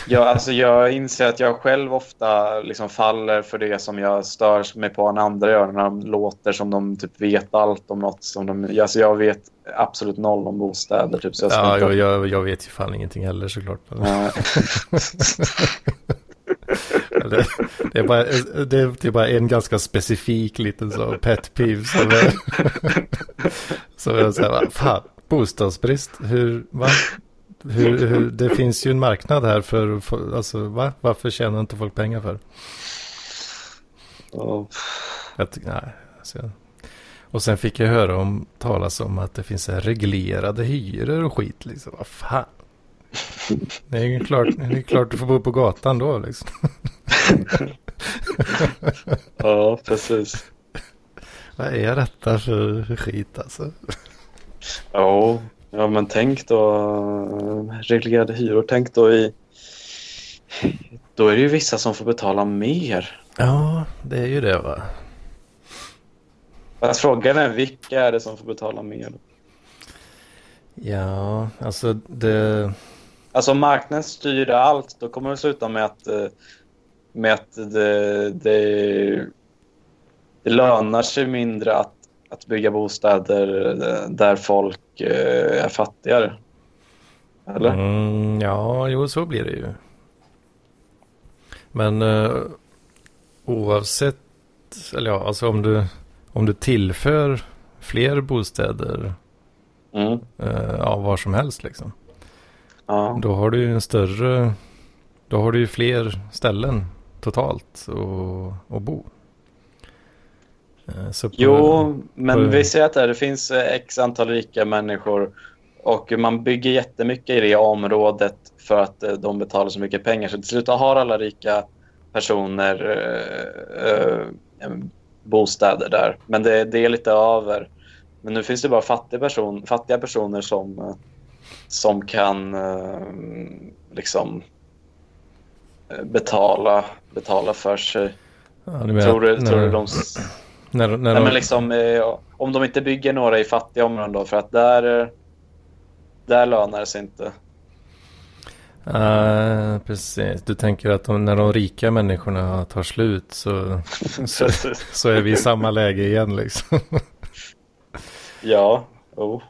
jag, alltså jag inser att jag själv ofta liksom faller för det som jag stör mig på när andra gör. När de låter som de typ vet allt om något. Som de, alltså jag vet absolut noll om bostäder. Typ, så jag, ja, inte... jag, jag vet ju fan ingenting heller såklart. [LAUGHS] det, det, är bara, det, är, det är bara en ganska specifik liten så pet peeve. Som är, [LAUGHS] så jag säger, fan, bostadsbrist, hur, va? Hur, hur, det finns ju en marknad här för, för alltså, va? varför tjänar inte folk pengar för? Oh. Jag, nej, alltså, och sen fick jag höra om talas om att det finns reglerade hyror och skit. Liksom. Vad fan. Det är ju klart, det är klart du får bo på gatan då liksom. [LAUGHS] ja, precis. Vad är detta för skit alltså? Ja, ja men tänk då reglerade hyror. Tänk då i... Då är det ju vissa som får betala mer. Ja, det är ju det va. Fast frågan är vilka är det som får betala mer? Ja, alltså det... Alltså om marknaden styr allt, då kommer det sluta med att, eh, med att det, det, det lönar sig mindre att, att bygga bostäder där folk eh, är fattigare. Eller? Mm, ja, jo, så blir det ju. Men uh, oavsett, eller ja, alltså om du om du tillför fler bostäder mm. eh, av var som helst liksom. Ja. Då har du ju en större, då har du ju fler ställen totalt att bo. Eh, på, jo, men på... vi ser att det finns eh, x antal rika människor och man bygger jättemycket i det området för att eh, de betalar så mycket pengar. Så till slut har alla rika personer eh, eh, bostäder där. Men det, det är lite över. Men nu finns det bara fattiga, person, fattiga personer som, som kan eh, liksom betala, betala för sig. Ja, tror du, tror du de... När, när Nej, de... men liksom, eh, om de inte bygger några i fattiga områden då, för att där, där lönar det sig inte. Uh, precis. Du tänker att de, när de rika människorna tar slut så, [LAUGHS] så, så, är vi i samma läge igen liksom. ja, oh.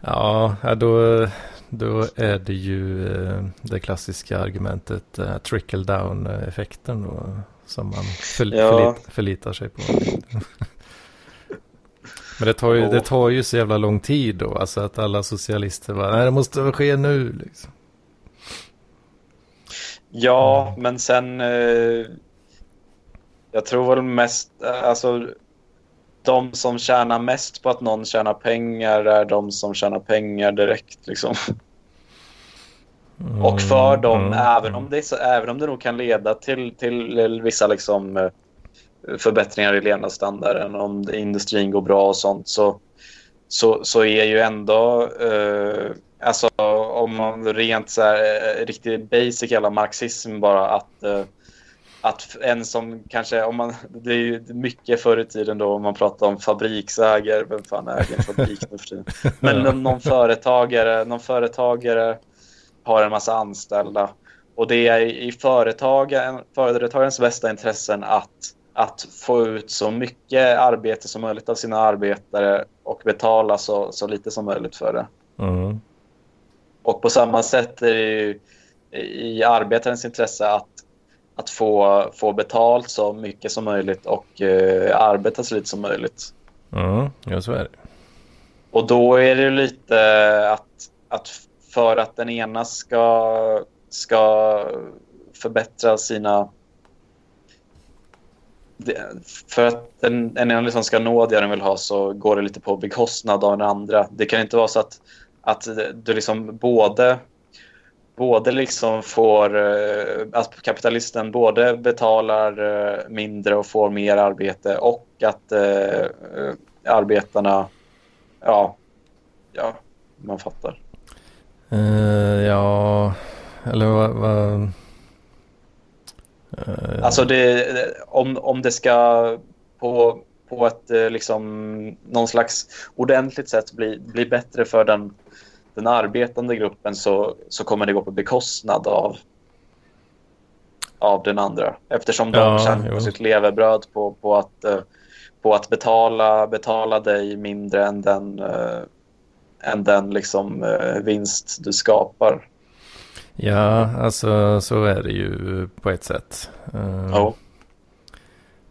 Ja, då, då är det ju uh, det klassiska argumentet uh, trickle down effekten då, som man för, ja. förlit, förlitar sig på. [LAUGHS] Men det tar, ju, det tar ju så jävla lång tid då, alltså att alla socialister bara, nej det måste ske nu liksom. Ja, men sen... Eh, jag tror väl mest... Alltså, de som tjänar mest på att någon tjänar pengar är de som tjänar pengar direkt. Liksom. Mm, och för dem, mm, även, om det, även om det nog kan leda till, till vissa liksom, eh, förbättringar i levnadsstandarden, om industrin går bra och sånt, så, så, så är ju ändå... Eh, alltså om man rent så här, eh, riktigt basic jävla marxism bara att eh, att en som kanske, om man, det är ju mycket förr i tiden då om man pratar om fabriksägare, vem fan äger en fabrik nu för tiden? [LAUGHS] Men någon, företagare, någon företagare har en massa anställda och det är i företagen, företagens bästa intressen att, att få ut så mycket arbete som möjligt av sina arbetare och betala så, så lite som möjligt för det. Mm. Och på samma sätt är det ju i arbetarens intresse att att få, få betalt så mycket som möjligt och eh, arbeta så lite som möjligt. Mm, ja, så är det. Och då är det lite att, att för att den ena ska, ska förbättra sina... För att den, den ena liksom ska nå det den vill ha så går det lite på bekostnad av den andra. Det kan inte vara så att, att du liksom både både liksom får, eh, Att kapitalisten både betalar eh, mindre och får mer arbete och att eh, eh arbetarna, ja, ja, man fattar. Uh, ja, eller vad... vad... Uh, alltså det, om, om det ska på, på ett liksom någon slags ordentligt sätt bli, bli bättre för den den arbetande gruppen så, så kommer det gå på bekostnad av, av den andra. Eftersom de ja, tjänar på sitt levebröd på, på, att, eh, på att betala, betala dig mindre än den, än den liksom, äh, vinst du skapar. Ja, alltså så är det ju på ett sätt. Uh, ja.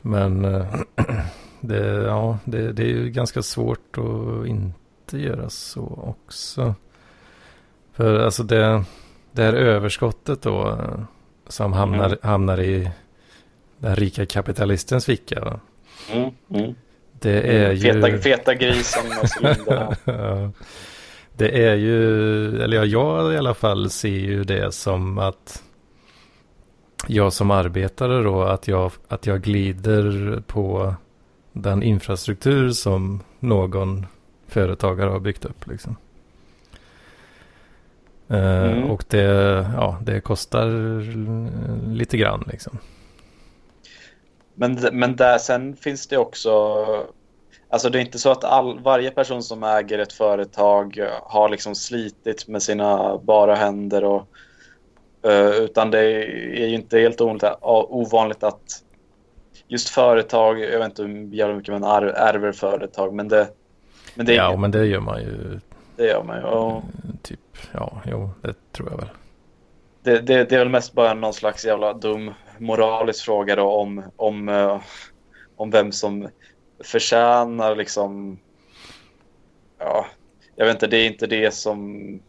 Men [CLEARS THROAT] det, ja, det, det är ju ganska svårt att inte göra så också. För alltså det, det här överskottet då som hamnar, mm. hamnar i den rika kapitalistens ficka. Mm. Mm. Det är mm. feta, ju... Feta grisen med [LAUGHS] Det är ju, eller ja, jag i alla fall ser ju det som att jag som arbetare då, att jag, att jag glider på den infrastruktur som någon företagare har byggt upp. Liksom. Eh, mm. Och det, ja, det kostar lite grann liksom. Men, men där sen finns det också Alltså det är inte så att all, varje person som äger ett företag har liksom slitit med sina bara händer och uh, utan det är ju inte helt ovanligt, att just företag, jag vet inte hur mycket man ärver företag men det, men det Ja men det gör man ju det gör man ju. Och... Typ, ja, jo, det tror jag väl. Det, det, det, är väl mest bara någon slags jävla dum moralisk fråga då om, om, uh, om vem som förtjänar liksom... Ja, jag vet inte, det är inte det som...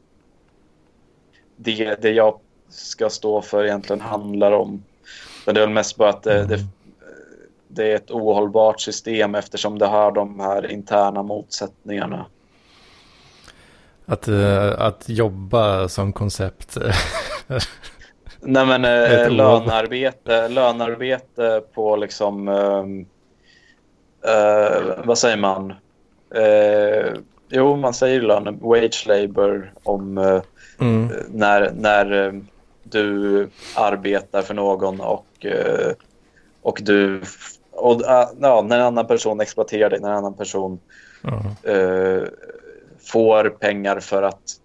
Det, det jag ska stå för egentligen handlar om. Men det är väl mest bara att det, det, det är ett ohållbart system eftersom det har de här interna motsättningarna. Att, eh, att jobba som koncept. [LAUGHS] Nej men uh, lönarbete, lönarbete på liksom, uh, vad säger man? jo, man säger lön, wage labor om mm. när, när du arbetar för någon och, och du och, ja, när en annan person exploaterar dig, när en annan person mm får pengar för att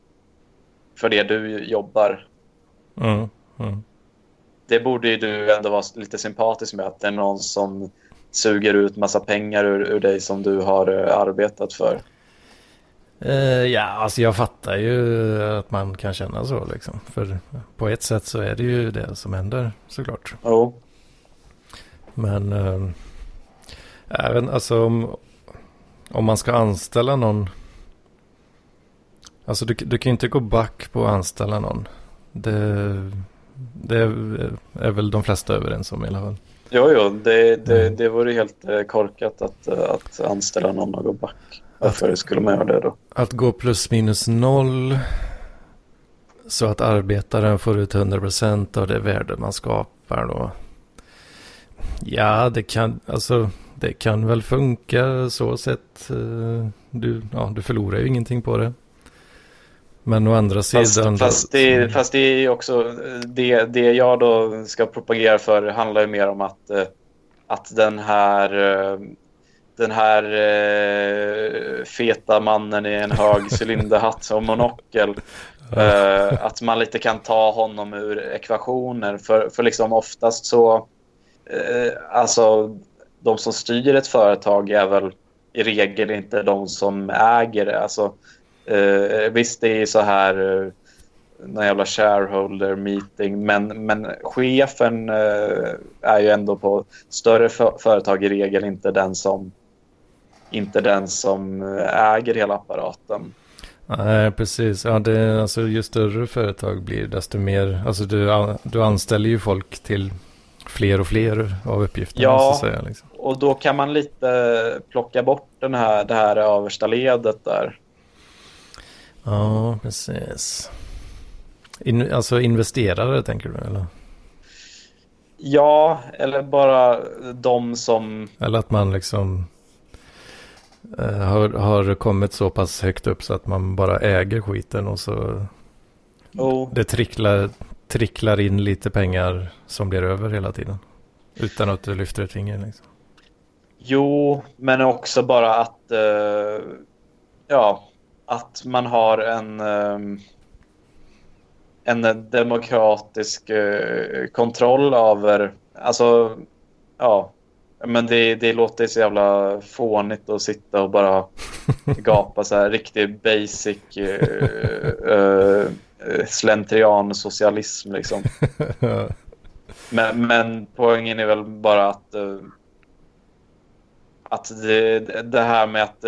för det du jobbar. Mm, mm. Det borde ju du ändå vara lite sympatisk med att det är någon som suger ut massa pengar ur, ur dig som du har uh, arbetat för. Uh, ja, alltså jag fattar ju att man kan känna så liksom. För på ett sätt så är det ju det som händer såklart. Oh. Men uh, även alltså om, om man ska anställa någon Alltså du, du kan ju inte gå back på att anställa någon. Det, det är väl de flesta överens om i alla fall. Jo, jo, det, det, det vore helt eh, korkat att, eh, att anställa någon och gå back. Varför att, skulle man göra det då? Att gå plus minus noll så att arbetaren får ut 100% av det värde man skapar då. Ja, det kan, alltså, det kan väl funka så sett. Eh, du, ja, du förlorar ju ingenting på det. Men å andra sidan... Fast, fast, det, fast det är också... Det, det jag då ska propagera för handlar ju mer om att, eh, att den här... Eh, den här eh, feta mannen i en hög [LAUGHS] cylinderhatt och monokel. Att man lite kan ta honom ur ekvationer. För, för liksom oftast så... Alltså, de som styr ett företag är väl i regel inte de som äger det. Alltså, eh, visst, det är så här eh, någon jävla shareholder meeting, men, men chefen eh, är ju ändå på större för företag i regel inte den som inte den som äger hela apparaten. Nej, precis. Ja, det, alltså, ju större företag blir, desto mer... Alltså, du, du anställer ju folk till fler och fler av uppgifterna. Ja, säga, liksom. och då kan man lite plocka bort den här, det här översta ledet där. Ja, precis. In, alltså investerare tänker du eller? Ja, eller bara de som... Eller att man liksom eh, har, har kommit så pass högt upp så att man bara äger skiten och så oh. det tricklar, tricklar in lite pengar som blir över hela tiden. Utan att du lyfter ett finger liksom. Jo, men också bara att uh, ja, att man har en um, en demokratisk uh, kontroll över, alltså ja, men det, det låter så jävla fånigt att sitta och bara [LAUGHS] gapa så här riktig basic uh, uh, slentrian-socialism liksom. [LAUGHS] men, men poängen är väl bara att uh, att det, det här med att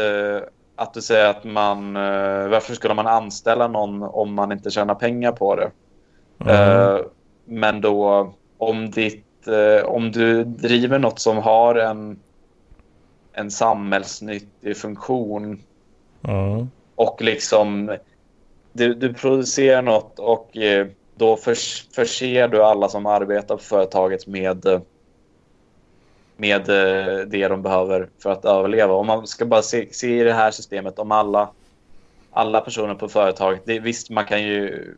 att du säger att man uh, varför skulle man anställa någon om man inte tjänar pengar på det? Mm. men då om ditt om du driver något som har en en samhällsnyttig funktion mm. och liksom du, du producerar något och eh, då förs, förser du alla som arbetar på företaget med, med eh, det de behöver för att överleva. Om man ska bara se, se i det här systemet om alla, alla personer på företaget. Det, visst, man kan ju...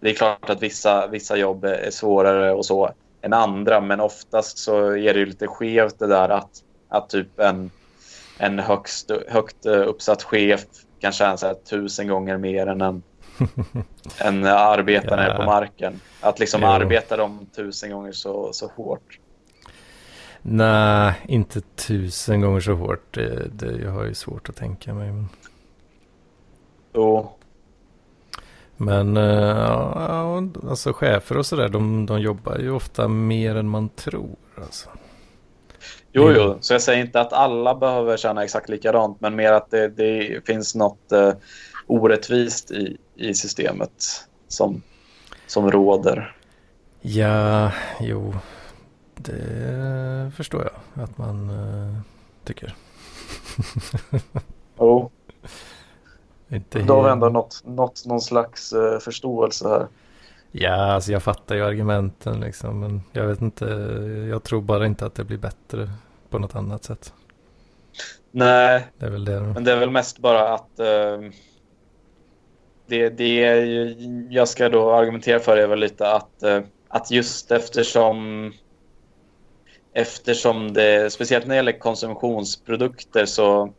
Det är klart att vissa, vissa jobb är svårare och så än andra, men oftast så är det lite skevt det där att, att typ en, en högst, högt uppsatt chef kan tjäna så här, tusen gånger mer än en, [LAUGHS] en arbetare ja. på marken. Att liksom jo. arbeta de tusen gånger så, så hårt. Nej, inte tusen gånger så hårt. Det, det, jag har ju svårt att tänka mig. Jo. Men uh, alltså chefer och sådär, de, de jobbar ju ofta mer än man tror. Alltså. Jo, jo, så jag säger inte att alla behöver känna exakt likadant, men mer att det, det finns något uh, orättvist i, i systemet som, som råder. Ja, jo, det förstår jag att man uh, tycker. jo. Inte Då har vi ändå nått, nått någon slags uh, förståelse här. Ja, alltså jag fattar ju argumenten liksom. Men jag vet inte. Jag tror bara inte att det blir bättre på något annat sätt. Nej, det är väl det. Men det är väl mest bara att uh, det, det jag ska då argumentera för är väl lite att, uh, att just eftersom eftersom det, speciellt när det gäller konsumtionsprodukter så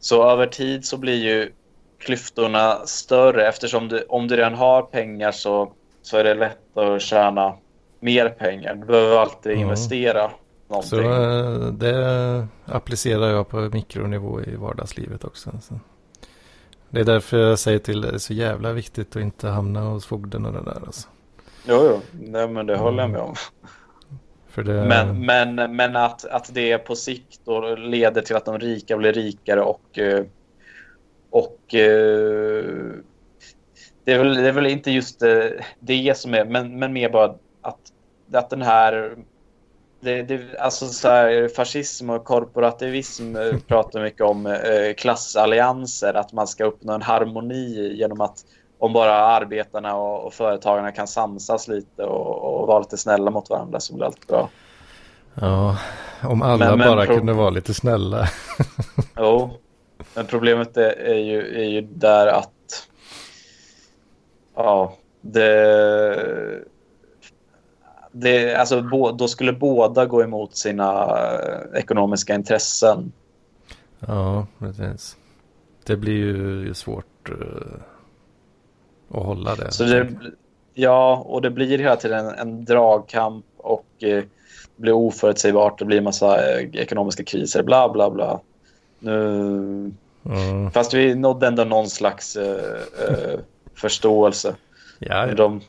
så över tid så blir ju klyftorna större eftersom du, om du redan har pengar så, så är det lätt att tjäna mer pengar. Du behöver alltid mm. investera någonting. Så eh, det applicerar jag på mikronivå i vardagslivet också. Så. Det är därför jag säger till det är så jävla viktigt att inte hamna hos fogden och det där. Alltså. Jo, jo. Nej, men det håller jag med om. Det... Men, men, men att, att det på sikt då leder till att de rika blir rikare och, eh, och eh, det, är väl, det är väl inte just eh, det som är, men, men mer bara att, att den här det, det, alltså så här, fascism och korporativism pratar mycket om eh, klassallianser, att man ska uppnå en harmoni genom att om bara arbetarna och, och företagarna kan samsas lite och, och, vara lite snälla mot varandra så blir allt bra. Ja, om alla men, men, bara kunde vara lite snälla. [LAUGHS] jo, Men problemet är, är, ju, är ju där att ja, det, det, alltså, då skulle båda gå emot sina eh, ekonomiska intressen. Ja, precis. Det blir ju svårt att hålla det. Så det. Ja, och det blir hela tiden en, en dragkamp och uh, blir oförutsägbart. Det blir en massa uh, ekonomiska kriser, bla bla bla. Nu... Mm. Fast vi nådde ändå någon slags uh, förståelse. Ja, ja. De,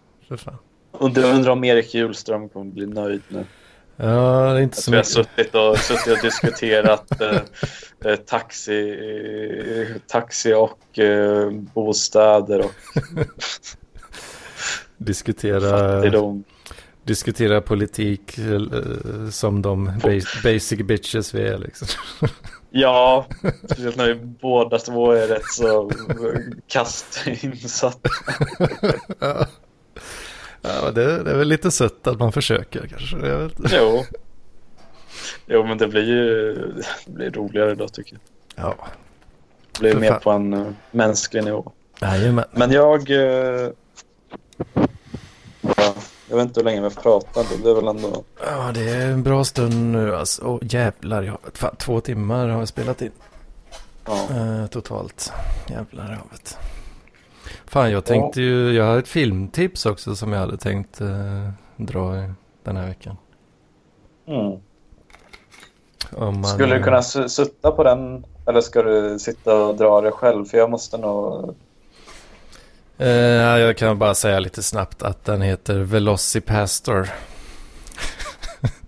undrar, undrar om Erik Hjulström kommer bli nöjd nu. Ja, det är inte så mycket. Vi har suttit och, suttit och diskuterat [LAUGHS] eh, eh, taxi, eh, taxi och eh, bostäder och [LAUGHS] diskutera, fattigdom. diskutera politik eh, som de basic bitches vi är liksom. [LAUGHS] Ja, speciellt när vi båda två är rätt så kastinsatta. Ja. det, det är väl lite sött att man försöker kanske. Jag vet. Jo. jo, men det blir ju det blir roligare då tycker jag. Ja. Det blir För mer fan. på en uh, mänsklig nivå. Jajamän. Men jag... Uh, ja, jag vet inte hur länge vi har pratat. Det är väl ändå... Ja, det är en bra stund nu alltså. Åh, jävlar, jag, fan, två timmar har jag spelat in. Ja. Uh, totalt. Jävlar i havet. Fan, jag tänkte ju, jag har ett filmtips också som jag hade tänkt uh, dra den här veckan. Mm. Man, Skulle du kunna sutta på den eller ska du sitta och dra det själv? För jag måste nog... Uh, jag kan bara säga lite snabbt att den heter Velocipastor. [LAUGHS]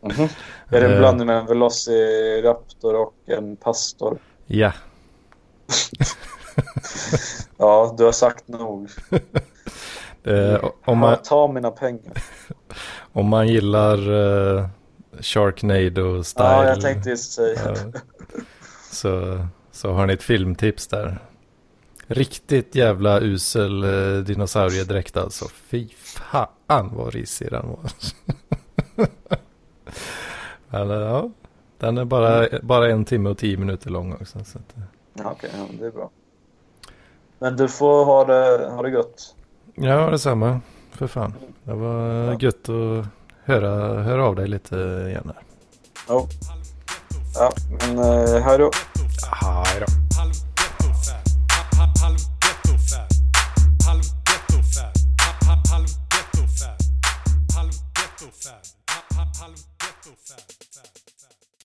mm -hmm. Är det en blandning med en Velociraptor och en pastor? Ja. [LAUGHS] [LAUGHS] ja, du har sagt nog. [LAUGHS] Uh, om man... Ta mina pengar. [LAUGHS] Om man gillar uh, Sharknado-style. Ja, jag tänkte just säga uh, så, så har ni ett filmtips där. Riktigt jävla usel uh, dinosauriedräkt alltså. Fy fan vad risig den var. Men, ja, den är bara, bara en timme och tio minuter lång också. Så att, ja, Okej, okay, ja, det är bra. Men du får ha det, ha det gött. Ja, detsamma. För fan. Det var ja. gött att höra, höra av dig lite igen här. Ja. Ja, men eh, hej då. Hej då.